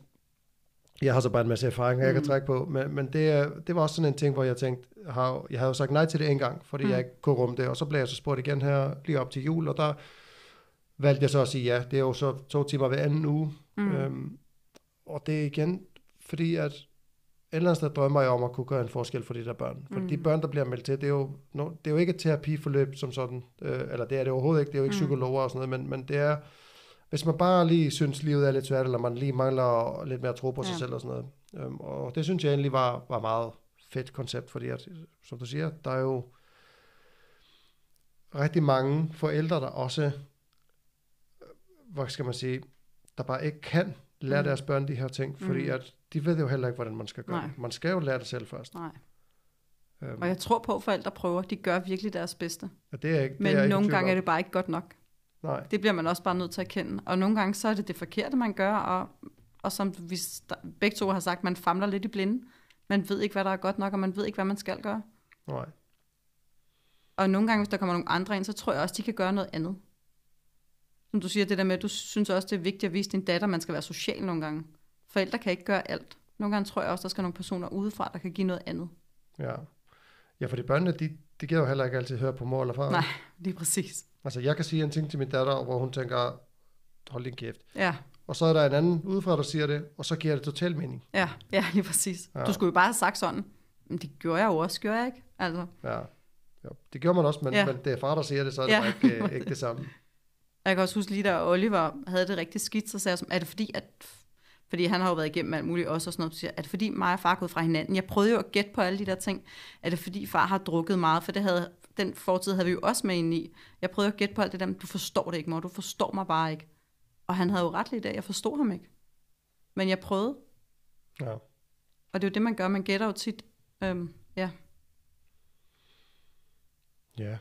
jeg har så bare en masse erfaring, jeg kan Mm. trække på, men, men det, det var også sådan en ting, hvor jeg tænkte, har, jeg havde jo sagt nej til det en gang, fordi Mm. jeg ikke kunne rumme det, og så blev jeg så spurgt igen her lige op til jul, og der valgte jeg så at sige ja. Det er jo så to timer hver anden uge, Mm. øhm, og det er igen, fordi at et eller andet sted drømmer jeg om at kunne gøre en forskel for de der børn. For Mm. de børn, der bliver meldt til, det er jo, no, det er jo ikke et terapiforløb som sådan, øh, eller det er det overhovedet ikke, det er jo ikke mm. psykologer og sådan noget, men, men det er, hvis man bare lige synes, livet er lidt svært, eller man lige mangler lidt mere tro på sig Ja. selv og sådan noget. Øhm, og det synes jeg egentlig var, var meget fedt koncept, fordi at, som du siger, der er jo rigtig mange forældre, der også, hvad skal man sige, der bare ikke kan lære Mm. deres børn de her ting, fordi Mm. at de ved jo heller ikke, hvordan man skal gøre Nej. Man skal jo lære det selv først. Nej. Øhm, Og jeg tror på, at forældre prøver. De gør virkelig deres bedste. og det er ikke, Men det er jeg ikke nogle gange er det bare ikke godt nok. Nej, Det bliver man også bare nødt til at erkende. Og nogle gange så er det det forkerte, man gør. Og, og som vi begge to har sagt, man famler lidt i blinde. Man ved ikke, hvad der er godt nok, og man ved ikke, hvad man skal gøre. nej. Og nogle gange, hvis der kommer nogle andre ind, så tror jeg også, de kan gøre noget andet. Som du siger, det der med, at du synes også, det er vigtigt at vise din datter, at man skal være social nogle gange. Forældre kan ikke gøre alt. Nogle gange tror jeg også, der skal nogle personer udefra, der kan give noget andet. Ja. Ja, fordi børnene, de, de giver jo heller ikke altid høre på mor eller far. Nej. Lige præcis. Altså, jeg kan sige en ting til min datter, hvor hun tænker, hold din kæft. Ja, Og så er der en anden udefra, der siger det, og så giver det total mening. ja, ja lige præcis. Ja. Du skulle jo bare have sagt sådan. Men det gjorde jeg jo også, gjorde jeg ikke? Altså, Ja. ja. Det gjorde man også, men, Ja. men det er far, der siger det, så er det Ja. ikke, øh, ikke det samme. jeg kan også huske lige, da Oliver havde det rigtig skidt, så sagde jeg, som, er det fordi, at fordi han har jo været igennem alt muligt også og sådan noget, så siger, er det fordi mig og far er gået fra hinanden? Jeg prøvede jo at gætte på alle de der ting. Er det fordi far har drukket meget? For det havde, den fortid havde vi jo også med ind i. Jeg prøvede at gætte på alt det der, men du forstår det ikke, mor. Du forstår mig bare ikke. Og han havde jo ret lidt af, jeg forstod ham ikke. Men jeg prøvede, Ja. og det er jo det, man gør. Man gætter jo tit. Øhm, ja. Ja.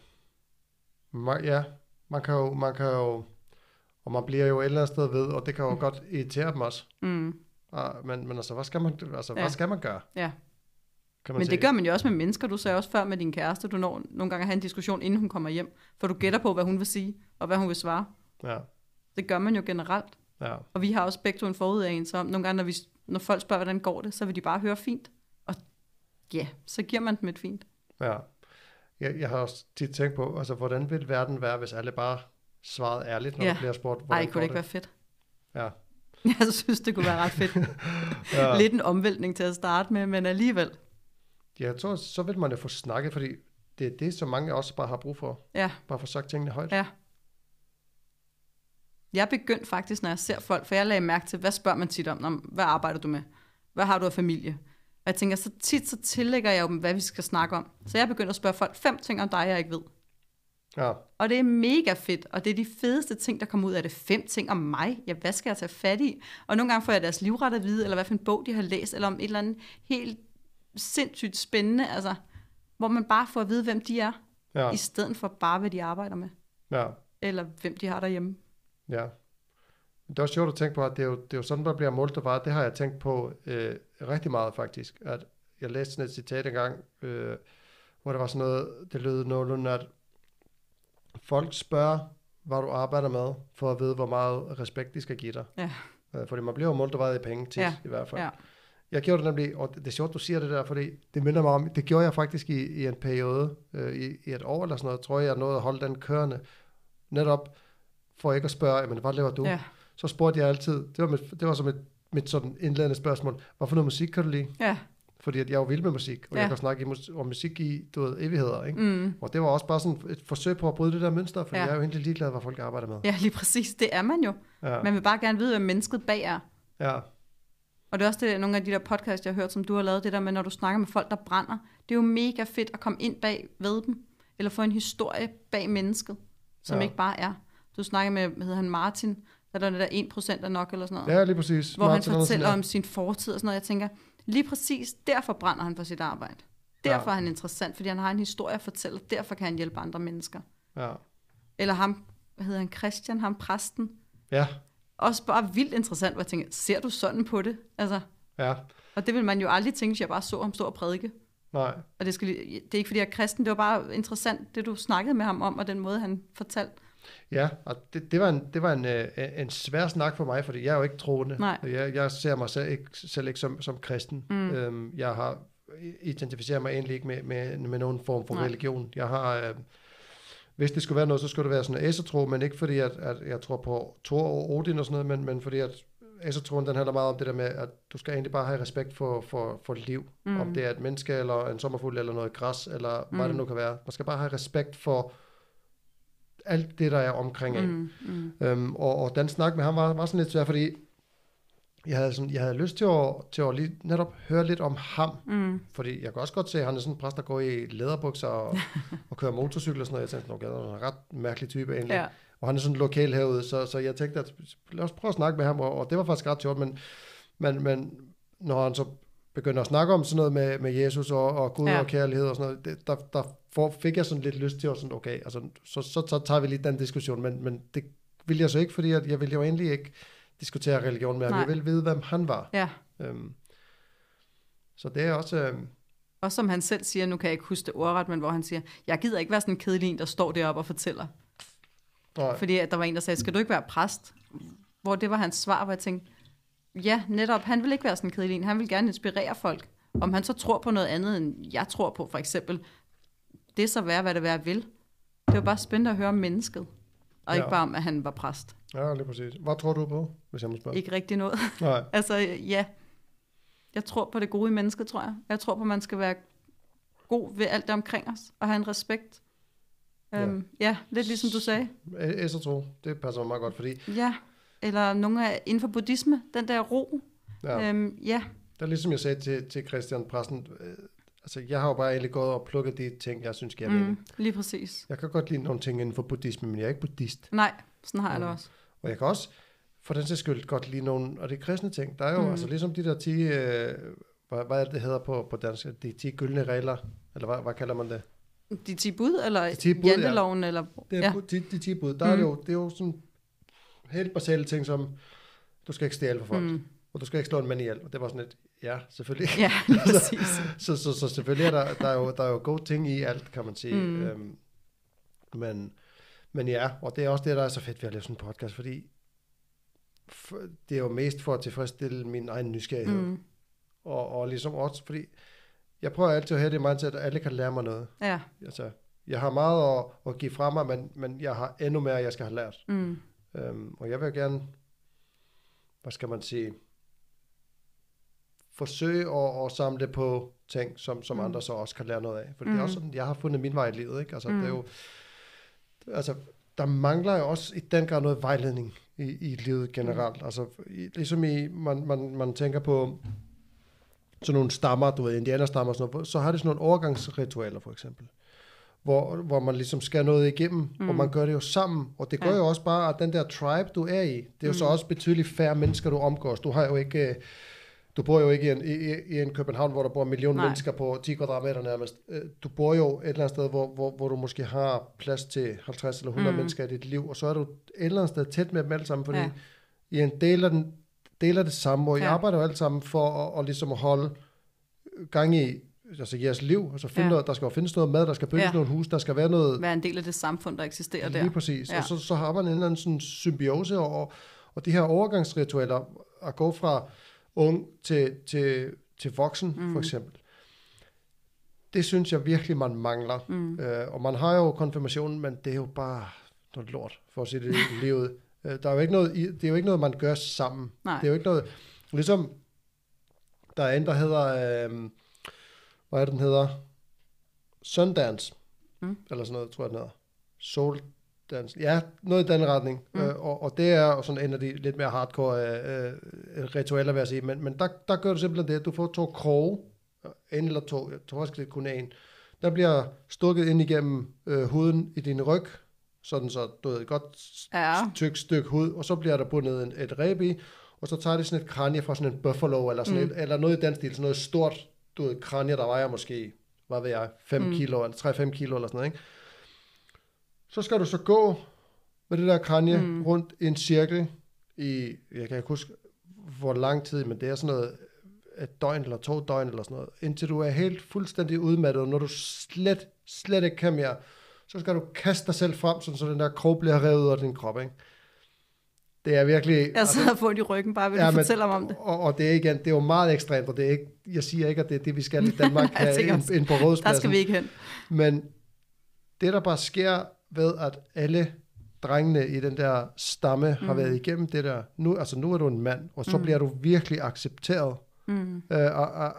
Man, ja, man kan jo, man kan jo, og man bliver jo et eller andet sted ved, og det kan jo Mm. godt irritere dem også. Mm, Ah, men, men altså, hvad skal man, altså, Ja. hvad skal man gøre? ja. Kan man Men sige. det gør man jo også med mennesker. Du sagde også før med din kæreste, du når nogle gange at have en diskussion, inden hun kommer hjem. For du gætter på, hvad hun vil sige, og hvad hun vil svare. Ja, Det gør man jo generelt. ja, Og vi har også begge to en forudagelse om, nogle gange, når, vi, når folk spørger, hvordan går det, så vil de bare høre fint. Og ja, så giver man dem et fint. ja. Jeg, jeg har også tit tænkt på, altså, hvordan vil verden være, hvis alle bare svarede ærligt, når Ja. der bliver spurgt, Ej, hvordan kunne går det ikke være fedt? Ja. Jeg synes, det kunne være ret fedt. Ja. Lidt en omvæltning til at starte med, men alligevel. Jeg tror, så vil man jo få snakket, fordi det er det, som mange også bare har brug for. Ja, Bare få sagt tingene højt. ja. Jeg er begyndt faktisk, når jeg ser folk, for jeg lagde mærke til, hvad spørger man tit om? Hvad arbejder du med? Hvad har du af familie? Og jeg tænker, så tit så tillægger jeg dem, hvad vi skal snakke om. Så jeg er begyndt at spørge folk fem ting om dig, jeg ikke ved. Ja, Og det er mega fedt, og det er de fedeste ting, der kommer ud af det. Fem ting om mig. Ja, hvad skal jeg tage fat i? Og nogle gange får jeg deres livret at vide, eller hvad for en bog, de har læst, eller om et eller andet helt sindssygt spændende, altså, hvor man bare får at vide, hvem de er, ja, i stedet for bare, hvad de arbejder med, ja, eller hvem de har derhjemme. ja. Det er også sjovt at tænke på, at det er jo, det er jo sådan, der bliver målt og bare. Det har jeg tænkt på øh, rigtig meget faktisk. At jeg læste sådan et citat engang, øh, hvor der var sådan noget, det lød nogenlunde, at folk spørger, hvad du arbejder med, for at vide, hvor meget respekt de skal give dig. Ja. Øh, fordi man bliver jo målt og vejet i penge tit, Ja, i hvert fald. ja. Jeg gjorde det nemlig, og det, er sjovt, du siger det der, fordi det minder mig om, det gjorde jeg faktisk i, i en periode, øh, i, i et år eller sådan noget, tror jeg, jeg nåede at holde den kørende, netop for ikke at spørge, men hvad laver du? Ja, Så spurgte jeg altid, det var, mit, det var som et, mit sådan indledende spørgsmål, hvorfor noget musik kan du lide? ja, Fordi at jeg er jo vild med musik, og ja. Jeg kan snakke om musik i, du ved, evigheder, ikke? mm. Og det var også bare sådan et forsøg på at bryde det der mønster, for ja. Ja. jeg er jo egentlig ligeglad, hvad folk arbejder med. ja, lige præcis. Det er man jo. Ja, Man vil bare gerne vide, hvad mennesket bag er. ja, Og det er også det, nogle af de der podcasts, jeg har hørt, som du har lavet, det der med, når du snakker med folk, der brænder. Det er jo mega fedt at komme ind bag ved dem, eller få en historie bag mennesket, som Ja. ikke bare er. Du snakker med, hvad hedder han, Martin, der er der 1% er nok, eller sådan noget. ja lige præcis. hvor han Martin Andersen, fortæller ja. om sin fortid og sådan noget. Jeg tænker, lige præcis derfor brænder han for sit arbejde. Derfor Ja. er han interessant, fordi han har en historie at fortælle, derfor kan han hjælpe andre mennesker. Ja. Eller ham, hvad hedder han, Christian, ham præsten. ja, Også bare vildt interessant, hvor jeg tænker, ser du sådan på det? Altså, ja, og det vil man jo aldrig tænke, hvis jeg bare så ham stå og prædike. nej. Og det, skal, det er ikke fordi, jeg er kristen, det var bare interessant, det du snakkede med ham om, og den måde, han fortalte. Ja, og det, det var, en, det var en, øh, en svær snak for mig, fordi jeg er jo ikke troende. Nej. Jeg, jeg ser mig selv ikke, selv ikke som, som kristen. Mm. Øhm, jeg har identificeret mig egentlig ikke med, med, med nogen form for Nej. religion. Jeg har, øh, hvis det skulle være noget, så skulle det være sådan en asertro, men ikke fordi, at, at jeg tror på Thor og Odin og sådan noget, men, men fordi, at asertroen, den handler meget om det der med, at du skal egentlig bare have respekt for, for, for liv. Mm. Mm. Om det er et menneske, eller en sommerfugl, eller noget græs, eller mm. hvad det Mm. nu kan være. Man skal bare have respekt for alt det, der er omkring en. Mm, mm, Øhm, og, og den snak med ham var, var sådan lidt svær, fordi jeg havde, sådan, jeg havde lyst til at, til at lige, netop høre lidt om ham. mm. Fordi jeg kan også godt se, at han er sådan en præst, der går i læderbukser og, og kører motorcykel og sådan noget. Jeg tænkte, okay, det er en ret mærkelig type egentlig. Ja. Og han er sådan lokal herude, så, så jeg tænkte, at lad os prøve at snakke med ham, og, og det var faktisk ret sjovt, men, men, men når han så begynder at snakke om sådan noget med, med Jesus og, og Gud ja. Og kærlighed og sådan noget, det, der, der får, fik jeg sådan lidt lyst til at sådan, okay, altså, så, så, så tager vi lige den diskussion, men, men det vil jeg så ikke, fordi at jeg ville jo egentlig ikke diskutere religion med. Nej. Jeg ville vide, hvem han var. ja. Øhm, så det er også... Øhm, Og som han selv siger, nu kan jeg ikke huske det ordret, men hvor han siger, jeg gider ikke være sådan en kedelig en, der står deroppe og fortæller. nej, Fordi at der var en, der sagde, skal du ikke være præst? Hvor det var hans svar, hvor jeg tænkte, ja, netop, han vil ikke være sådan en kedelig en. Han vil gerne inspirere folk. Om han så tror på noget andet, end jeg tror på, for eksempel, det er så være, hvad det være vil. Det var bare spændende at høre om mennesket. Og Ja. ikke bare om, at han var præst. ja, lige præcis. Hvad tror du på, hvis jeg må spørge? Ikke rigtig noget. Nej, altså, ja. Jeg tror på det gode i mennesket, tror jeg. Jeg tror på, at man skal være god ved alt det omkring os, og have en respekt. Ja. Ja, um, ja lidt ligesom du sagde. jeg tro, det passer mig meget godt, fordi Ja, eller nogle af inden for buddhisme, den der ro. ja, øhm, ja. det er ligesom jeg sagde til, til Christian Præsten, altså jeg har jo bare egentlig gået og plukket de ting, jeg synes giver mening. mm, lige præcis. Jeg kan godt lide nogle ting inden for buddhisme, men jeg er ikke buddhist. Nej, sådan har jeg det Mm. også. Og jeg kan også for den sags skyld godt lide nogle af de kristne ting. Der er jo mm. Altså ligesom de der 10, øh, hvad, hvad er det, det hedder på, på dansk, de 10 gyldne regler, eller hvad, hvad kalder man det? De 10 bud, eller De 10 bud, ja. janteloven, eller... Det er Ja. ja. de, de 10 bud. Der mm. er det, Mm. jo, det er jo sådan helt basale ting som, du skal ikke stjæle for folk, mm. Og du skal ikke slå en mand ihjel. Og det var sådan et, ja, selvfølgelig. ja, præcis. så, så, så selvfølgelig er der, der, er jo, der er jo gode ting i alt, kan man sige. Mm. Øhm, men, men ja, og det er også det, der er så fedt ved at lave sådan en podcast, fordi for, det er jo mest for at tilfredsstille min egen nysgerrighed. Mm, Og, og ligesom også, fordi jeg prøver altid at have det mindset, at alle kan lære mig noget. ja, Altså, jeg har meget at, at give fra mig, men, men jeg har endnu mere, jeg skal have lært. mm, Øhm, og jeg vil gerne, hvad skal man sige, forsøge at, at samle på ting, som, som mm. Mm. andre så også kan lære noget af. For mm. det er Mm. også sådan, jeg har fundet min vej i livet, ikke? Altså, mm. Mm. det er jo, altså, der mangler jo også i den grad noget vejledning i, i livet generelt. Mm. Altså, i, ligesom i, man, man, man tænker på sådan nogle stammer, du ved, indianerstammer og sådan noget, så har det sådan nogle overgangsritualer, for eksempel. Hvor, hvor man ligesom skal noget igennem, mm. Mm. og man gør det jo sammen. Og det gør Ja. jo også bare, at den der tribe, du er i, det er jo mm. så Mm. også betydeligt færre mennesker, du omgås. Du har jo ikke... øh, Du bor jo ikke i en, i, i en København, hvor der bor en million Nej. mennesker på 10 kvadratmeter nærmest. Øh, Du bor jo et eller andet sted, hvor, hvor, hvor du måske har plads til 50 eller 100 mm. Mennesker i dit liv, og så er du et eller andet sted tæt med dem alle sammen, fordi ja. I en del af, den, del af det samme, og I Ja. arbejder jo alle sammen for at, at ligesom at holde gang i altså jeres liv. Altså finde Ja. noget, der skal jo findes noget mad, der skal bygges ja. Nogle hus, der skal være noget... være en del af det samfund, der eksisterer der. Lige præcis. Ja. Og så, så har man en eller anden sådan symbiose, og, og de her overgangsritualer at gå fra ung til, til, til voksen, mm. for eksempel. Det synes jeg virkelig, man mangler. Mm. Øh, og man har jo konfirmationen, men det er jo bare noget lort, for at sige det lige ud. Øh, Der er jo ikke noget, det er jo ikke noget, man gør sammen. Nej. Det er jo ikke noget, ligesom, der er en, der hedder, øh, hvad er det, den hedder? Sundance, Mm. eller sådan noget, tror jeg, den hedder. Soul Dance. Ja, noget i den retning. Mm. Øh, og, og det er jo sådan en af de lidt mere hardcore øh, øh, ritualer, vil jeg sige. Men, men der, der gør du simpelthen det, at du får to kroge, en eller to, jeg tror faktisk, det er kun en, der bliver stukket ind igennem øh, huden i din ryg, sådan så du ved, et godt Ja. tykt stykke hud, og så bliver der bundet en, et ræb i, og så tager de sådan et kranje fra sådan en buffalo, eller, sådan Mm. et, eller noget i den stil, sådan noget stort, du ved, kranje, der vejer måske, hvad ved jeg, 5 Mm. mm. kilo, eller 3-5 kilo, eller sådan noget, ikke? Så skal du så gå med det der kranje Mm. rundt i en cirkel i, jeg kan ikke huske, hvor lang tid, men det er sådan noget, et døgn eller to døgn eller sådan noget, indtil du er helt fuldstændig udmattet, og når du slet, slet ikke kan mere, så skal du kaste dig selv frem, sådan, så den der krog bliver revet ud af din krop, ikke? Det er virkelig... Jeg sidder og får i ryggen bare ved at men- fortælle om det. Og, og det er igen, det er jo meget ekstremt, og det er ikke, jeg siger ikke, at det er det, vi skal i Danmark tænker ind, ind på Der rådspladsen. skal vi ikke hen. Men det, der bare sker ved, at alle drengene i den der stamme mm. har været igennem det der, nu, altså nu er du en mand, og så mm. bliver du virkelig accepteret Mm. øh,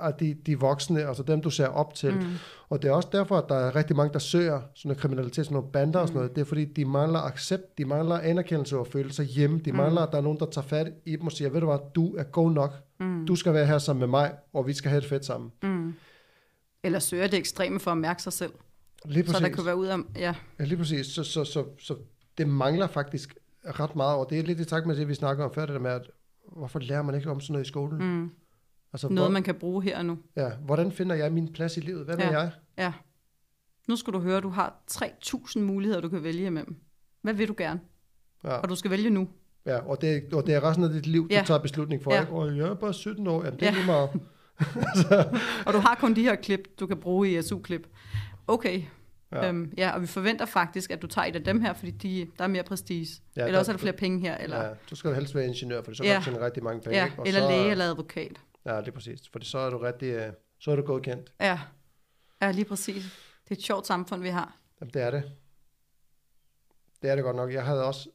af, de, de voksne, altså dem, du ser op til. Mm. Og det er også derfor, at der er rigtig mange, der søger sådan noget kriminalitet, sådan nogle bander og sådan noget. Det er fordi, de mangler accept, de mangler anerkendelse og føle sig hjemme. De mangler, at der er nogen, der tager fat i dem og siger, ved du hvad, du er god nok. Mm. Du skal være her sammen med mig, og vi skal have det fedt sammen. Mm. Eller søger det ekstreme for at mærke sig selv. Lige præcis. Så der kan være ud af... Ja. Ja, lige præcis. Så, så, så, så det mangler faktisk ret meget, og det er lidt i takt med det, vi snakker om før, det der med, at hvorfor lærer man ikke om sådan noget i skolen? Mm. Altså, Noget, hvor, man kan bruge her og nu. ja, hvordan finder jeg min plads i livet? Hvem Ja. er jeg? Ja. Nu skal du høre, at du har 3.000 muligheder, du kan vælge imellem. Hvad vil du gerne? Ja, Og du skal vælge nu. ja og, det, og det er resten af dit liv, Ja. du tager beslutning for. Ja. Ikke? Og jeg er bare 17 år, jamen, det er Ja. lige meget. Og du har kun de her klip, du kan bruge i SU-klip. Okay. Ja. Ja. Øhm, ja, og vi forventer faktisk, at du tager et af dem her, fordi de, der er mere prestige. Ja, Ja, eller der- også er der flere penge her. Eller, Ja, du skal helst være ingeniør, for så Ja. kan du tjene rigtig mange penge. ja, ikke? Og eller så, læge eller advokat. Ja, lige præcis. For så er du rigtig, øh, så er du godkendt. Ja. ja, lige præcis. Det er et sjovt samfund, vi har. Jamen, det er det. Det er det godt nok. Jeg havde også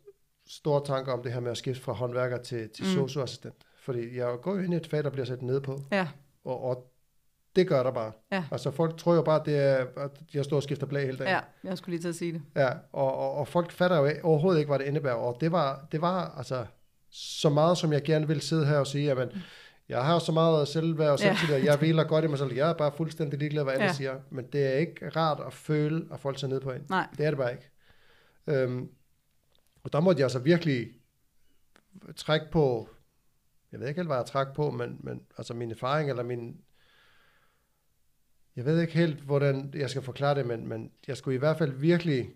store tanker om det her med at skifte fra håndværker til, til mm. socioassistent. Fordi jeg går jo ind i et fag, der bliver sat ned på. Ja, Og, og det gør der bare. Ja. Altså folk tror jo bare, at det er, at jeg står og skifter blag hele dagen. ja, jeg skulle lige til at sige det. ja og, og, og, folk fatter jo overhovedet ikke, hvad det indebærer. Og det var, det var altså så meget, som jeg gerne vil sidde her og sige, jamen, jeg har så meget selvværd og Ja. selvtillid, og jeg hviler godt i mig selv. Jeg er bare fuldstændig ligeglad, hvad alle Ja. siger. Men det er ikke rart at føle, at folk ser ned på en. Nej, Det er det bare ikke. Øhm, og der måtte jeg altså virkelig trække på, jeg ved ikke helt, hvad jeg træk på, men, men altså min erfaring, eller min, jeg ved ikke helt, hvordan jeg skal forklare det, men, men jeg skulle i hvert fald virkelig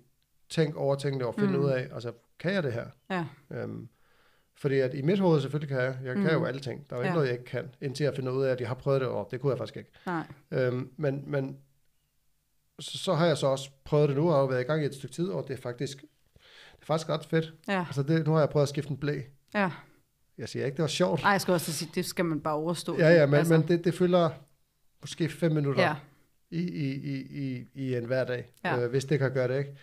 tænke over tingene og finde Mm. mm. ud af, altså, kan jeg det her? ja, Øhm, fordi at i mit hoved selvfølgelig kan jeg, jeg kan Mm. jo alle ting. Der er jo ikke Ja. noget, jeg ikke kan, indtil jeg finder ud af, at jeg har prøvet det, og det kunne jeg faktisk ikke. nej. Øhm, men, men så, så har jeg så også prøvet det nu, og har været i gang i et stykke tid, og det er faktisk, det er faktisk ret fedt. Ja, Altså det, nu har jeg prøvet at skifte en blæ. ja. Jeg siger ikke, det var sjovt. Ej, jeg skal også sige, det skal man bare overstå. Ja, ja, men, altså. men det, det fylder måske fem minutter Ja, i, i, i, i, i en hverdag, Ja. øh, hvis det kan gøre det, ikke?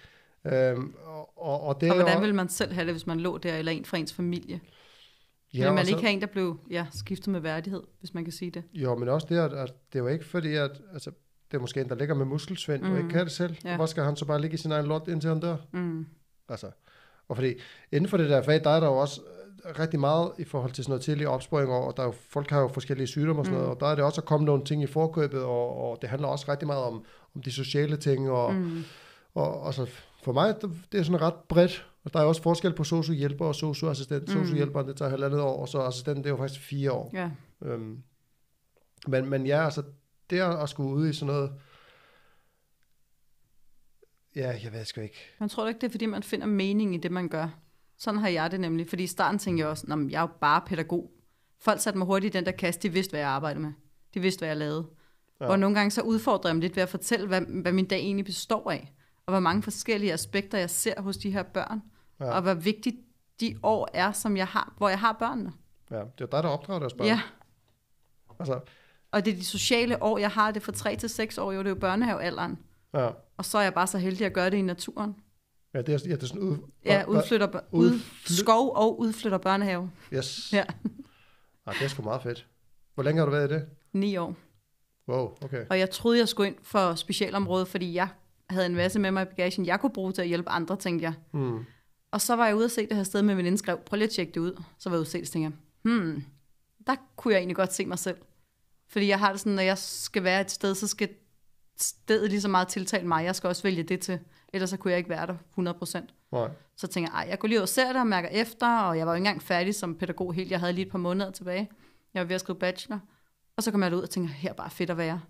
Øhm, og, og, og det og hvordan jo- vil man selv have det, hvis man lå der, eller en fra ens familie? ja, Ja, vil man så- ikke have en, der blev ja, skiftet med værdighed, hvis man kan sige det? Jo, men også det, at, at det er jo ikke fordi, at altså, det er måske en, der ligger med muskelsvind, mm. og Mm. ikke kan det selv. Ja. Hvor skal han så bare ligge i sin egen lort, indtil han dør? Mm. Altså, og fordi inden for det der fag, der er der jo også rigtig meget i forhold til sådan noget tidlig opsporing, og der er jo, folk har jo forskellige sygdomme og sådan Mm. noget, og der er det også at komme nogle ting i forkøbet, og, og det handler også rigtig meget om, om de sociale ting, og, mm. Mm. og, og så for mig, det, er sådan ret bredt, og der er også forskel på sociohjælper og socioassistent. Mm. Sociohjælperen, det tager halvandet år, og så assistenten, det er jo faktisk fire år. Ja, Øhm, men, men ja, altså, det at skulle ud i sådan noget, ja, jeg ved sgu ikke. man tror ikke, det er, fordi man finder mening i det, man gør. Sådan har jeg det nemlig, fordi i starten tænkte jeg også, at jeg er jo bare pædagog. Folk satte mig hurtigt i den der kasse, de vidste, hvad jeg arbejdede med. De vidste, hvad jeg lavede. Ja. Og nogle gange så udfordrer jeg dem lidt ved at fortælle, hvad, hvad min dag egentlig består af. Og hvor mange forskellige aspekter, jeg ser hos de her børn. Ja. Og hvor vigtigt de år er, som jeg har, hvor jeg har børnene. Ja, det er dig, der opdrager deres børn. Ja, Altså, Og det er de sociale år, jeg har det fra 3 til 6 år, jo, det er jo børnehavealderen. ja. Og så er jeg bare så heldig at gøre det i naturen. Ja, det er, ja, det er sådan ud... Ja, udflytter, bør- ud, Udfly- skov og udflytter børnehave. Yes. Ja, Ej, det er sgu meget fedt. Hvor længe har du været i det? ni år. Wow, okay. Og jeg troede, jeg skulle ind for specialområdet, fordi jeg havde en masse med mig i bagagen, jeg kunne bruge til at hjælpe andre, tænkte jeg. Hmm. Og så var jeg ude og se det her sted med en veninde, skrev, prøv lige at tjekke det ud. Så var jeg ude og se det, tænkte jeg, hmm, der kunne jeg egentlig godt se mig selv. Fordi jeg har det sådan, når jeg skal være et sted, så skal stedet lige så meget tiltale mig. Jeg skal også vælge det til. Ellers så kunne jeg ikke være der 100%. Nej. Så tænker jeg, jeg går lige ud og ser det og mærker efter, og jeg var jo ikke engang færdig som pædagog helt. Jeg havde lige et par måneder tilbage. Jeg var ved at skrive bachelor. Og så kom jeg ud og tænker, her er bare fedt at være.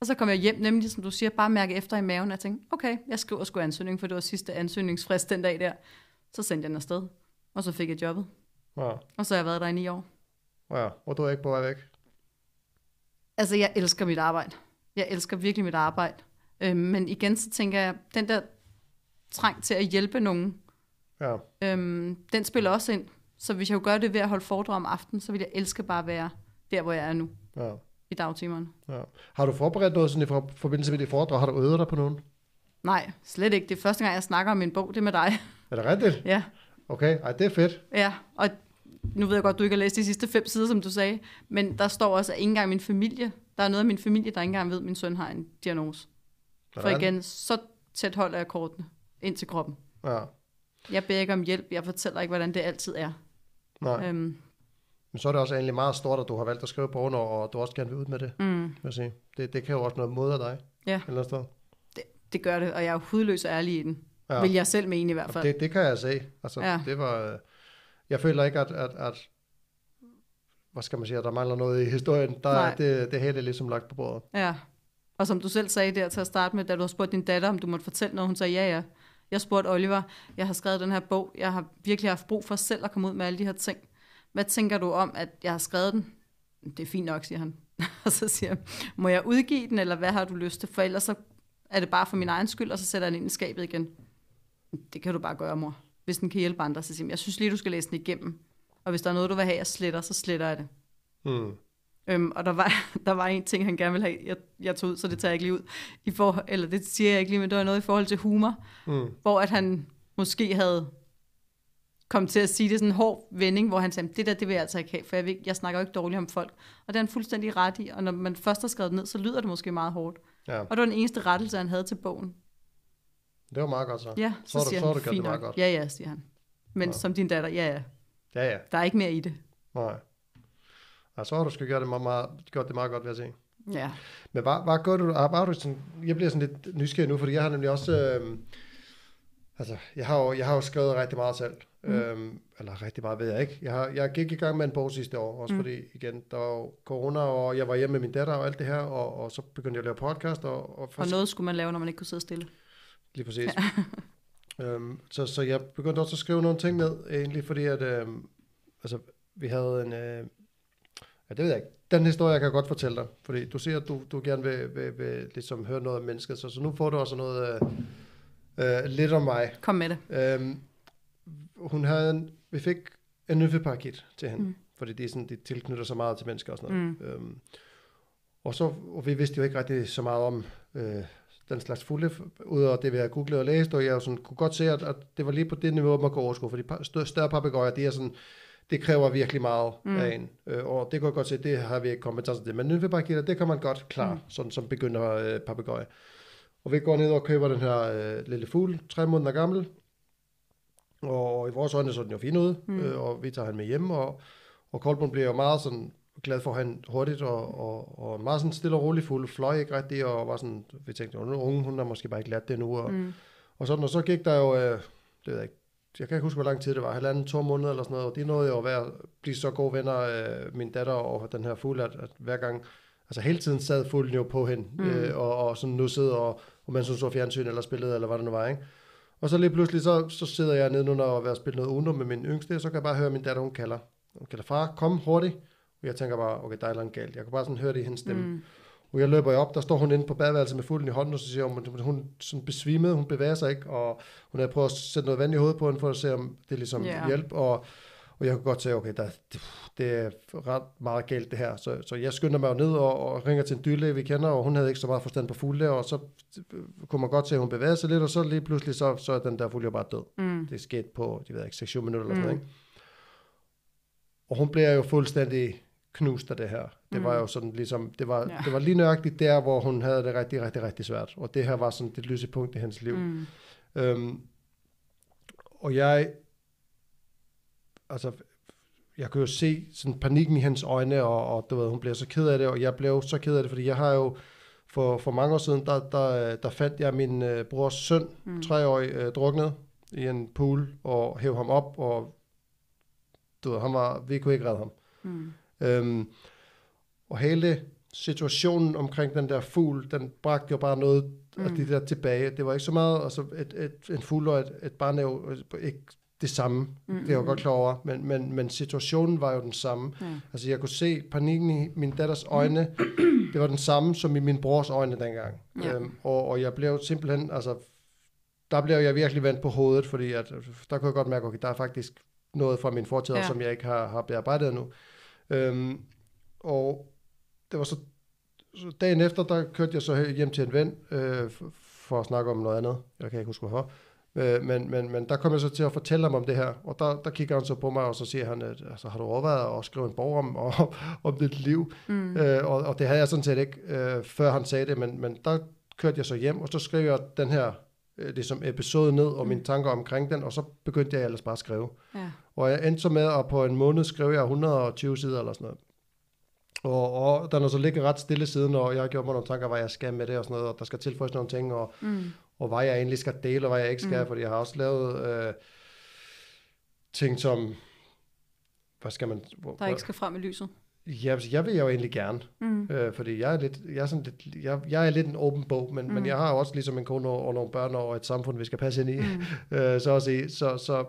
Og så kom jeg hjem, nemlig som du siger, bare mærke efter i maven, og jeg tænkte, okay, jeg skriver sgu ansøgning, for det var sidste ansøgningsfrist den dag der. Så sendte jeg den afsted, og så fik jeg jobbet. Ja. Og så har jeg været der i ni år. ja. Og du er ikke på vej væk? Altså, jeg elsker mit arbejde. Jeg elsker virkelig mit arbejde. Øhm, men igen, så tænker jeg, den der trang til at hjælpe nogen, Ja. øhm, den spiller også ind. Så hvis jeg kunne gøre det ved at holde foredrag om aftenen, så ville jeg elske bare at være der, hvor jeg er nu, ja. i dagtimerne. ja. Har du forberedt noget sådan i for- forbindelse med dit foredrag? Har du øvet dig på nogen? Nej, slet ikke. Det er første gang, jeg snakker om min bog, det er med dig. Er det rigtigt? ja, Okay, Ej, det er fedt. ja. Og nu ved jeg godt, du ikke har læst de sidste fem sider, som du sagde, men der står også, at ikke engang min familie, der er noget af min familie, der ikke engang ved, at min søn har en diagnose. For Sådan. igen, så tæt holder jeg kortene ind til kroppen. Ja. Jeg beder ikke om hjælp, jeg fortæller ikke, hvordan det altid er. Nej. Øhm, Men så er det også egentlig meget stort, at du har valgt at skrive bogen, og du også gerne vil ud med det. mm, Vil sige. Det, det kan jo også noget mod af dig. Ja. Eller sted. det gør det, og jeg er hudløs ærlig i den. Ja. Vil jeg selv mene i hvert fald. Det, det kan jeg se. Altså, ja. Ja. det var... øh, Jeg føler ikke, at, at, at hvad skal man sige, at der mangler noget i historien. Der er Nej. det, det hele er ligesom lagt på bordet. Ja. Og som du selv sagde der til at starte med, da du har spurgt din datter, om du måtte fortælle noget, hun sagde ja, ja. Jeg spurgte Oliver, jeg har skrevet den her bog, jeg har virkelig haft brug for selv at komme ud med alle de her ting. Hvad tænker du om, at jeg har skrevet den? Det er fint nok, siger han. og så siger jeg, må jeg udgive den, eller hvad har du lyst til? For ellers så er det bare for min egen skyld, og så sætter jeg den ind i skabet igen. Det kan du bare gøre, mor. Hvis den kan hjælpe andre, så siger jeg, jeg synes lige, du skal læse den igennem. Og hvis der er noget, du vil have, jeg sletter, så sletter jeg det. Hmm. Øhm, og der var, der var en ting, han gerne ville have, jeg, jeg tog ud, så det tager jeg ikke lige ud. I for, eller det siger jeg ikke lige, men det var noget i forhold til humor, Hmm. hvor at han måske havde kommet til at sige det sådan en hård vending, hvor han sagde, det der, det vil jeg altså ikke have, for jeg, vil, ikke- jeg snakker jo ikke dårligt om folk. Og det er han fuldstændig ret i, og når man først har skrevet det ned, så lyder det måske meget hårdt. Ja, Og det var den eneste rettelse, han havde til bogen. det var meget godt så. Ja, Så så, har du- siger så han, du det meget godt. Ja, ja, siger han. Men Ja. som din datter, ja, ja, Ja, ja. der er ikke mere i det. Nej. Ja, så har du sgu gjort det meget, meget, gjort det meget godt, vil jeg sige. Ja. Men hvad, hvad gør du? Har du sådan, jeg bliver sådan lidt nysgerrig nu, fordi jeg har nemlig også... Øh, altså, jeg har, jo, jeg har jo skrevet rigtig meget selv. Mm. Øhm, eller rigtig meget ved jeg ikke. Jeg, har, jeg gik i gang med en bog sidste år, også mm. Fordi, igen, der var corona, og jeg var hjemme med min datter og alt det her, og, og så begyndte jeg at lave podcast, og, og, Og noget skulle man lave, når man ikke kunne sidde stille. Lige præcis. øhm, så, så jeg begyndte også at skrive nogle ting ned, egentlig, fordi at, øhm, altså, vi havde en, øh, ja, det ved jeg ikke, den historie, jeg kan godt fortælle dig, fordi du siger, at du, du gerne vil, vil, vil ligesom høre noget om mennesket, så, så nu får du også noget, øh, øh, lidt om mig. Kom med det. Øhm, hun havde en, vi fik en nymfeparakit til hende, mm. Fordi de, er sådan, de tilknytter sig meget til mennesker og sådan noget. Mm. Øhm, og så, og vi vidste jo ikke rigtig så meget om øh, den slags fulde, udover det vi havde googlet og læst, og jeg sådan, kunne godt se, at, at det var lige på det niveau, man kunne overskue, fordi større, papegøjer, det er sådan, det kræver virkelig meget mm. Af en, øh, og det kunne jeg godt se, det har vi ikke kompetence til, men nymfeparakitter, det kan man godt klare, mm. Sådan som begynder øh, papegøje. Og vi går ned og køber den her øh, lille fugl, tre måneder gammel, og i vores øjne så den jo fin ud, mm. Øh, og vi tager han med hjem, og, og Kolbun bliver jo meget sådan glad for han hurtigt, og, og, og meget sådan stille og rolig fuld, fløj ikke rigtigt, og var sådan, vi tænkte, hun er ung, hun har måske bare ikke lært det endnu, og, mm. Og sådan, og så gik der jo, øh, det ved jeg ikke, jeg kan ikke huske, hvor lang tid det var, halvanden, to måneder eller sådan noget, og de nåede jo at være, blive så gode venner, øh, min datter og den her fugl, at, at hver gang, altså hele tiden sad fuglen jo på hende, mm. Øh, og, og sådan nussede, og, og mens hun så fjernsyn eller spillede, eller hvad det nu var, ikke? Og så lige pludselig, så, så sidder jeg nede nu, når jeg er ved at spille noget Uno med min yngste, og så kan jeg bare høre min datter, hun kalder. Hun kalder, far, kom hurtigt. Og jeg tænker bare, okay, der er et eller andet galt. Jeg kan bare sådan høre det i hendes stemme. Mm. Mm. Og jeg løber op, der står hun inde på badeværelset med fuglen i hånden, og så siger hun, hun sådan besvimede, hun bevæger sig ikke, og hun havde prøvet at sætte noget vand i hovedet på hende, for at se, om det ligesom Ja. hjælp. Og, og jeg kunne godt se, okay, der, det, det er ret meget galt det her. Så, så jeg skynder mig jo ned og, og ringer til en dyrlæge, vi kender, og hun havde ikke så meget forstand på fugle, og så øh, kunne man godt se, at hun bevægede sig lidt, og så lige pludselig, så, så er den der fugl jo bare død. Mm. Det skete på, de ved ikke, 6-7 minutter eller sådan noget, Mm. ikke? Og hun bliver jo fuldstændig knust af det her. Det Mm. var jo sådan ligesom, det var, Ja. det var lige nøjagtigt der, hvor hun havde det rigtig, rigtig, rigtig svært. Og det her var sådan det lyse punkt i hendes liv. Mm. Øhm, og jeg, altså, jeg kunne jo se sådan panikken i hendes øjne, og, og du ved, hun blev så ked af det, og jeg blev så ked af det, fordi jeg har jo, for, for mange år siden, der, der, der fandt jeg min øh, brors søn, Mm. mm. treårig, øh, druknet i en pool, og hæv ham op, og du ved, han var, vi kunne ikke redde ham. Mm. Øhm, og hele situationen omkring den der fugl, den bragte jo bare noget mm. af Mm. det der tilbage. Det var ikke så meget, altså et, et, en fugl og et, et barn er jo ikke det samme, Mm. det er jeg jo godt klar over, men, men, men situationen var jo den samme. Ja. Altså jeg kunne se panikken i min datters øjne, det var den samme som i min brors øjne dengang. Ja. Øhm, og, og jeg blev simpelthen, altså der blev jeg virkelig vendt på hovedet, fordi at, der kunne jeg godt mærke, okay, der er faktisk noget fra min fortid, Ja. ja. som jeg ikke har, har bearbejdet endnu. Øhm, og det var så, så dagen efter, der kørte jeg så hjem til en ven, øh, for, for at snakke om noget andet. Jeg kan ikke huske hvorfor. Øh, men, men, men der kom jeg så til at fortælle ham om det her, og der, der kigger han så på mig, og så siger han, at altså, har du overvejet at skrive en bog om, om, om dit liv? Mm. Øh, og, og det havde jeg sådan set ikke, øh, før han sagde det, men, men der kørte jeg så hjem, og så skrev jeg den her øh, ligesom episode ned, og mine tanker omkring den, og så begyndte jeg ellers bare at skrive. Ja. Og jeg endte så med, at på en måned skrev jeg 120 sider eller sådan noget. Og, og den har så ligget ret stille siden, og jeg har gjort mig nogle tanker, hvad jeg skal med det og sådan noget, og der skal tilføjes nogle ting, og, Mm. og hvad jeg egentlig skal dele, og hvad jeg ikke skal, Mm. fordi jeg har også lavet øh, ting som, hvad skal man... Hvor, Der ikke skal frem i lyset. Ja, altså, jeg vil jo egentlig gerne, Mm. øh, fordi jeg er lidt, jeg er sådan lidt, jeg, jeg er lidt en åben bog, men, mm. Men jeg har også ligesom en kone og, og nogle børn og et samfund, vi skal passe ind i, Mm. øh, så at sige. Så, så,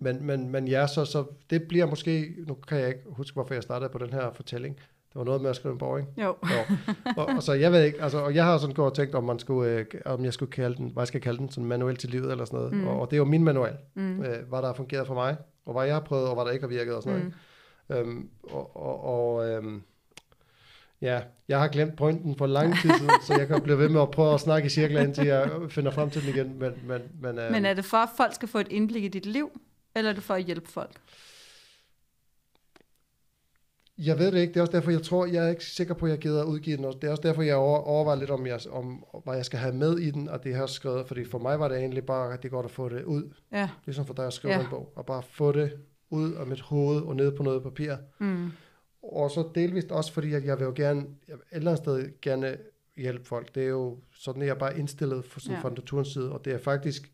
men, men, men ja, så, så det bliver måske, nu kan jeg ikke huske, hvorfor jeg startede på den her fortælling. Det var noget med at skrive en bog, ikke? Jo. Jo. og, og, så jeg ved ikke, altså, og jeg har sådan gået og tænkt, om, man skulle, øh, om jeg skulle kalde den, hvad jeg skal kalde den, sådan manuel til livet eller sådan noget. Mm. Og, og, det er jo min manual, Mm. øh, hvad der har fungeret for mig, og hvad jeg har prøvet, og hvad der ikke har virket og sådan noget. Mm. Øhm, og og, og øhm, ja, jeg har glemt pointen for lang tid siden, så jeg kan blive ved med at prøve at snakke i cirkler, indtil jeg finder frem til den igen. Men, men, men, øhm, Men er det for, at folk skal få et indblik i dit liv, eller er det for at hjælpe folk? jeg ved det ikke. Det er også derfor, jeg tror, jeg er ikke sikker på, at jeg gider at udgive den. Det er også derfor, jeg over, overvejer lidt om, jeg, om, hvad jeg skal have med i den, og det her skrevet. Fordi for mig var det egentlig bare rigtig godt at få det ud. Ja. Ligesom for dig at skrive Ja. en bog. Og bare få det ud af mit hoved og ned på noget papir. Mm. Og så delvist også fordi, at jeg vil jo gerne, jeg vil et eller andet sted gerne hjælpe folk. Det er jo sådan, at jeg er bare indstillet for, sådan, Ja. ja. fra naturens side, og det er faktisk,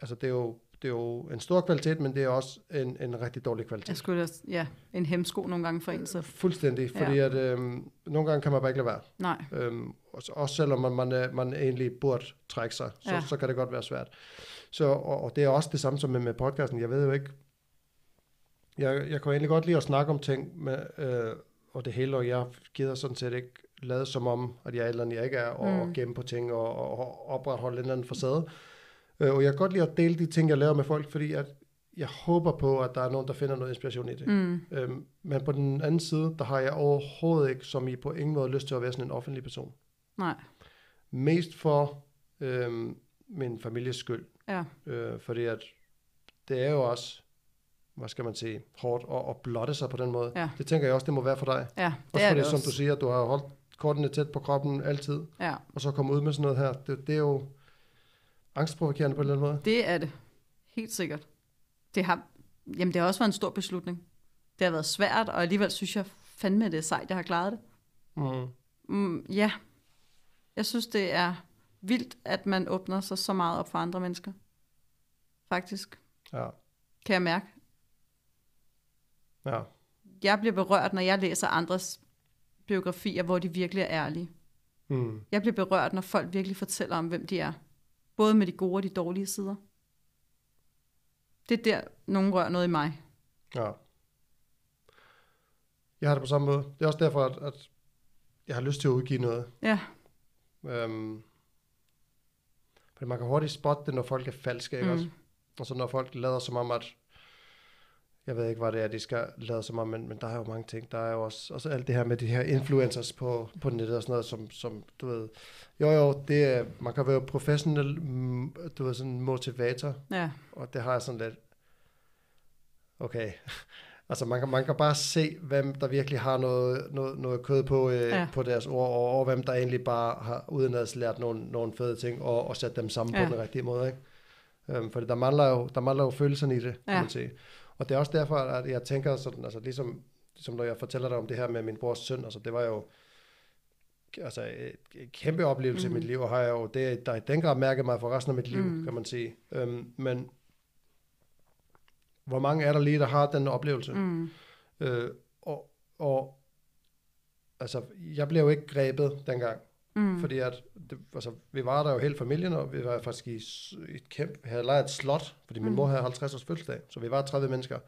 altså det er jo, det er jo en stor kvalitet, men det er også en, en rigtig dårlig kvalitet. Jeg skulle da, ja, en hemsko nogle gange for en, så Fuldstændig, fordi Ja. at øhm, nogle gange kan man bare ikke lade være. nej. Øhm, også, også selvom man, man, er- man egentlig burde trække sig, så, Ja. så kan det godt være svært. Så, og, og det er også det samme som med, med podcasten. Jeg ved jo ikke, jeg, jeg kunne egentlig godt lide at snakke om ting, med, øh, og det hele, og jeg gider sådan set ikke lade som om, at jeg er eller andet, jeg ikke er, og, Mm. mm. gemme på ting, og, og, opretholde en eller anden facade. Øh, og jeg kan godt lide at dele de ting, jeg laver med folk, fordi at jeg håber på, at der er nogen, der finder noget inspiration i det. Mm. Øhm, men på den anden side, der har jeg overhovedet ikke, som I på ingen måde, lyst til at være sådan en offentlig person. Nej. Mest for øhm, min families skyld. Ja. Øh, fordi at det er jo også, hvad skal man sige, hårdt at, at blotte sig på den måde. Ja. Det tænker jeg også, det må være for dig. Ja, det Også fordi, det som også. du siger, du har holdt kortene tæt på kroppen altid, Ja, og så komme ud med sådan noget her. Det, det er jo angstprovokerende på en eller anden måde. det er det. Helt sikkert. Det har, jamen, det har også været en stor beslutning. Det har været svært, og alligevel synes jeg fandme, det er sejt, jeg har klaret det. Mm. Mm, ja. Jeg synes, det er vildt, at man åbner sig så meget op for andre mennesker. Faktisk. Ja. Kan jeg mærke. Ja. Jeg bliver berørt, når jeg læser andres biografier, hvor de virkelig er ærlige. Mm. Jeg bliver berørt, når folk virkelig fortæller om, hvem de er. Både med de gode og de dårlige sider. Det er der, nogen rører noget i mig. Ja. Jeg har det på samme måde. Det er også derfor, at, at jeg har lyst til at udgive noget. Ja, Øhm, fordi man kan hurtigt spotte det, når folk er falske, ikke Mm. også? Og så når folk lader som om, at jeg ved ikke, hvad det er, de skal lade som om, men, men der er jo mange ting. Der er jo også, også alt det her med de her influencers på, på nettet og sådan noget, som, som du ved, jo jo, det er, man kan være professionel, mm, du ved, sådan motivator, Ja, og det har jeg sådan lidt, okay, altså man kan, man kan bare se, hvem der virkelig har noget, noget, noget kød på, øh, Ja. på deres ord, og, og hvem der egentlig bare har udenlands lært nogle, nogle fede ting, og, og sat dem sammen Ja. på den rigtige måde, ikke? Øhm, for der mangler, jo, der mangler jo følelserne i det, kan Ja. man sige. Og det er også derfor, at jeg tænker sådan, altså ligesom, ligesom når jeg fortæller dig om det her med min brors søn, altså det var jo altså et, kæmpe oplevelse mm. i mit liv, og har jeg jo det, der i den grad mærket mig for resten af mit liv, Mm. mm. kan man sige. Øhm, men hvor mange er der lige, der har den oplevelse? Mm. mm, Øh, og, og altså, jeg blev jo ikke grebet dengang, mm, fordi at, det, altså, vi var der jo hele familien, og vi var faktisk i et kæmpe, vi havde lejet et slot, fordi min Mm. mor havde 50 års fødselsdag, så vi var 30 mennesker,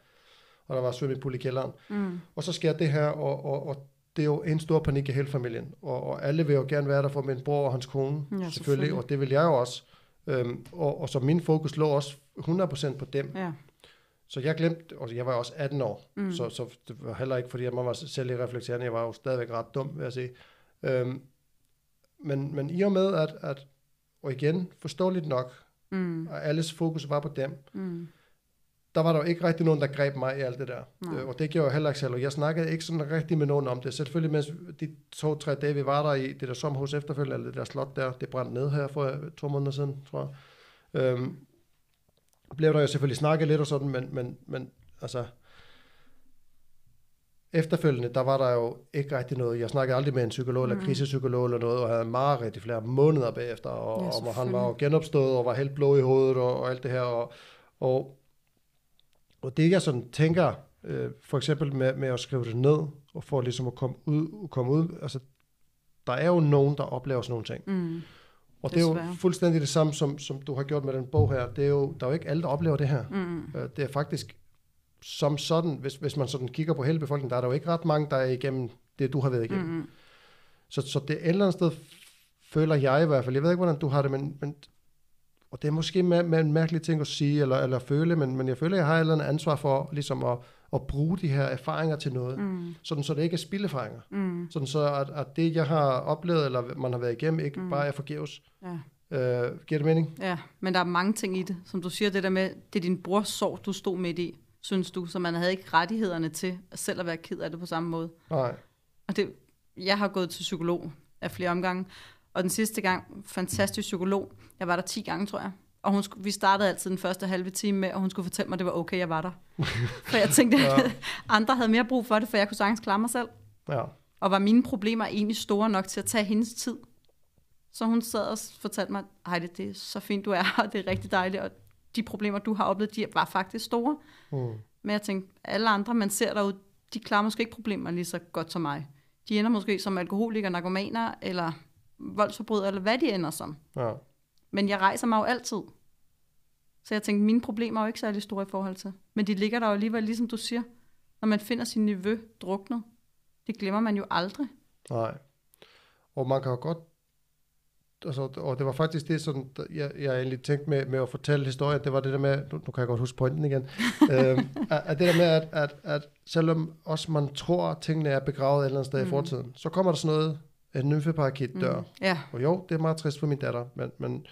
og der var swimmingpool i kælderen. mm, Og så sker det her, og, og, og det er jo en stor panik i hele familien. Og, og alle vil jo gerne være der for min bror og hans kone, Ja, selvfølgelig, selvfølgelig. og det vil jeg jo også. Øhm, og, og så min fokus lå også 100% på dem. ja, Så jeg glemte, og jeg var også 18 år, Mm. så, så det var heller ikke, fordi jeg var selv reflekterende, jeg var jo stadigvæk ret dum, vil jeg sige. Øhm, men, men i og med, at, at og igen, forståeligt nok, mm, at alles fokus var på dem, mm, der var der jo ikke rigtig nogen, der greb mig i alt det der. Nej. Øh, og det gjorde jeg heller ikke selv, og jeg snakkede ikke sådan rigtig med nogen om det. Selvfølgelig, mens de to-tre dage, vi var der i det der sommerhus efterfølgende, eller det der slot der, det brændte ned her for øh, to måneder siden, tror jeg. Øhm, blev der jo selvfølgelig snakket lidt og sådan, men, men, men altså, efterfølgende, der var der jo ikke rigtig noget. Jeg snakkede aldrig med en psykolog eller Mm. krisepsykolog eller noget, og havde meget rigtig flere måneder bagefter, og, Ja, og han var jo genopstået og var helt blå i hovedet og, og alt det her, og, og, og det jeg sådan tænker, øh, for eksempel med, med at skrive det ned, og for ligesom at komme ud, komme ud, altså der er jo nogen, der oplever sådan nogle ting. mm, Og det er jo Desværre. fuldstændig det samme, som, som du har gjort med den bog her. Det er jo, der er jo ikke alle, der oplever det her. mm, Øh, Det er faktisk som sådan, hvis, hvis man sådan kigger på hele befolkningen, der er der jo ikke ret mange, der er igennem det, du har været igennem. Mm. Så, så det et eller andet sted, føler jeg i hvert fald, jeg ved ikke, hvordan du har det, men, men og det er måske med, med en mærkelig ting at sige, eller, eller føle, men, men jeg føler, jeg har et eller andet ansvar for ligesom at, at bruge de her erfaringer til noget, mm. sådan så det ikke er spilderfaringer. mm, Sådan så, at, at det, jeg har oplevet, eller man har været igennem, ikke mm. bare er forgæves. ja. Øh, giver det mening? Ja, men der er mange ting i det. Som du siger, det der med, det er din brors sorg, du stod midt i, synes du. Så man havde ikke rettighederne til selv at være ked af det på samme måde. Nej. Og det, jeg har gået til psykolog af flere omgange. Og den sidste gang, fantastisk psykolog. Jeg var der 10 gange, tror jeg. Og hun skulle, vi startede altid den første halve time med, og hun skulle fortælle mig, at det var okay, jeg var der. For jeg tænkte, at Ja. andre havde mere brug for det, for jeg kunne sagtens klare mig selv. Ja. Og var mine problemer egentlig store nok til at tage hendes tid? Så hun sad og fortalte mig, Heidi, det er så fint, du er her, og det er rigtig dejligt, og de problemer, du har oplevet, de var faktisk store. Mm. Men jeg tænkte, alle andre, man ser derude, de klarer måske ikke problemer lige så godt som mig. De ender måske som alkoholikere, narkomaner, eller voldsforbrydere, eller hvad de ender som. Ja. Men jeg rejser mig jo altid. Så jeg tænkte, mine problemer er jo ikke særlig store i forhold til. Men de ligger der jo alligevel, ligesom du siger. Når man finder sin niveau druknet, det glemmer man jo aldrig. Nej. Og man kan jo godt, altså, og det var faktisk det, sådan, jeg, jeg egentlig tænkte med, med at fortælle historien, det var det der med, nu, nu kan jeg godt huske pointen igen, øhm, at, at det der med, at, at, at selvom også man tror, at tingene er begravet et eller andet sted mm. i fortiden, så kommer der sådan noget, en nymfeparakit dør. Mm. Ja, Og jo, det er meget trist for min datter, men, men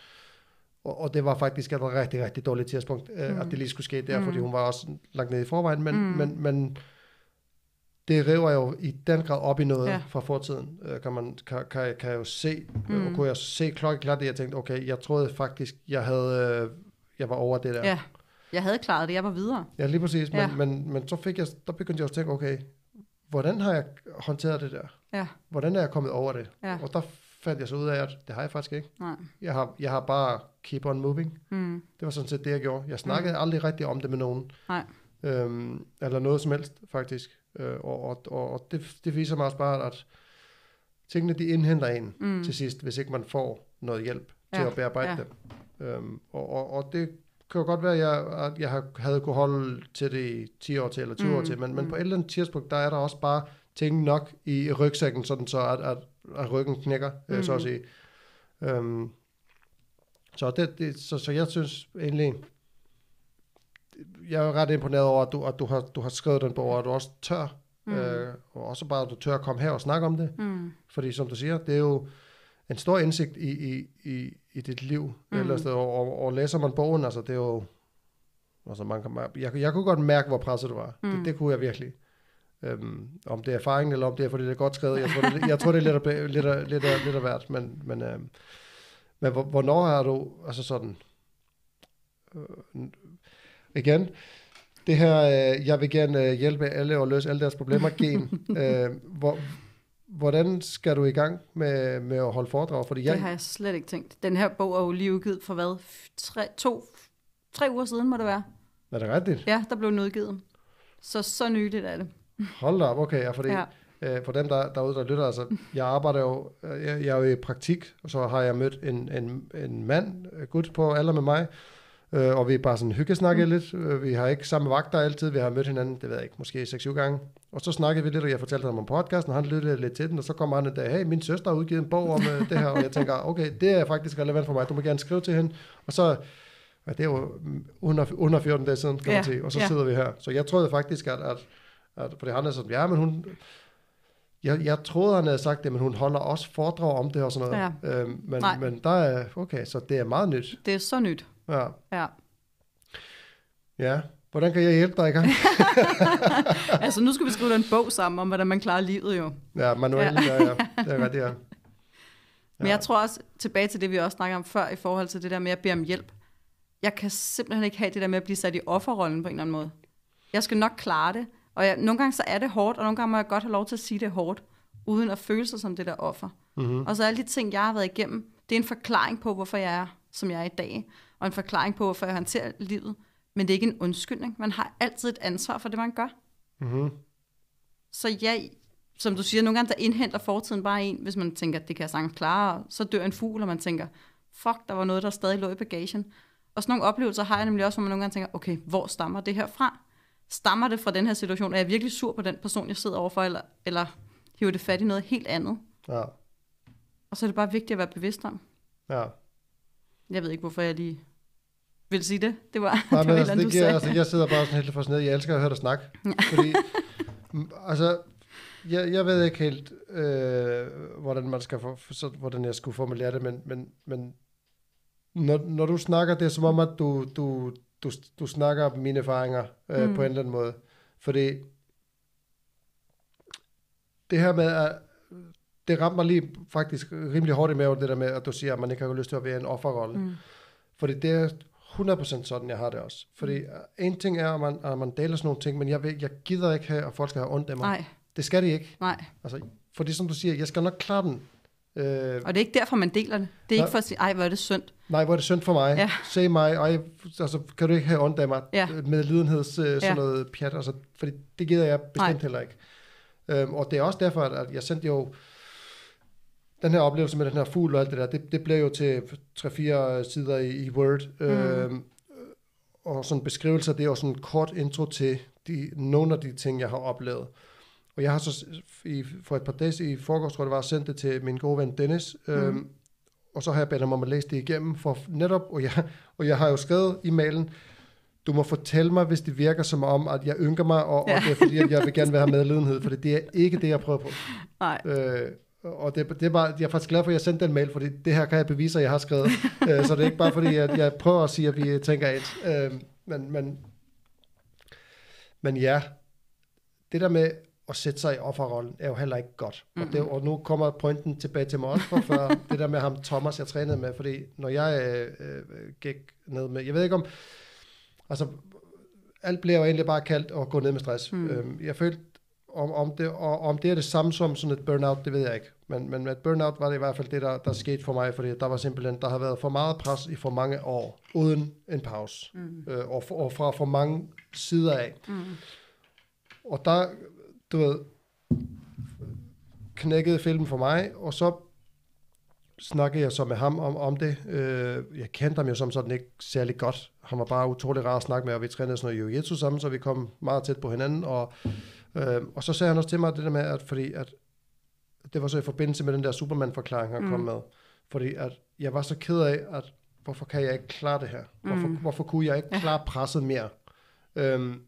og, og det var faktisk et rigtig, rigtig dårligt tidspunkt, øh, Mm. at det lige skulle ske der, Mm. fordi hun var også langt nede i forvejen, men, Mm. men, men det river jo i den grad op i noget Ja. fra fortiden, øh, kan, man, kan, kan, kan jeg jo se, mm. Mm. og kunne jeg se klokkeklart det, jeg tænkte, okay, jeg troede faktisk, jeg havde, øh, jeg var over det der. ja. Jeg havde klaret det, jeg var videre. Ja, lige præcis, men, Ja. men, men så fik jeg, der begyndte jeg også at tænke, okay, hvordan har jeg håndteret det der? Ja, Hvordan er jeg kommet over det? ja, Og der fandt jeg så ud af, at det har jeg faktisk ikke. nej. Jeg har, jeg har bare keep on moving. Mm. Det var sådan set det, jeg gjorde. Jeg snakkede mm. aldrig rigtig om det med nogen. Nej. Øhm, eller noget som helst, faktisk. Øh, og og, og, det, det viser mig også bare, at tingene, de indhenter en Mm. til sidst, hvis ikke man får noget hjælp til Ja, at bearbejde ja. dem. Øhm, og, og, og det kan jo godt være, at jeg, at jeg havde kunne holde til det i 10 år til, eller 20 mm. år til, men, men mm. på et eller andet tidspunkt, der er der også bare ting nok i rygsækken, sådan så at, at, at ryggen knækker, mm. øh, så at Mm. sige. Øhm, så, det, det, så, så jeg synes egentlig, jeg er ret imponeret over, at du, at du, har, du har skrevet den bog, og at du også tør, mm. øh, og også bare, at du tør at komme her og snakke om det. Mm. Fordi som du siger, det er jo en stor indsigt i, i, i, i dit liv. Mm. Ellers, og, og, og læser man bogen, altså det er jo... Altså man kan, jeg, jeg kunne godt mærke, hvor presset du var. Mm. Det, det kunne jeg virkelig. Øhm, om det er erfaring, eller om det er, fordi det er godt skrevet. Jeg tror, det, jeg tror, det er lidt af, lidt af, lidt af, lidt af værd. Men, men, øhm, men hvornår har du, altså sådan, øh, igen, det her, øh, jeg vil gerne øh, hjælpe alle og løse alle deres problemer, gen. øh, hvor, hvordan skal du i gang med, med at holde foredrag? Fordi jeg... Det har jeg slet ikke tænkt. Den her bog er jo lige udgivet for hvad? Tre, to, tre uger siden må det være. Er det rigtigt? Ja, der blev den udgivet. Så så nyligt er det. Hold da op, okay. Ja, fordi ja. Øh, for dem der, derude, der lytter, altså, jeg arbejder jo, øh, jeg, jeg er jo i praktik, og så har jeg mødt en, en, en mand, gut på alder med mig, øh, og vi er bare sådan hyggesnakket mm. lidt. Øh, vi har ikke samme vagter altid, vi har mødt hinanden, det ved jeg ikke, måske 6-7 gange. Og så snakkede vi lidt, og jeg fortalte ham om podcasten, og han lyttede lidt til den, og så kommer han en dag, hey, min søster har udgivet en bog om det her, og jeg tænker, okay, det er faktisk relevant for mig, du må gerne skrive til hende. Og så ja, det er jo under, under 14 dage siden, kan ja, man sige, og så ja. sidder vi her. Så jeg troede faktisk, at, at, at for det han er sådan, ja, men hun, jeg, jeg troede, han havde sagt det, men hun holder også foredrag om det og sådan noget. Ja. Øhm, men, men der er, okay, så det er meget nyt. Det er så nyt. Ja. Ja. Ja, hvordan kan jeg hjælpe dig i gang? altså, nu skal vi skrive en bog sammen om, hvordan man klarer livet jo. Ja, manuelt, ja. ja, ja. Det er ret, ja. Men jeg tror også, tilbage til det, vi også snakkede om før, i forhold til det der med at bede om hjælp. Jeg kan simpelthen ikke have det der med at blive sat i offerrollen på en eller anden måde. Jeg skal nok klare det, og jeg, nogle gange så er det hårdt, og nogle gange må jeg godt have lov til at sige, det hårdt, uden at føle sig som det der offer. Mm-hmm. Og så alle de ting, jeg har været igennem, det er en forklaring på, hvorfor jeg er, som jeg er i dag, og en forklaring på, hvorfor jeg håndterer livet. Men det er ikke en undskyldning. Man har altid et ansvar for det, man gør. Mm-hmm. Så ja, som du siger, nogle gange der indhenter fortiden bare en, hvis man tænker, det kan jeg sagtens klare, og så dør en fugl, og man tænker, fuck, der var noget, der stadig lå i bagagen. Og sådan nogle oplevelser har jeg nemlig også, hvor man nogle gange tænker, okay, hvor stammer det her fra? Stammer det fra den her situation? Er jeg virkelig sur på den person, jeg sidder overfor, eller, eller hiver det fat i noget helt andet? Ja. Og så er det bare vigtigt at være bevidst om. Ja. Jeg ved ikke, hvorfor jeg lige vil sige det. Det var, Nej, det, var altså, det giver, altså, jeg sidder bare sådan helt fascineret. Jeg elsker at høre dig snakke. Fordi, altså, jeg, jeg ved ikke helt, øh, hvordan man skal få, så, hvordan jeg skulle formulere det, men, men, men når, når du snakker, det er som om, at du, du, du, du snakker om mine erfaringer øh, mm. på en eller anden måde. Fordi det her med, at det rammer mig lige faktisk rimelig hårdt i maven, det der med, at du siger, at man ikke har lyst til at være en offerrolle. Mm. Fordi det er 100% sådan, jeg har det også. Fordi mm. en ting er, at man, at man deler sådan nogle ting, men jeg, ved, jeg gider ikke have, at folk skal have ondt af mig. Nej. Det skal de ikke. Nej. Altså, fordi som du siger, jeg skal nok klare den. Øh, og det er ikke derfor, man deler det. Det er nej, ikke for at sige, ej, hvor er det synd. Nej, hvor er det synd for mig. Ja. Se mig, ej, altså, kan du ikke have ondt af mig ja. med lidenheds, øh, sådan ja. noget pjat. Altså, fordi det gider jeg bestemt nej. heller ikke. Øhm, og det er også derfor, at jeg sendte jo den her oplevelse med den her fugl og alt det der, det, det blev jo til 3-4 sider i, i Word. Mm. Øhm, og sådan beskrivelser, det er jo sådan en kort intro til de, nogle af de ting, jeg har oplevet. Og jeg har så i, for et par dage i forgårs, tror jeg det var, sendt det til min gode ven Dennis, mm. øhm, og så har jeg bedt ham om at læse det igennem, for netop, og jeg, og jeg har jo skrevet i mailen, du må fortælle mig, hvis det virker som om, at jeg ynker mig, og, ja. og det er fordi, at jeg vil gerne være medlidenhed, for det er ikke det, jeg prøver på. Nej. Øh, og det, det er bare, jeg er faktisk glad for, at jeg sendte den mail, fordi det her kan jeg bevise, at jeg har skrevet. øh, så det er ikke bare fordi, at jeg prøver at sige, at vi tænker et. Øh, men, men, men ja, det der med at sætte sig i offerrollen, er jo heller ikke godt. Mm-hmm. Og, det, og nu kommer pointen tilbage til mig også for før, det der med ham Thomas, jeg trænede med, fordi når jeg øh, øh, gik ned med, jeg ved ikke om, altså, alt bliver jo egentlig bare kaldt at gå ned med stress. Mm. Øhm, jeg følte, om, om, det, og, om det er det samme som sådan et burnout, det ved jeg ikke. Men, men med et burnout var det i hvert fald det, der, der skete for mig, fordi der var simpelthen, der har været for meget pres i for mange år, uden en pause. Mm. Øh, og, for, og fra for mange sider af. Mm. Og der, du ved, knækkede filmen for mig, og så snakkede jeg så med ham om, om det. Øh, jeg kendte ham jo som sådan ikke særlig godt. Han var bare utrolig rar at snakke med, og vi trænede sådan noget jiu sammen, så vi kom meget tæt på hinanden, og Øh, og så sagde han også til mig det der med, at fordi at det var så i forbindelse med den der Superman-forklaring, han mm. kom med. Fordi at jeg var så ked af, at hvorfor kan jeg ikke klare det her? Hvorfor, mm. hvorfor kunne jeg ikke klare presset mere? Øhm,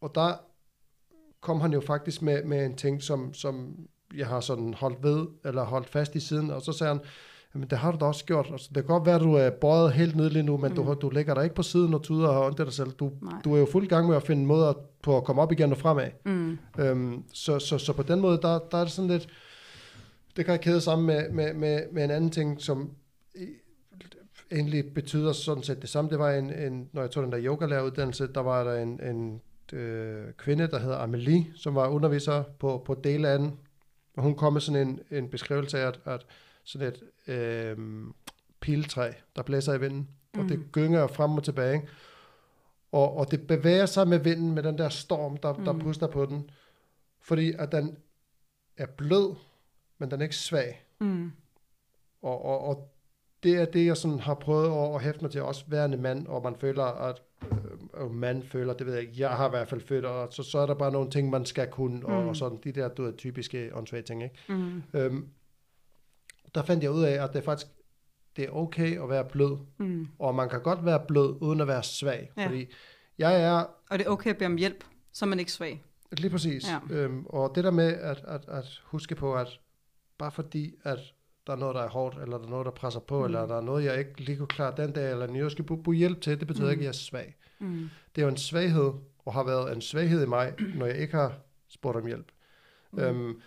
og der kom han jo faktisk med, med en ting, som, som jeg har sådan holdt ved, eller holdt fast i siden, og så sagde han, jamen det har du da også gjort. Altså, det kan godt være, at du er bøjet helt ned lige nu, men mm. du, du ligger der ikke på siden og tuder og ondt dig selv. Du, Nej. du er jo fuld gang med at finde måder på at komme op igen og fremad. Mm. Øhm, så, så, så på den måde, der, der er det sådan lidt, det kan jeg kæde sammen med, med, med, med en anden ting, som egentlig betyder sådan set det samme. Det var en, en når jeg tog den der yogalæreruddannelse, der var der en, en øh, kvinde, der hedder Amelie, som var underviser på, på dele af den. Og hun kom med sådan en, en beskrivelse af, at, at sådan et øh, piltræ, der blæser i vinden, mm. og det gynger frem og tilbage. ikke? Og, og det bevæger sig med vinden, med den der storm, der, mm. der puster på den. Fordi at den er blød, men den er ikke svag. Mm. Og, og, og det er det, jeg sådan har prøvet at, at hæfte mig til, også værende mand, og man føler, at øh, mand føler, det ved jeg ikke, jeg har i hvert fald følt, og så, så er der bare nogle ting, man skal kunne, mm. og, og sådan, de der, du ved, typiske åndssvage ting, ikke? Mm. Øhm, der fandt jeg ud af, at det er faktisk, det er okay at være blød, Mm. og man kan godt være blød, uden at være svag, Ja. fordi jeg er Og det er okay at bede om hjælp, så er man ikke svag. Lige præcis. Ja. Øhm, og det der med at, at, at huske på, at bare fordi, at der er noget, der er hårdt, eller der er noget, der presser på, mm. eller der er noget, jeg ikke lige kunne klare den dag, eller jeg skal bruge hjælp til, det betyder mm. ikke, at jeg er svag. Mm. Det er jo en svaghed, og har været en svaghed i mig, når jeg ikke har spurgt om hjælp. Mm. Øhm,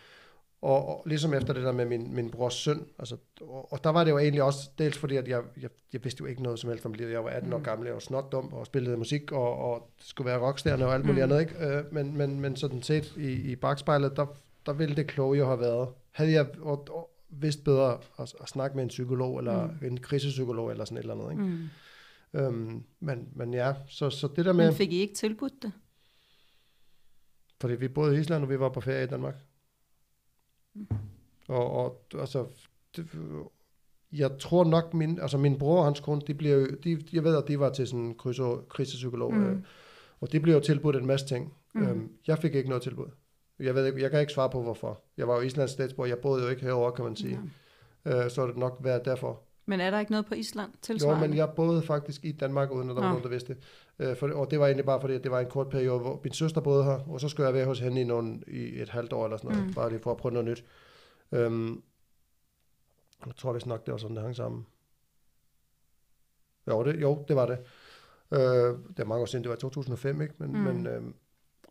og, og ligesom efter det der med min, min brors søn, altså, og, og der var det jo egentlig også, dels fordi, at jeg, jeg, jeg vidste jo ikke noget som helst om livet. Jeg var 18 år gammel, jeg var snot dum, og spillede musik, og, og skulle være rockstjerne og alt muligt Mm. andet, ikke? Øh, men, men, men sådan set i, i bagspejlet, der, der ville det kloge jo have været. Havde jeg og, og vidst bedre at, at snakke med en psykolog, eller mm. en krisepsykolog, eller sådan et eller andet, ikke? Mm. Øhm, men, men ja, så, så det der med, Men fik I ikke tilbudt det? fordi vi boede i Island, og vi var på ferie i Danmark. Og, og altså, det, jeg tror nok, min, altså min bror og hans kone, de bliver jo, de, jeg ved, at de var til sådan en krisepsykolog, Mm. øh, og de blev jo tilbudt en masse ting. Mm. Øhm, jeg fik ikke noget tilbud. Jeg, ved ikke, jeg kan ikke svare på, hvorfor. Jeg var jo Islands statsborger, jeg boede jo ikke herovre, kan man sige. Ja. Øh, så er det nok været derfor. Men er der ikke noget på Island Jo, tilsvarende? men jeg boede faktisk i Danmark, uden at der var Nå. nogen, der vidste det. Øh, for, og det var egentlig bare fordi, at det var en kort periode, hvor min søster boede her, og så skulle jeg være hos hende i, nogle, i et halvt år eller sådan noget, Mm. mm. bare lige for at prøve noget nyt. Øhm, jeg tror vist nok, det var sådan, det hang sammen. Jo, det, jo, det var det. Øh, det er mange år siden, det var i 2005, ikke? Men, Mm. mm. men, øhm,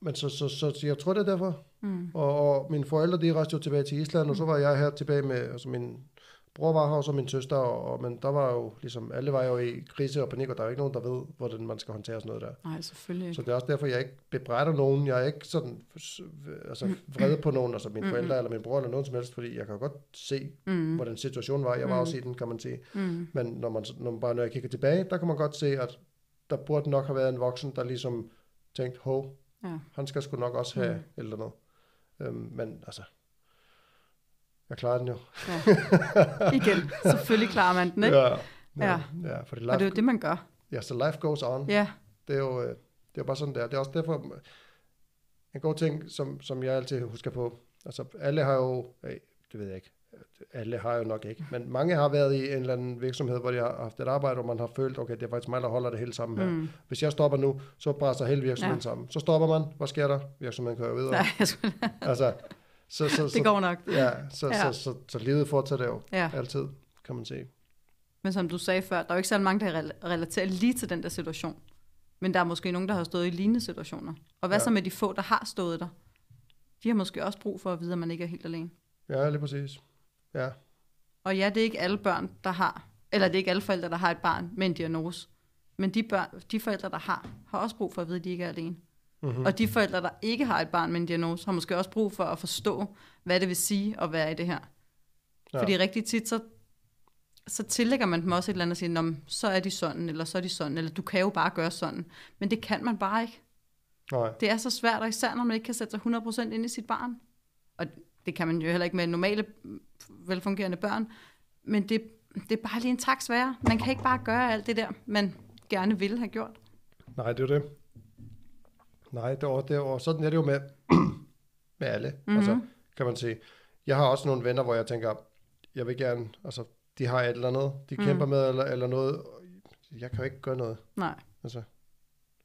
men så, så, så, så, jeg tror, det er derfor. Mm. Og, og mine forældre, de rejste jo tilbage til Island, og så var jeg her tilbage med, altså min bror var her, og så min søster, og, og, men der var jo ligesom, alle var jo i krise og panik, og der er jo ikke nogen, der ved, hvordan man skal håndtere sådan noget der. Nej, selvfølgelig Så ikke. det er også derfor, jeg ikke bebrejder nogen, jeg er ikke sådan, altså vred på nogen, altså mine Mm. forældre eller min bror eller nogen som helst, fordi jeg kan godt se, Mm. hvordan situationen var. Jeg var Mm. også i den, kan man sige. Mm. Men når, man, når, man bare, når jeg kigger tilbage, der kan man godt se, at der burde nok have været en voksen, der ligesom tænkte, hov, Ja. han skal sgu nok også have Mm. mm. eller noget. Øhm, men altså, jeg klarer den jo. ja. Igen, selvfølgelig klarer man den, ikke? Ja, Ja. ja, for det Og det er life, jo det, man gør. ja, så life goes on. Ja. Det er jo, øh, det er jo bare sådan der. Det er også derfor, en god ting, som, som jeg altid husker på, altså alle har jo, det ved jeg ikke, alle har jo nok ikke, men mange har været i en eller anden virksomhed, hvor de har haft et arbejde, og man har følt, okay, det er faktisk mig, der holder det hele sammen her. Mm. Hvis jeg stopper nu, så brænder hele virksomheden Ja. sammen. Så stopper man, hvad sker der? Virksomheden kører videre. Nej, skulle... Altså, så, så, så, det går nok. Ja, så, Ja. Så, så, så, så livet fortsætter jo Ja. altid, kan man sige. Men som du sagde før, der er jo ikke særlig mange, der rel- relaterer lige til den der situation. Men der er måske nogen, der har stået i lignende situationer. Og hvad. Ja. så med de få, der har stået der? De har måske også brug for at vide, at man ikke er helt alene. Ja, lige præcis. Ja, Og ja, det er ikke alle børn, der har, eller det er ikke alle forældre, der har et barn med en diagnose. Men de, børn, de forældre, der har, har også brug for at vide, at de ikke er alene. Mm-hmm. Og de forældre, der ikke har et barn med en diagnose, har måske også brug for at forstå, hvad det vil sige at være i det her. Ja. Fordi rigtig tit, så, så tillægger man dem også et eller andet og siger, "Nå, men så er de sådan, eller så er de sådan, eller du kan jo bare gøre sådan. Men det kan man bare ikke. Nej, Det er så svært, og især når man ikke kan sætte sig 100% ind i sit barn. Og det kan man jo heller ikke med normale, velfungerende børn. Men det, det er bare lige en tak sværere. Man kan ikke bare gøre alt det der, man gerne ville have gjort. nej, det er det. Nej, det er, det og sådan er det jo med, med alle, Mhm. mm-hmm. altså, kan man sige. Jeg har også nogle venner, hvor jeg tænker, jeg vil gerne, altså, de har et eller andet, de Mm. kæmper med, eller, eller noget. Jeg kan jo ikke gøre noget. Nej. Altså,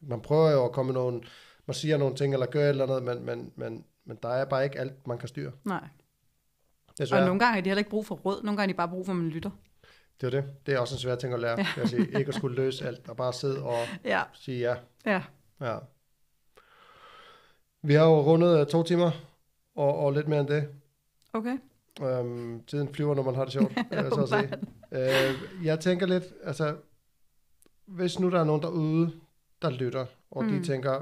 man prøver jo at komme nogle, man siger nogle ting, eller gør et eller andet, men, men, men, men der er bare ikke alt, man kan styre. Nej. Desværre. Og nogle gange har de heller ikke brug for råd. Nogle gange har de bare brug for, at man lytter. Det er det. Det er også en svær ting at lære. Ja. Jeg sige. Ikke at skulle løse alt, og bare sidde og Ja. sige ja. Ja. ja. Vi har jo rundet øh, to timer, og, og lidt mere end det. Okay. Øhm, tiden flyver, når man har det sjovt. Ja, så at sige. øh, jeg tænker lidt, altså, hvis nu der er nogen derude, der lytter, og mm. de Mm. tænker,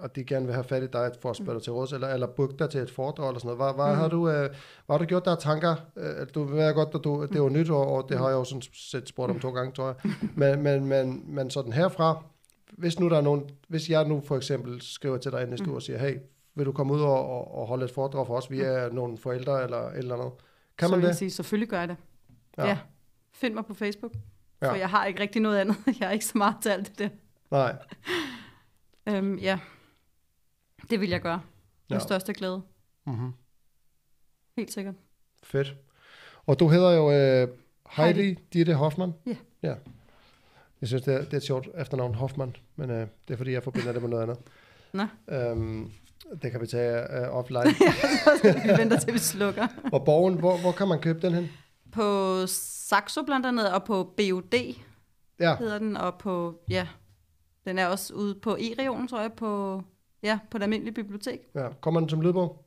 at de gerne vil have fat i dig for at spørge dig til råds, eller, eller booke dig til et foredrag eller sådan noget. Hvad, hvad, Mm. har, du, øh, hvad har du gjort der tanker? Øh, du ved godt, at du, det er jo nyt, og, og det har jeg jo sådan set spurgt om to gange, tror jeg. Men, men, men, men sådan herfra, hvis nu der er nogen, hvis jeg nu for eksempel skriver til dig næste Mm. uge og siger, hey, vil du komme ud og, og, og holde et foredrag for os? Vi er nogle forældre eller et eller andet. Kan så man det? sige, selvfølgelig gør jeg det. Ja. ja. Find mig på Facebook. Ja. Ja. For jeg har ikke rigtig noget andet. Jeg er ikke så meget til alt det der. Nej. Øhm, ja. Det vil jeg gøre. Med Ja. største glæde. Mm-hmm. Helt sikkert. Fedt. Og du hedder jo øh, Heidi, Heidi. Ditte Hoffmann. Ja. ja. Jeg synes, det er, det er et sjovt efternavn, Hoffmann, men øh, det er fordi, jeg forbinder det med noget andet. Nå. Øhm, det kan vi tage øh, offline. vi venter til, vi slukker. og borgen, hvor, hvor kan man købe den hen? På Saxo blandt andet, og på BUD Ja, hedder den, og på, ja, den er også ude på E-regionen, tror jeg, på, ja, på det almindelige bibliotek. ja. Kommer den som lydbog?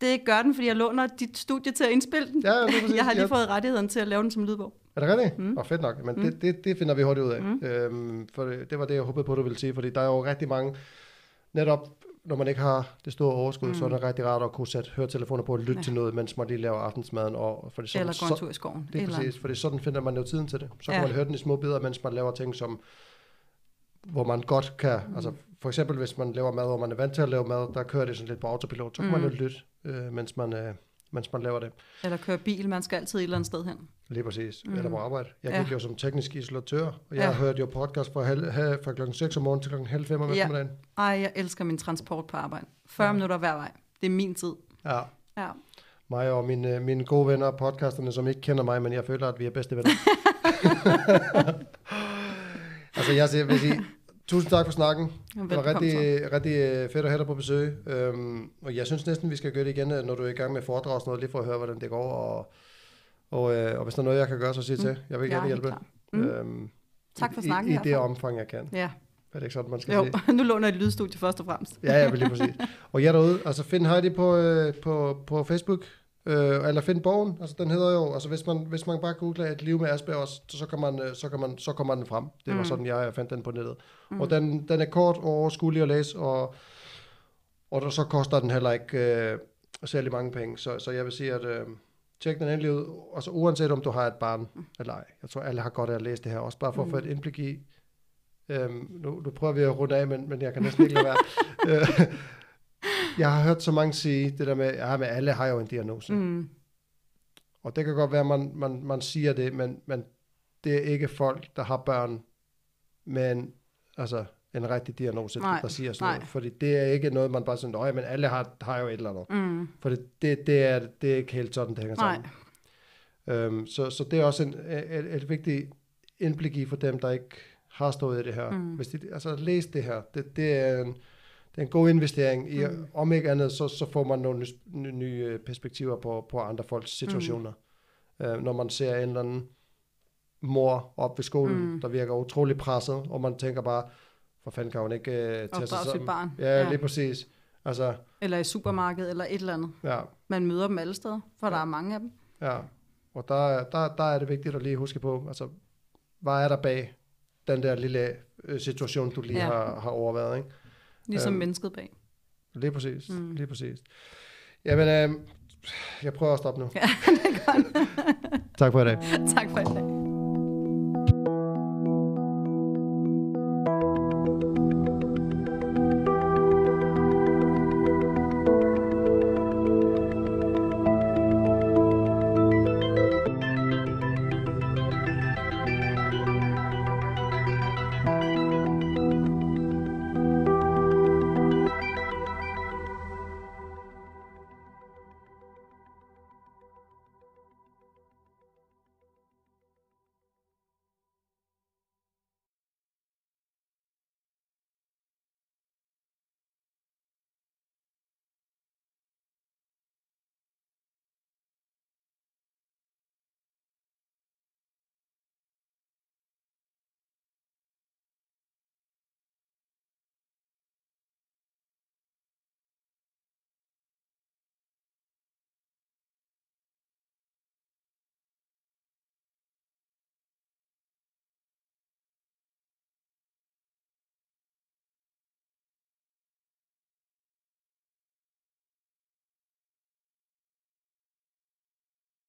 Det gør den, fordi jeg låner dit studie til at indspille den. Ja, ja, er jeg har lige Ja. fået rettigheden til at lave den som lydbog. Er det rigtigt? Mm. Mm. Og fedt nok. Men mm. Mm. det, det, det finder vi hurtigt ud af. Mm. Mm. Øhm, for det, det var det, jeg håbede på, du ville sige. Fordi der er jo rigtig mange, netop når man ikke har det store overskud, mm. Mm. så er det rigtig rart at kunne sætte høretelefoner på og lytte ja. Til noget, mens man lige laver aftensmaden. Og, for det, sådan, Eller gå en tur i skoven. Det er eller, præcis, fordi sådan finder man jo tiden til det. Så kan Ja. man høre den i små bidder, mens man laver ting, som hvor man godt kan, mm. altså for eksempel hvis man laver mad, hvor man er vant til at lave mad, der kører det sådan lidt på autopilot, så kan mm. man jo Mm. lytte, øh, mens, man, øh, mens man laver det. eller køre bil, man skal altid et eller andet sted hen. Lige præcis. Mm. Eller på arbejde. Jeg Ja. gik jo som teknisk isolatør, og jeg Ja. har hørt jo podcast fra, halv, ha- fra klokken 6 om morgenen til klokken halv 5 om Ja. eftermiddagen. Ej, jeg elsker min transport på arbejde. 40 Ja. ja. minutter hver vej. Det er min tid. Ja. Ja. Mig og mine, mine gode venner, podcasterne, som ikke kender mig, men jeg føler, at vi er bedste venner. altså, jeg siger, vil sige, tusind tak for snakken. Det var Velkommen så. rigtig, rigtig øh, fedt at have dig på besøg. Øhm, og jeg synes næsten, vi skal gøre det igen, øh, når du er i gang med foredrag og sådan noget, lige for at høre, hvordan det går. Og, og, øh, og hvis der er noget, jeg kan gøre, så sig Mm. til. Jeg vil Jeg er gerne helt hjælpe. klar. Mm. Øhm, Tak for snakken I, i det omfang, jeg kan. Ja, Er det ikke sådan, man skal jo. sige? nu låner jeg et lydstudie først og fremmest. Ja, ja, lige præcis. Og jer derude, altså find Heidi på, øh, på, på Facebook, øh, eller find bogen, altså den hedder jo, altså hvis man, hvis man bare googler et liv med Aspergers, så, så, kan man, øh, så, kan man, så kommer den frem. Det var Mm. sådan, jeg fandt den på nettet. Mm. Mm. Og den, den er kort og overskuelig at læse, og, og der, så koster den heller ikke øh, særlig mange penge. Så, så jeg vil sige, at øh, tjek den endelig ud, altså uanset om du har et barn eller ej. Jeg tror, alle har godt af at læse det her, også bare for at få Mm. et indblik i, Øhm, nu, nu prøver vi at runde af, men, men jeg kan næsten ikke lade være. Øh, jeg har hørt så mange sige det der med, ja, men alle har jo en diagnose. Mm. Mm. Og det kan godt være, at man, man, man siger det, men, men det er ikke folk, der har børn med en, altså, en rigtig diagnose, Nej, der siger sådan noget. nej. Fordi det er ikke noget, man bare siger, nej, men alle har, har jo et eller andet. Mm. For det, det, det, er, det er ikke helt sådan, det hænger Nej. sammen. Øhm, så, så det er også en, et, et vigtigt indblik i for dem, der ikke har stået i det her. Mm. Hvis de, altså læs det her. Det, det, er en, det er en god investering. I, Mm. Om ikke andet, så, så får man nogle nye, nye, nye perspektiver på, på andre folks situationer. Mm. Øh, når man ser en eller anden mor op ved skolen, mm. Der virker utrolig presset, og man tænker bare, for fanden kan hun ikke uh, tage sig sammen? barn. Ja, Ja. lige præcis. Altså, Eller i supermarkedet, eller et eller andet. ja, Man møder dem alle steder, for Ja. der er mange af dem. Ja, og der, der, der er det vigtigt at lige huske på, altså, hvad er der bag den der lille øh, situation, du lige ja. Har, har overvejet, ikke? Ligesom Øhm. mennesket bag. Lige præcis. Mm. lige præcis. Jamen, øh, jeg prøver at stoppe nu. Ja, det er godt. Tak for i dag. tak for i dag.